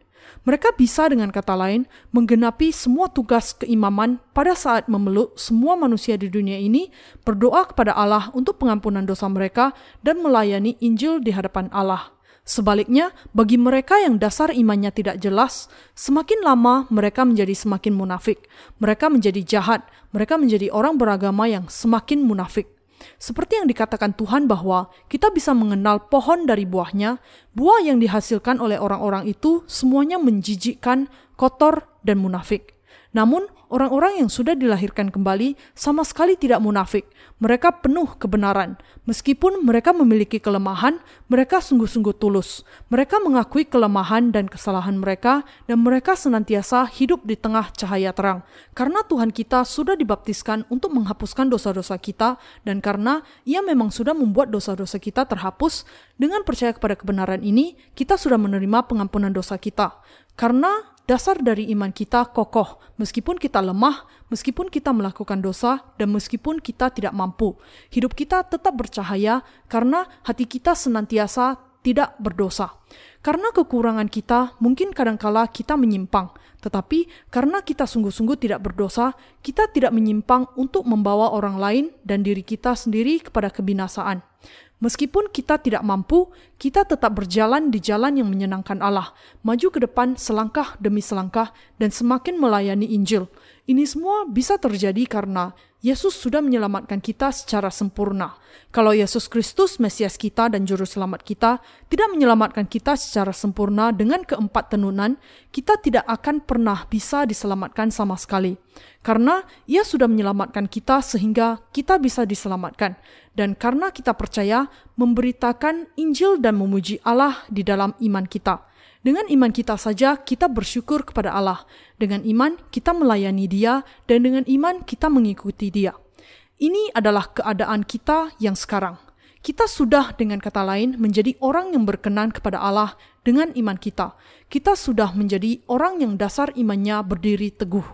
Mereka bisa dengan kata lain menggenapi semua tugas keimaman pada saat memeluk semua manusia di dunia ini, berdoa kepada Allah untuk pengampunan dosa mereka dan melayani Injil di hadapan Allah. Sebaliknya, bagi mereka yang dasar imannya tidak jelas, semakin lama mereka menjadi semakin munafik. Mereka menjadi jahat, mereka menjadi orang beragama yang semakin munafik. Seperti yang dikatakan Tuhan bahwa kita bisa mengenal pohon dari buahnya, buah yang dihasilkan oleh orang-orang itu semuanya menjijikkan, kotor, dan munafik. Namun, orang-orang yang sudah dilahirkan kembali sama sekali tidak munafik. Mereka penuh kebenaran. Meskipun mereka memiliki kelemahan, mereka sungguh-sungguh tulus. Mereka mengakui kelemahan dan kesalahan mereka, dan mereka senantiasa hidup di tengah cahaya terang. Karena Tuhan kita sudah dibaptiskan untuk menghapuskan dosa-dosa kita, dan karena Ia memang sudah membuat dosa-dosa kita terhapus, dengan percaya kepada kebenaran ini, kita sudah menerima pengampunan dosa kita. Karena Dasar dari iman kita kokoh, meskipun kita lemah, meskipun kita melakukan dosa, dan meskipun kita tidak mampu. Hidup kita tetap bercahaya karena hati kita senantiasa tidak berdosa. Karena kekurangan kita, mungkin kadangkala kita menyimpang, tetapi karena kita sungguh-sungguh tidak berdosa, kita tidak menyimpang untuk membawa orang lain dan diri kita sendiri kepada kebinasaan. Meskipun kita tidak mampu, kita tetap berjalan di jalan yang menyenangkan Allah, maju ke depan selangkah demi selangkah, dan semakin melayani Injil. Ini semua bisa terjadi karena Yesus sudah menyelamatkan kita secara sempurna. Kalau Yesus Kristus, Mesias kita dan Juru Selamat kita, tidak menyelamatkan kita secara sempurna dengan keempat tenunan, kita tidak akan pernah bisa diselamatkan sama sekali. Karena ia sudah menyelamatkan kita sehingga kita bisa diselamatkan. Dan karena kita percaya, memberitakan Injil dan memuji Allah di dalam iman kita. Dengan iman kita saja, kita bersyukur kepada Allah. Dengan iman, kita melayani Dia, dan dengan iman, kita mengikuti Dia. Ini adalah keadaan kita yang sekarang. Kita sudah, dengan kata lain, menjadi orang yang berkenan kepada Allah dengan iman kita. Kita sudah menjadi orang yang dasar imannya berdiri teguh.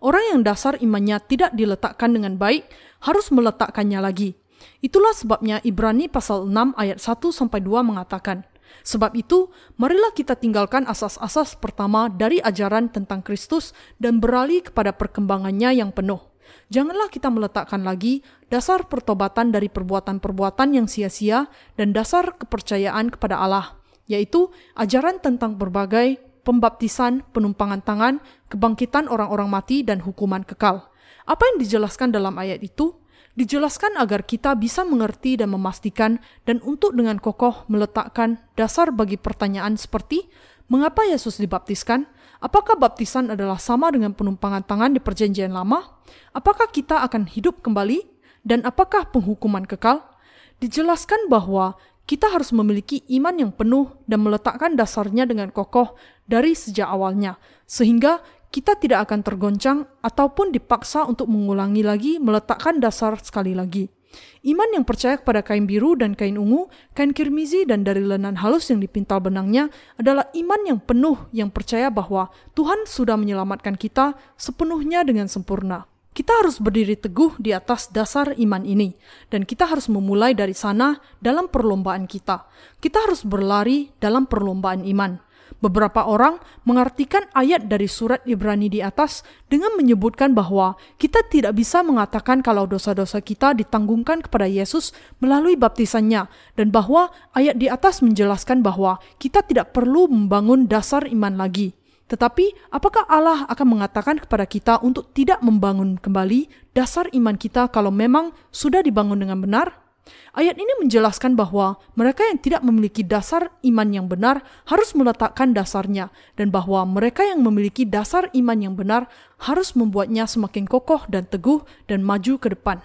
Orang yang dasar imannya tidak diletakkan dengan baik, harus meletakkannya lagi. Itulah sebabnya Ibrani pasal 6 ayat 1 sampai 2 mengatakan, Sebab itu, marilah kita tinggalkan asas-asas pertama dari ajaran tentang Kristus dan beralih kepada perkembangannya yang penuh. Janganlah kita meletakkan lagi dasar pertobatan dari perbuatan-perbuatan yang sia-sia dan dasar kepercayaan kepada Allah, yaitu ajaran tentang berbagai pembaptisan, penumpangan tangan, kebangkitan orang-orang mati, dan hukuman kekal. Apa yang dijelaskan dalam ayat itu? Dijelaskan agar kita bisa mengerti dan memastikan dan untuk dengan kokoh meletakkan dasar bagi pertanyaan seperti mengapa Yesus dibaptiskan? Apakah baptisan adalah sama dengan penumpangan tangan di perjanjian lama? Apakah kita akan hidup kembali? Dan apakah penghukuman kekal? Dijelaskan bahwa kita harus memiliki iman yang penuh dan meletakkan dasarnya dengan kokoh dari sejak awalnya, sehingga kita tidak akan tergoncang ataupun dipaksa untuk mengulangi lagi meletakkan dasar sekali lagi. Iman yang percaya kepada kain biru dan kain ungu, kain kirmizi dan dari lenan halus yang dipintal benangnya adalah iman yang penuh yang percaya bahwa Tuhan sudah menyelamatkan kita sepenuhnya dengan sempurna. Kita harus berdiri teguh di atas dasar iman ini, dan kita harus memulai dari sana dalam perlombaan kita. Kita harus berlari dalam perlombaan iman. Beberapa orang mengartikan ayat dari surat Ibrani di atas dengan menyebutkan bahwa kita tidak bisa mengatakan kalau dosa-dosa kita ditanggungkan kepada Yesus melalui baptisannya dan bahwa ayat di atas menjelaskan bahwa kita tidak perlu membangun dasar iman lagi. Tetapi, apakah Allah akan mengatakan kepada kita untuk tidak membangun kembali dasar iman kita kalau memang sudah dibangun dengan benar? Ayat ini menjelaskan bahwa mereka yang tidak memiliki dasar iman yang benar harus meletakkan dasarnya, dan bahwa mereka yang memiliki dasar iman yang benar harus membuatnya semakin kokoh dan teguh dan maju ke depan.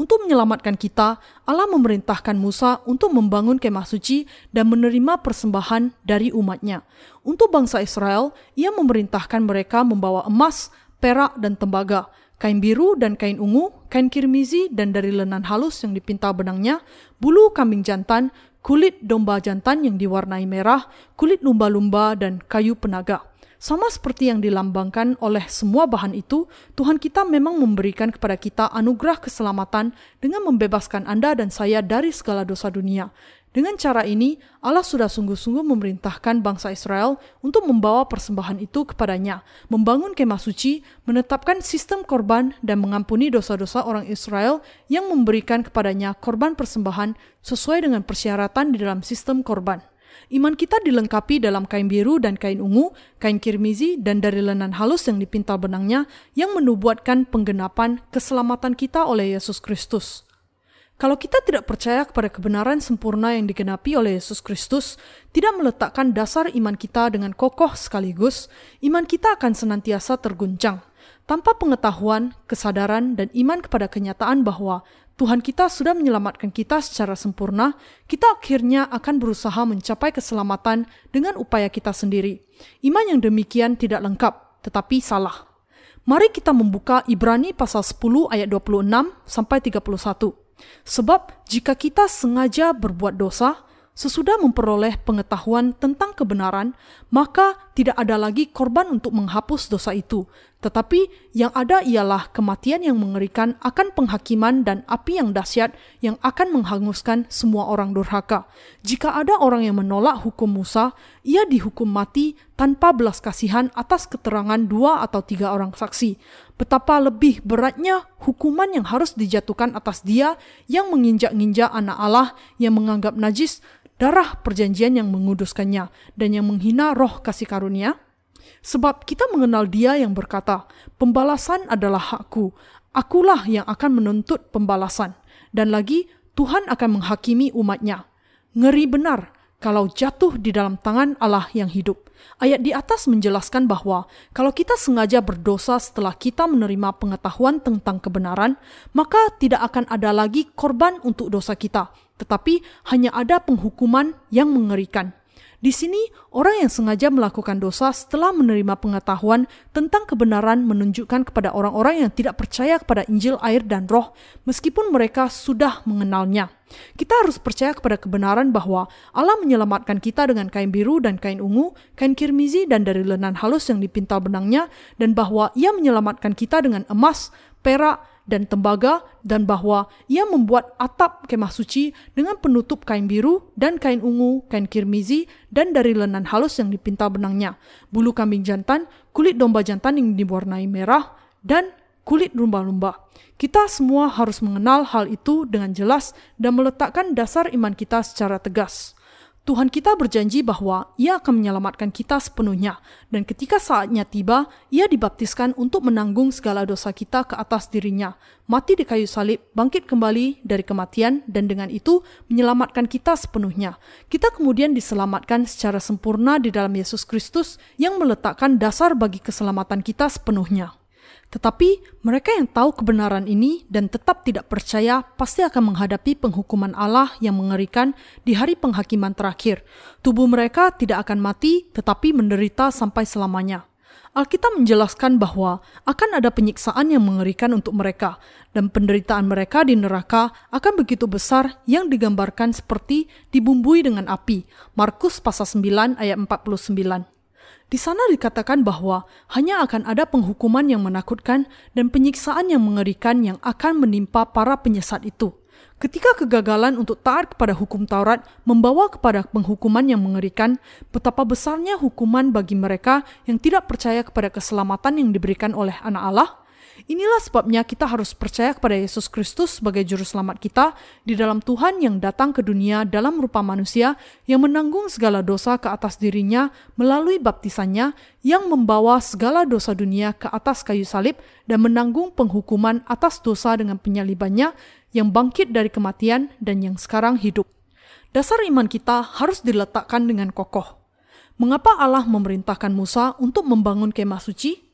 Untuk menyelamatkan kita, Allah memerintahkan Musa untuk membangun kemah suci dan menerima persembahan dari umatnya. Untuk bangsa Israel, ia memerintahkan mereka membawa emas, perak, dan tembaga, kain biru dan kain ungu, kain kirmizi dan dari lenan halus yang dipintal benangnya, bulu kambing jantan, kulit domba jantan yang diwarnai merah, kulit lumba-lumba dan kayu penaga. Sama seperti yang dilambangkan oleh semua bahan itu, Tuhan kita memang memberikan kepada kita anugerah keselamatan dengan membebaskan Anda dan saya dari segala dosa dunia. Dengan cara ini, Allah sudah sungguh-sungguh memerintahkan bangsa Israel untuk membawa persembahan itu kepadanya, membangun kemah suci, menetapkan sistem korban, dan mengampuni dosa-dosa orang Israel yang memberikan kepadanya korban persembahan sesuai dengan persyaratan di dalam sistem korban. Iman kita dilengkapi dalam kain biru dan kain ungu, kain kirmizi, dan dari lenan halus yang dipintal benangnya yang menubuatkan penggenapan keselamatan kita oleh Yesus Kristus. Kalau kita tidak percaya kepada kebenaran sempurna yang digenapi oleh Yesus Kristus, tidak meletakkan dasar iman kita dengan kokoh sekaligus, iman kita akan senantiasa terguncang. Tanpa pengetahuan, kesadaran, dan iman kepada kenyataan bahwa Tuhan kita sudah menyelamatkan kita secara sempurna, kita akhirnya akan berusaha mencapai keselamatan dengan upaya kita sendiri. Iman yang demikian tidak lengkap, tetapi salah. Mari kita membuka Ibrani pasal 10 ayat 26 sampai 31. Sebab jika kita sengaja berbuat dosa, sesudah memperoleh pengetahuan tentang kebenaran, maka tidak ada lagi korban untuk menghapus dosa itu, Tetapi yang ada ialah kematian yang mengerikan akan penghakiman dan api yang dahsyat yang akan menghanguskan semua orang durhaka. Jika ada orang yang menolak hukum Musa, ia dihukum mati tanpa belas kasihan atas keterangan dua atau tiga orang saksi. Betapa lebih beratnya hukuman yang harus dijatuhkan atas dia yang menginjak-injak anak Allah yang menganggap najis darah perjanjian yang menguduskannya dan yang menghina roh kasih karunia Sebab kita mengenal dia yang berkata, pembalasan adalah hakku, akulah yang akan menuntut pembalasan. Dan lagi, Tuhan akan menghakimi umatnya. Ngeri benar kalau jatuh di dalam tangan Allah yang hidup. Ayat di atas menjelaskan bahwa kalau kita sengaja berdosa setelah kita menerima pengetahuan tentang kebenaran, maka tidak akan ada lagi korban untuk dosa kita, tetapi hanya ada penghukuman yang mengerikan. Di sini, orang yang sengaja melakukan dosa setelah menerima pengetahuan tentang kebenaran menunjukkan kepada orang-orang yang tidak percaya kepada Injil, air, dan Roh, meskipun mereka sudah mengenalnya. Kita harus percaya kepada kebenaran bahwa Allah menyelamatkan kita dengan kain biru dan kain ungu, kain kirmizi dan dari lenan halus yang dipintal benangnya, dan bahwa Ia menyelamatkan kita dengan emas, perak, dan tembaga dan bahwa ia membuat atap kemah suci dengan penutup kain biru dan kain ungu, kain kirmizi dan dari lenan halus yang dipintal benangnya, bulu kambing jantan, kulit domba jantan yang diwarnai merah dan kulit lumba-lumba. Kita semua harus mengenal hal itu dengan jelas dan meletakkan dasar iman kita secara tegas. Tuhan kita berjanji bahwa Ia akan menyelamatkan kita sepenuhnya, dan ketika saatnya tiba, Ia dibaptiskan untuk menanggung segala dosa kita ke atas dirinya, mati di kayu salib, bangkit kembali dari kematian, dan dengan itu menyelamatkan kita sepenuhnya. Kita kemudian diselamatkan secara sempurna di dalam Yesus Kristus yang meletakkan dasar bagi keselamatan kita sepenuhnya. Tetapi mereka yang tahu kebenaran ini dan tetap tidak percaya pasti akan menghadapi penghukuman Allah yang mengerikan di hari penghakiman terakhir. Tubuh mereka tidak akan mati tetapi menderita sampai selamanya. Alkitab menjelaskan bahwa akan ada penyiksaan yang mengerikan untuk mereka dan penderitaan mereka di neraka akan begitu besar yang digambarkan seperti dibumbui dengan api. Markus pasal 9 ayat 49. Di sana dikatakan bahwa hanya akan ada penghukuman yang menakutkan dan penyiksaan yang mengerikan yang akan menimpa para penyesat itu. Ketika kegagalan untuk taat kepada hukum Taurat membawa kepada penghukuman yang mengerikan, betapa besarnya hukuman bagi mereka yang tidak percaya kepada keselamatan yang diberikan oleh Anak Allah Inilah sebabnya kita harus percaya kepada Yesus Kristus sebagai juru selamat kita di dalam Tuhan yang datang ke dunia dalam rupa manusia yang menanggung segala dosa ke atas dirinya melalui baptisannya yang membawa segala dosa dunia ke atas kayu salib dan menanggung penghukuman atas dosa dengan penyalibannya yang bangkit dari kematian dan yang sekarang hidup. Dasar iman kita harus diletakkan dengan kokoh. Mengapa Allah memerintahkan Musa untuk membangun kemah suci?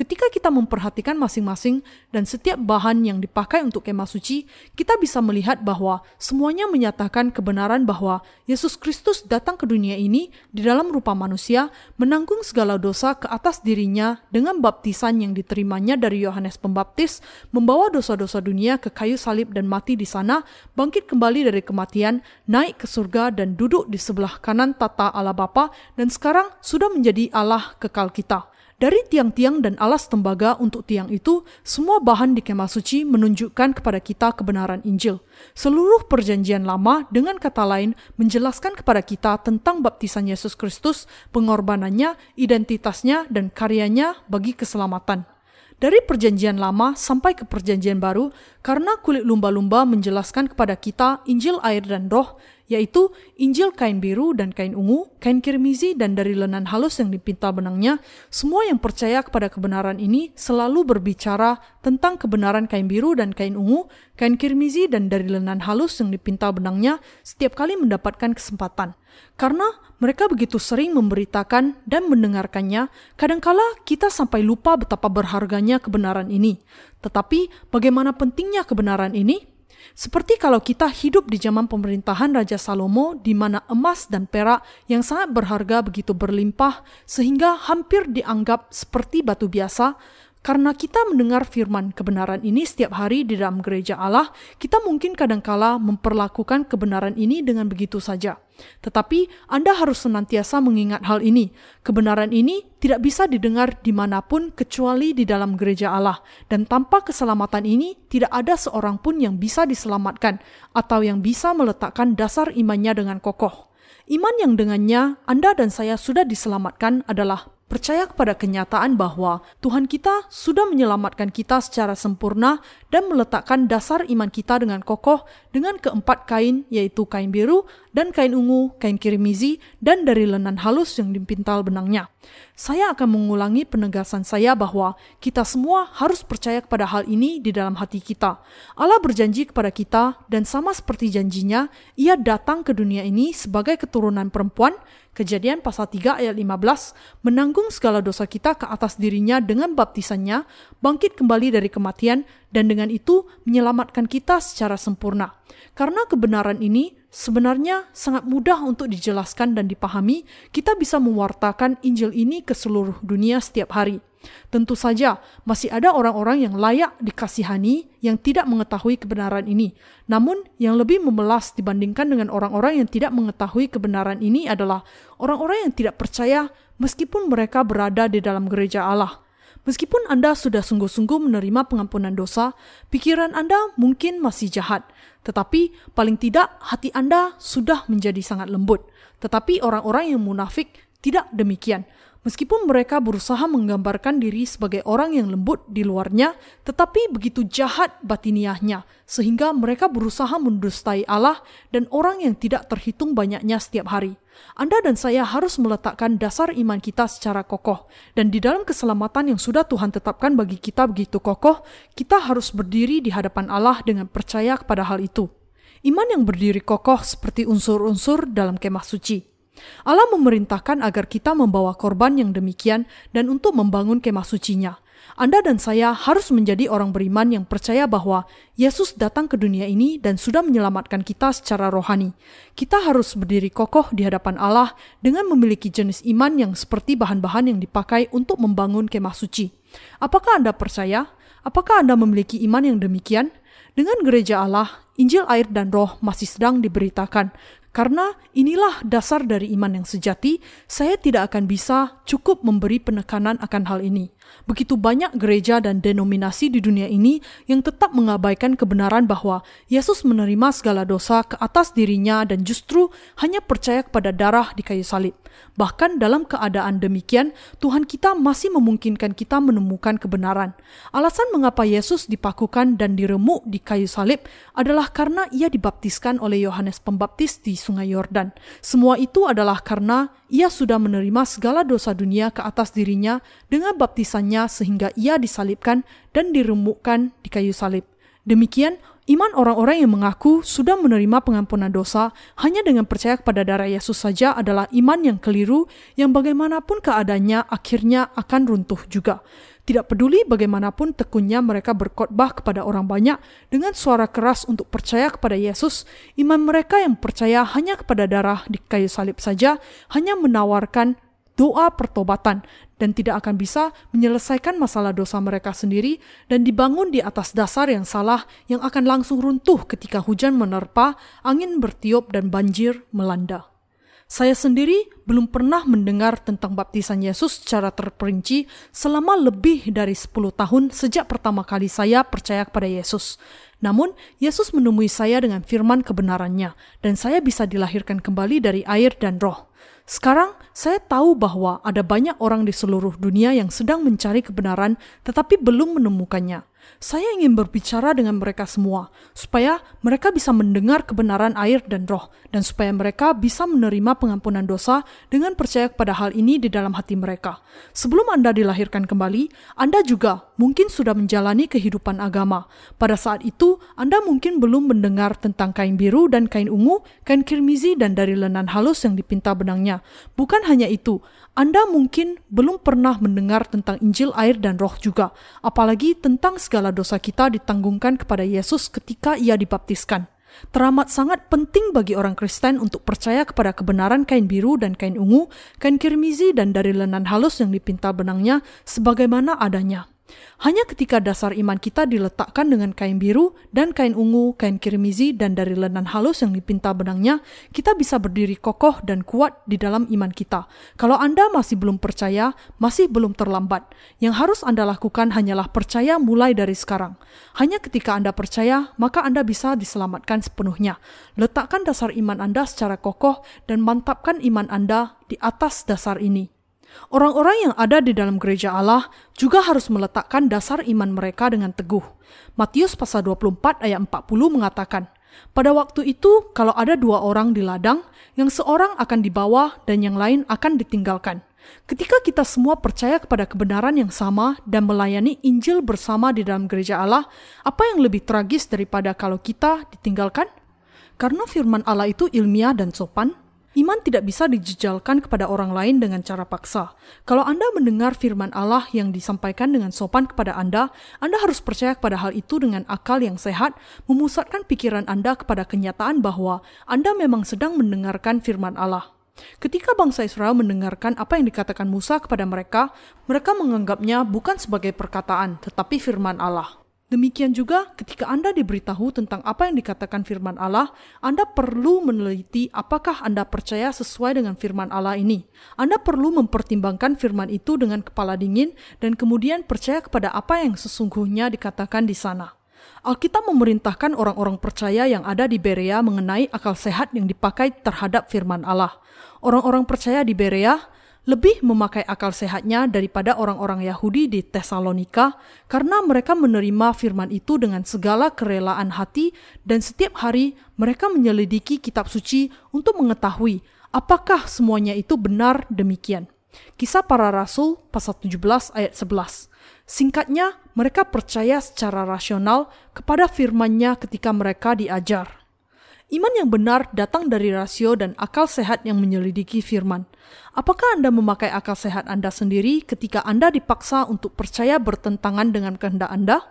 Ketika kita memperhatikan masing-masing dan setiap bahan yang dipakai untuk kemah suci, kita bisa melihat bahwa semuanya menyatakan kebenaran bahwa Yesus Kristus datang ke dunia ini di dalam rupa manusia, menanggung segala dosa ke atas dirinya dengan baptisan yang diterimanya dari Yohanes Pembaptis, membawa dosa-dosa dunia ke kayu salib dan mati di sana, bangkit kembali dari kematian, naik ke surga dan duduk di sebelah kanan tata Allah Bapa dan sekarang sudah menjadi Allah kekal kita. Dari tiang-tiang dan alas tembaga untuk tiang itu, semua bahan di kemah suci menunjukkan kepada kita kebenaran Injil. Seluruh perjanjian lama dengan kata lain menjelaskan kepada kita tentang baptisan Yesus Kristus, pengorbanannya, identitasnya, dan karyanya bagi keselamatan. Dari perjanjian lama sampai ke perjanjian baru, karena kulit lumba-lumba menjelaskan kepada kita Injil air dan roh, yaitu Injil kain biru dan kain ungu, kain kirmizi dan dari lenan halus yang dipintal benangnya, semua yang percaya kepada kebenaran ini selalu berbicara tentang kebenaran kain biru dan kain ungu, kain kirmizi dan dari lenan halus yang dipintal benangnya setiap kali mendapatkan kesempatan. Karena mereka begitu sering memberitakan dan mendengarkannya, kadangkala kita sampai lupa betapa berharganya kebenaran ini. Tetapi bagaimana pentingnya kebenaran ini? Seperti kalau kita hidup di zaman pemerintahan Raja Salomo di mana emas dan perak yang sangat berharga begitu berlimpah sehingga hampir dianggap seperti batu biasa, Karena kita mendengar firman kebenaran ini setiap hari di dalam gereja Allah, kita mungkin kadangkala memperlakukan kebenaran ini dengan begitu saja. Tetapi Anda harus senantiasa mengingat hal ini. Kebenaran ini tidak bisa didengar di mana pun kecuali di dalam gereja Allah. Dan tanpa keselamatan ini, tidak ada seorang pun yang bisa diselamatkan atau yang bisa meletakkan dasar imannya dengan kokoh. Iman yang dengannya Anda dan saya sudah diselamatkan adalah percaya kepada kenyataan bahwa Tuhan kita sudah menyelamatkan kita secara sempurna dan meletakkan dasar iman kita dengan kokoh dengan keempat kain yaitu kain biru dan kain ungu, kain kirimizi, dan dari lenan halus yang dipintal benangnya. Saya akan mengulangi penegasan saya bahwa kita semua harus percaya kepada hal ini di dalam hati kita. Allah berjanji kepada kita dan sama seperti janjinya, ia datang ke dunia ini sebagai keturunan perempuan Kejadian pasal 3 ayat 15 menanggung segala dosa kita ke atas dirinya dengan baptisannya, bangkit kembali dari kematian, dan dengan itu menyelamatkan kita secara sempurna. Karena kebenaran ini sebenarnya sangat mudah untuk dijelaskan dan dipahami, kita bisa mewartakan Injil ini ke seluruh dunia setiap hari. Tentu saja, masih ada orang-orang yang layak dikasihani yang tidak mengetahui kebenaran ini. Namun, yang lebih memelas dibandingkan dengan orang-orang yang tidak mengetahui kebenaran ini adalah orang-orang yang tidak percaya meskipun mereka berada di dalam gereja Allah. Meskipun Anda sudah sungguh-sungguh menerima pengampunan dosa, pikiran Anda mungkin masih jahat, tetapi paling tidak hati Anda sudah menjadi sangat lembut. Tetapi orang-orang yang munafik tidak demikian. Meskipun mereka berusaha menggambarkan diri sebagai orang yang lembut di luarnya, tetapi begitu jahat batiniahnya, sehingga mereka berusaha mendustai Allah dan orang yang tidak terhitung banyaknya setiap hari. Anda dan saya harus meletakkan dasar iman kita secara kokoh, dan di dalam keselamatan yang sudah Tuhan tetapkan bagi kita begitu kokoh, kita harus berdiri di hadapan Allah dengan percaya kepada hal itu. Iman yang berdiri kokoh seperti unsur-unsur dalam kemah suci. Allah memerintahkan agar kita membawa korban yang demikian dan untuk membangun kemah sucinya. Anda dan saya harus menjadi orang beriman yang percaya bahwa Yesus datang ke dunia ini dan sudah menyelamatkan kita secara rohani. Kita harus berdiri kokoh di hadapan Allah dengan memiliki jenis iman yang seperti bahan-bahan yang dipakai untuk membangun kemah suci. Apakah Anda percaya? Apakah Anda memiliki iman yang demikian? Dengan gereja Allah, Injil air dan roh masih sedang diberitakan. Karena inilah dasar dari iman yang sejati, saya tidak akan bisa cukup memberi penekanan akan hal ini. Begitu banyak gereja dan denominasi di dunia ini yang tetap mengabaikan kebenaran bahwa Yesus menerima segala dosa ke atas dirinya dan justru hanya percaya kepada darah di kayu salib. Bahkan dalam keadaan demikian, Tuhan kita masih memungkinkan kita menemukan kebenaran. Alasan mengapa Yesus dipakukan dan diremuk di kayu salib adalah karena ia dibaptiskan oleh Yohanes Pembaptis di Sungai Yordan. Semua itu adalah karena ia sudah menerima segala dosa dunia ke atas dirinya dengan sehingga ia disalibkan dan diremukkan di kayu salib. Demikian, iman orang-orang yang mengaku sudah menerima pengampunan dosa hanya dengan percaya kepada darah Yesus saja adalah iman yang keliru yang bagaimanapun keadaannya akhirnya akan runtuh juga. Tidak peduli bagaimanapun tekunnya mereka berkhotbah kepada orang banyak dengan suara keras untuk percaya kepada Yesus, iman mereka yang percaya hanya kepada darah di kayu salib saja hanya menawarkan doa pertobatan dan tidak akan bisa menyelesaikan masalah dosa mereka sendiri dan dibangun di atas dasar yang salah yang akan langsung runtuh ketika hujan menerpa, angin bertiup dan banjir melanda. Saya sendiri belum pernah mendengar tentang baptisan Yesus secara terperinci selama lebih dari 10 tahun sejak pertama kali saya percaya kepada Yesus. Namun, Yesus menemui saya dengan firman kebenarannya, dan saya bisa dilahirkan kembali dari air dan roh. Sekarang saya tahu bahwa ada banyak orang di seluruh dunia yang sedang mencari kebenaran tetapi belum menemukannya. Saya ingin berbicara dengan mereka semua, supaya mereka bisa mendengar kebenaran air dan roh, dan supaya mereka bisa menerima pengampunan dosa dengan percaya kepada hal ini di dalam hati mereka. Sebelum Anda dilahirkan kembali, Anda juga mungkin sudah menjalani kehidupan agama. Pada saat itu, Anda mungkin belum mendengar tentang kain biru dan kain ungu, kain kirmizi, dan dari lenan halus yang dipinta benangnya. Bukan hanya itu, Anda mungkin belum pernah mendengar tentang Injil air dan roh juga, apalagi tentang segala dosa kita ditanggungkan kepada Yesus ketika ia dibaptiskan. Teramat sangat penting bagi orang Kristen untuk percaya kepada kebenaran kain biru dan kain ungu, kain kirmizi dan dari lenan halus yang dipinta benangnya sebagaimana adanya. Hanya ketika dasar iman kita diletakkan dengan kain biru dan kain ungu, kain kirmizi, dan dari lenan halus yang dipinta benangnya, kita bisa berdiri kokoh dan kuat di dalam iman kita. Kalau Anda masih belum percaya, masih belum terlambat. Yang harus Anda lakukan hanyalah percaya mulai dari sekarang. Hanya ketika Anda percaya, maka Anda bisa diselamatkan sepenuhnya. Letakkan dasar iman Anda secara kokoh dan mantapkan iman Anda di atas dasar ini. Orang-orang yang ada di dalam gereja Allah juga harus meletakkan dasar iman mereka dengan teguh. Matius pasal 24 ayat 40 mengatakan, pada waktu itu kalau ada dua orang di ladang, yang seorang akan dibawa dan yang lain akan ditinggalkan. Ketika kita semua percaya kepada kebenaran yang sama dan melayani Injil bersama di dalam gereja Allah, apa yang lebih tragis daripada kalau kita ditinggalkan? Karena firman Allah itu ilmiah dan sopan, Iman tidak bisa dijejalkan kepada orang lain dengan cara paksa. Kalau Anda mendengar firman Allah yang disampaikan dengan sopan kepada Anda, Anda harus percaya kepada hal itu dengan akal yang sehat, memusatkan pikiran Anda kepada kenyataan bahwa Anda memang sedang mendengarkan firman Allah. Ketika bangsa Israel mendengarkan apa yang dikatakan Musa kepada mereka, mereka menganggapnya bukan sebagai perkataan, tetapi firman Allah. Demikian juga ketika Anda diberitahu tentang apa yang dikatakan firman Allah, Anda perlu meneliti apakah Anda percaya sesuai dengan firman Allah ini. Anda perlu mempertimbangkan firman itu dengan kepala dingin dan kemudian percaya kepada apa yang sesungguhnya dikatakan di sana. Alkitab memerintahkan orang-orang percaya yang ada di Berea mengenai akal sehat yang dipakai terhadap firman Allah. Orang-orang percaya di Berea lebih memakai akal sehatnya daripada orang-orang Yahudi di Tesalonika karena mereka menerima firman itu dengan segala kerelaan hati dan setiap hari mereka menyelidiki kitab suci untuk mengetahui apakah semuanya itu benar demikian. Kisah para Rasul pasal 17 ayat 11. Singkatnya, mereka percaya secara rasional kepada firman-Nya ketika mereka diajar. Iman yang benar datang dari rasio dan akal sehat yang menyelidiki firman. Apakah Anda memakai akal sehat Anda sendiri ketika Anda dipaksa untuk percaya bertentangan dengan kehendak Anda?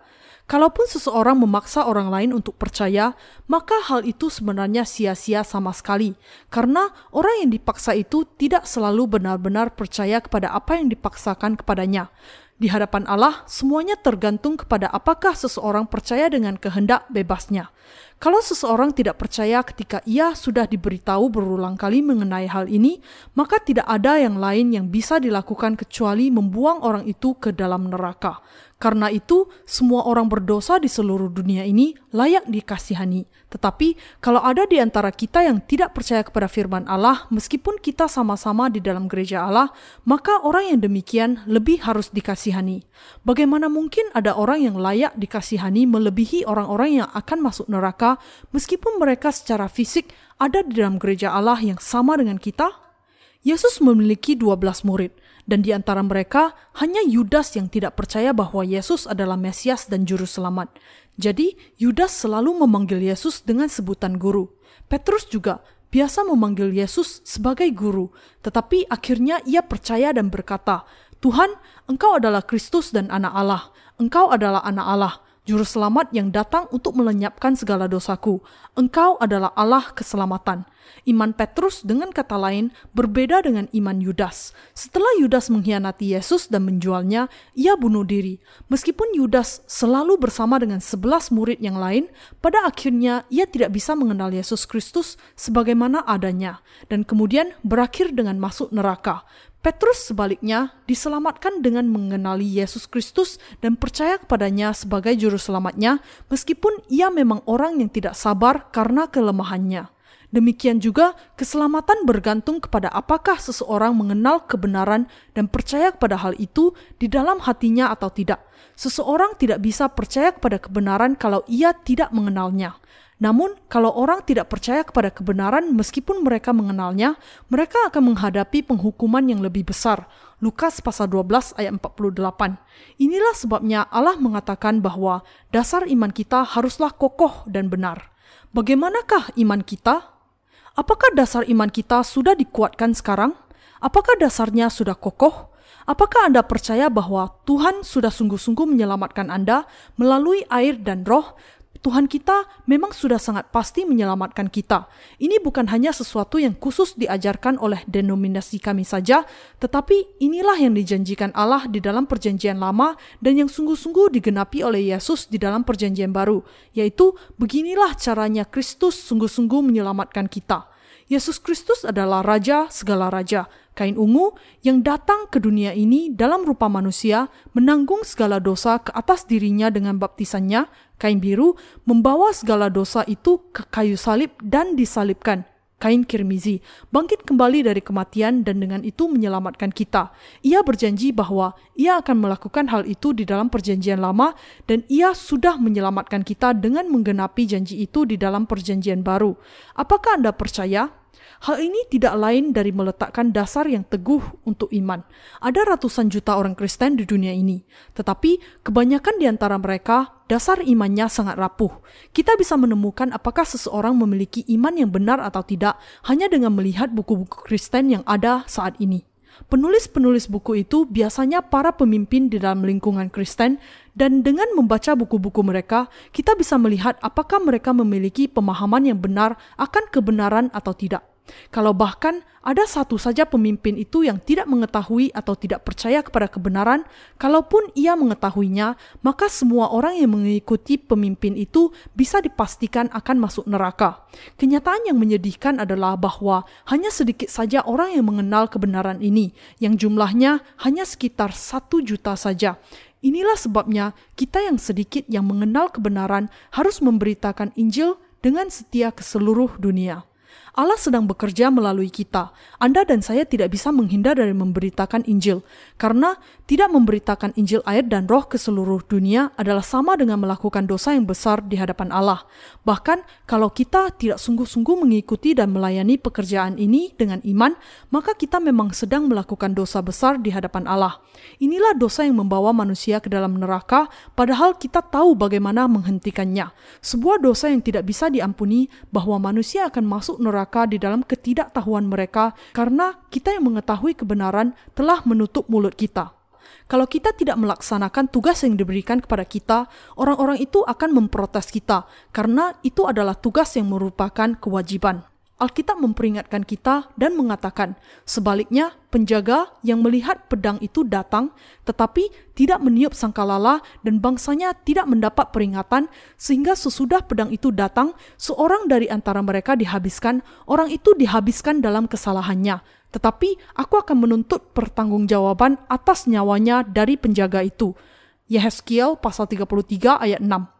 Kalaupun seseorang memaksa orang lain untuk percaya, maka hal itu sebenarnya sia-sia sama sekali, karena orang yang dipaksa itu tidak selalu benar-benar percaya kepada apa yang dipaksakan kepadanya. Di hadapan Allah, semuanya tergantung kepada apakah seseorang percaya dengan kehendak bebasnya. Kalau seseorang tidak percaya ketika ia sudah diberitahu berulang kali mengenai hal ini, maka tidak ada yang lain yang bisa dilakukan kecuali membuang orang itu ke dalam neraka. Karena itu, semua orang berdosa di seluruh dunia ini layak dikasihani. Tetapi, kalau ada di antara kita yang tidak percaya kepada firman Allah, meskipun kita sama-sama di dalam gereja Allah, maka orang yang demikian lebih harus dikasihani. Bagaimana mungkin ada orang yang layak dikasihani melebihi orang-orang yang akan masuk neraka, meskipun mereka secara fisik ada di dalam gereja Allah yang sama dengan kita? Yesus memiliki 12 murid dan di antara mereka hanya Yudas yang tidak percaya bahwa Yesus adalah Mesias dan Juru Selamat. Jadi, Yudas selalu memanggil Yesus dengan sebutan guru. Petrus juga biasa memanggil Yesus sebagai guru, tetapi akhirnya ia percaya dan berkata, "Tuhan, Engkau adalah Kristus dan Anak Allah. Engkau adalah Anak Allah." Juru selamat yang datang untuk melenyapkan segala dosaku. Engkau adalah Allah keselamatan. Iman Petrus dengan kata lain berbeda dengan iman Yudas. Setelah Yudas mengkhianati Yesus dan menjualnya, ia bunuh diri. Meskipun Yudas selalu bersama dengan sebelas murid yang lain, pada akhirnya ia tidak bisa mengenal Yesus Kristus sebagaimana adanya, dan kemudian berakhir dengan masuk neraka. Petrus sebaliknya diselamatkan dengan mengenali Yesus Kristus dan percaya kepadanya sebagai juru selamatnya meskipun ia memang orang yang tidak sabar karena kelemahannya. Demikian juga keselamatan bergantung kepada apakah seseorang mengenal kebenaran dan percaya kepada hal itu di dalam hatinya atau tidak. Seseorang tidak bisa percaya kepada kebenaran kalau ia tidak mengenalnya. Namun, kalau orang tidak percaya kepada kebenaran meskipun mereka mengenalnya, mereka akan menghadapi penghukuman yang lebih besar. Lukas pasal 12 ayat 48. Inilah sebabnya Allah mengatakan bahwa dasar iman kita haruslah kokoh dan benar. Bagaimanakah iman kita? Apakah dasar iman kita sudah dikuatkan sekarang? Apakah dasarnya sudah kokoh? Apakah Anda percaya bahwa Tuhan sudah sungguh-sungguh menyelamatkan Anda melalui air dan roh Tuhan kita memang sudah sangat pasti menyelamatkan kita. Ini bukan hanya sesuatu yang khusus diajarkan oleh denominasi kami saja, tetapi inilah yang dijanjikan Allah di dalam Perjanjian Lama dan yang sungguh-sungguh digenapi oleh Yesus di dalam Perjanjian Baru, yaitu beginilah caranya Kristus sungguh-sungguh menyelamatkan kita. Yesus Kristus adalah Raja segala raja, kain ungu yang datang ke dunia ini dalam rupa manusia, menanggung segala dosa ke atas dirinya dengan baptisannya, kain biru, membawa segala dosa itu ke kayu salib dan disalibkan. Kain kirmizi bangkit kembali dari kematian dan dengan itu menyelamatkan kita. Ia berjanji bahwa ia akan melakukan hal itu di dalam perjanjian lama dan ia sudah menyelamatkan kita dengan menggenapi janji itu di dalam perjanjian baru. Apakah Anda percaya? Hal ini tidak lain dari meletakkan dasar yang teguh untuk iman. Ada ratusan juta orang Kristen di dunia ini, tetapi kebanyakan di antara mereka dasar imannya sangat rapuh. Kita bisa menemukan apakah seseorang memiliki iman yang benar atau tidak hanya dengan melihat buku-buku Kristen yang ada saat ini. Penulis-penulis buku itu biasanya para pemimpin di dalam lingkungan Kristen, dan dengan membaca buku-buku mereka, kita bisa melihat apakah mereka memiliki pemahaman yang benar akan kebenaran atau tidak. Kalau bahkan ada satu saja pemimpin itu yang tidak mengetahui atau tidak percaya kepada kebenaran, kalaupun ia mengetahuinya, maka semua orang yang mengikuti pemimpin itu bisa dipastikan akan masuk neraka. Kenyataan yang menyedihkan adalah bahwa hanya sedikit saja orang yang mengenal kebenaran ini, yang jumlahnya hanya sekitar satu juta saja. Inilah sebabnya kita yang sedikit yang mengenal kebenaran harus memberitakan Injil dengan setia ke seluruh dunia. Allah sedang bekerja melalui kita. Anda dan saya tidak bisa menghindar dari memberitakan Injil, karena tidak memberitakan Injil air dan roh ke seluruh dunia adalah sama dengan melakukan dosa yang besar di hadapan Allah. Bahkan kalau kita tidak sungguh-sungguh mengikuti dan melayani pekerjaan ini dengan iman, maka kita memang sedang melakukan dosa besar di hadapan Allah. Inilah dosa yang membawa manusia ke dalam neraka, padahal kita tahu bagaimana menghentikannya. Sebuah dosa yang tidak bisa diampuni bahwa manusia akan masuk neraka neraka di dalam ketidaktahuan mereka karena kita yang mengetahui kebenaran telah menutup mulut kita. Kalau kita tidak melaksanakan tugas yang diberikan kepada kita, orang-orang itu akan memprotes kita karena itu adalah tugas yang merupakan kewajiban. Alkitab memperingatkan kita dan mengatakan, sebaliknya penjaga yang melihat pedang itu datang tetapi tidak meniup sangkalala dan bangsanya tidak mendapat peringatan sehingga sesudah pedang itu datang seorang dari antara mereka dihabiskan, orang itu dihabiskan dalam kesalahannya. Tetapi aku akan menuntut pertanggungjawaban atas nyawanya dari penjaga itu. Yehezkiel pasal 33 ayat 6.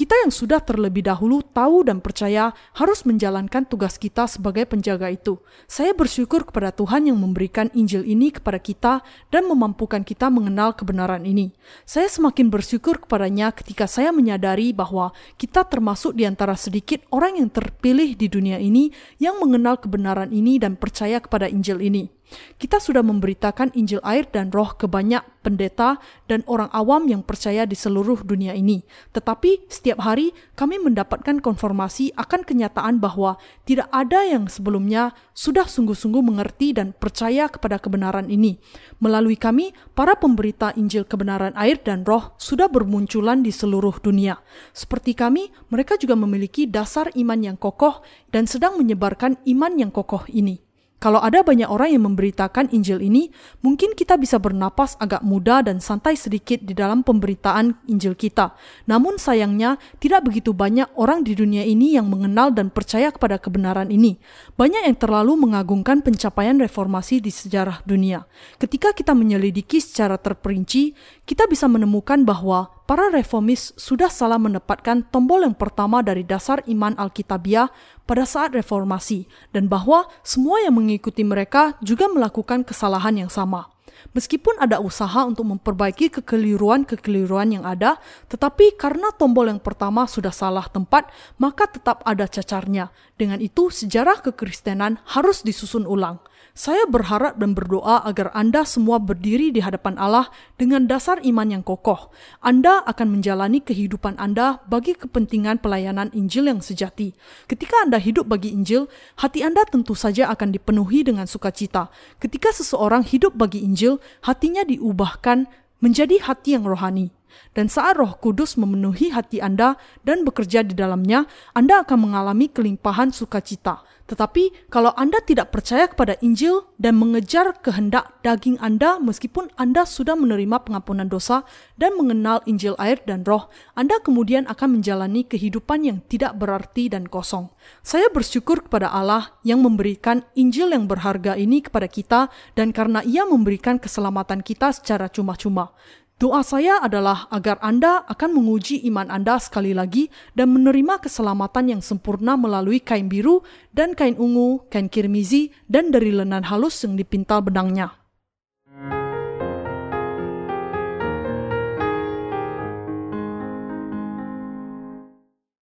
Kita yang sudah terlebih dahulu tahu dan percaya harus menjalankan tugas kita sebagai penjaga itu. Saya bersyukur kepada Tuhan yang memberikan Injil ini kepada kita dan memampukan kita mengenal kebenaran ini. Saya semakin bersyukur kepadanya ketika saya menyadari bahwa kita termasuk di antara sedikit orang yang terpilih di dunia ini yang mengenal kebenaran ini dan percaya kepada Injil ini. Kita sudah memberitakan Injil air dan roh ke banyak pendeta dan orang awam yang percaya di seluruh dunia ini. Tetapi setiap hari kami mendapatkan konfirmasi akan kenyataan bahwa tidak ada yang sebelumnya sudah sungguh-sungguh mengerti dan percaya kepada kebenaran ini. Melalui kami, para pemberita Injil kebenaran air dan roh sudah bermunculan di seluruh dunia. Seperti kami, mereka juga memiliki dasar iman yang kokoh dan sedang menyebarkan iman yang kokoh ini. Kalau ada banyak orang yang memberitakan Injil ini, mungkin kita bisa bernapas agak mudah dan santai sedikit di dalam pemberitaan Injil kita. Namun sayangnya, tidak begitu banyak orang di dunia ini yang mengenal dan percaya kepada kebenaran ini. Banyak yang terlalu mengagungkan pencapaian reformasi di sejarah dunia. Ketika kita menyelidiki secara terperinci, kita bisa menemukan bahwa para reformis sudah salah menempatkan tombol yang pertama dari dasar iman Alkitabiah pada saat reformasi dan bahwa semua yang mengikuti mereka juga melakukan kesalahan yang sama. Meskipun ada usaha untuk memperbaiki kekeliruan-kekeliruan yang ada, tetapi karena tombol yang pertama sudah salah tempat, maka tetap ada cacarnya. Dengan itu, sejarah kekristenan harus disusun ulang. Saya berharap dan berdoa agar Anda semua berdiri di hadapan Allah dengan dasar iman yang kokoh. Anda akan menjalani kehidupan Anda bagi kepentingan pelayanan Injil yang sejati. Ketika Anda hidup bagi Injil, hati Anda tentu saja akan dipenuhi dengan sukacita. Ketika seseorang hidup bagi Injil, hatinya diubahkan menjadi hati yang rohani. Dan saat Roh Kudus memenuhi hati Anda dan bekerja di dalamnya, Anda akan mengalami kelimpahan sukacita. Tetapi kalau Anda tidak percaya kepada Injil dan mengejar kehendak daging Anda meskipun Anda sudah menerima pengampunan dosa dan mengenal Injil air dan roh, Anda kemudian akan menjalani kehidupan yang tidak berarti dan kosong. Saya bersyukur kepada Allah yang memberikan Injil yang berharga ini kepada kita dan karena ia memberikan keselamatan kita secara cuma-cuma. Doa saya adalah agar Anda akan menguji iman Anda sekali lagi dan menerima keselamatan yang sempurna melalui kain biru dan kain ungu, kain kirmizi, dan dari lenan halus yang dipintal benangnya.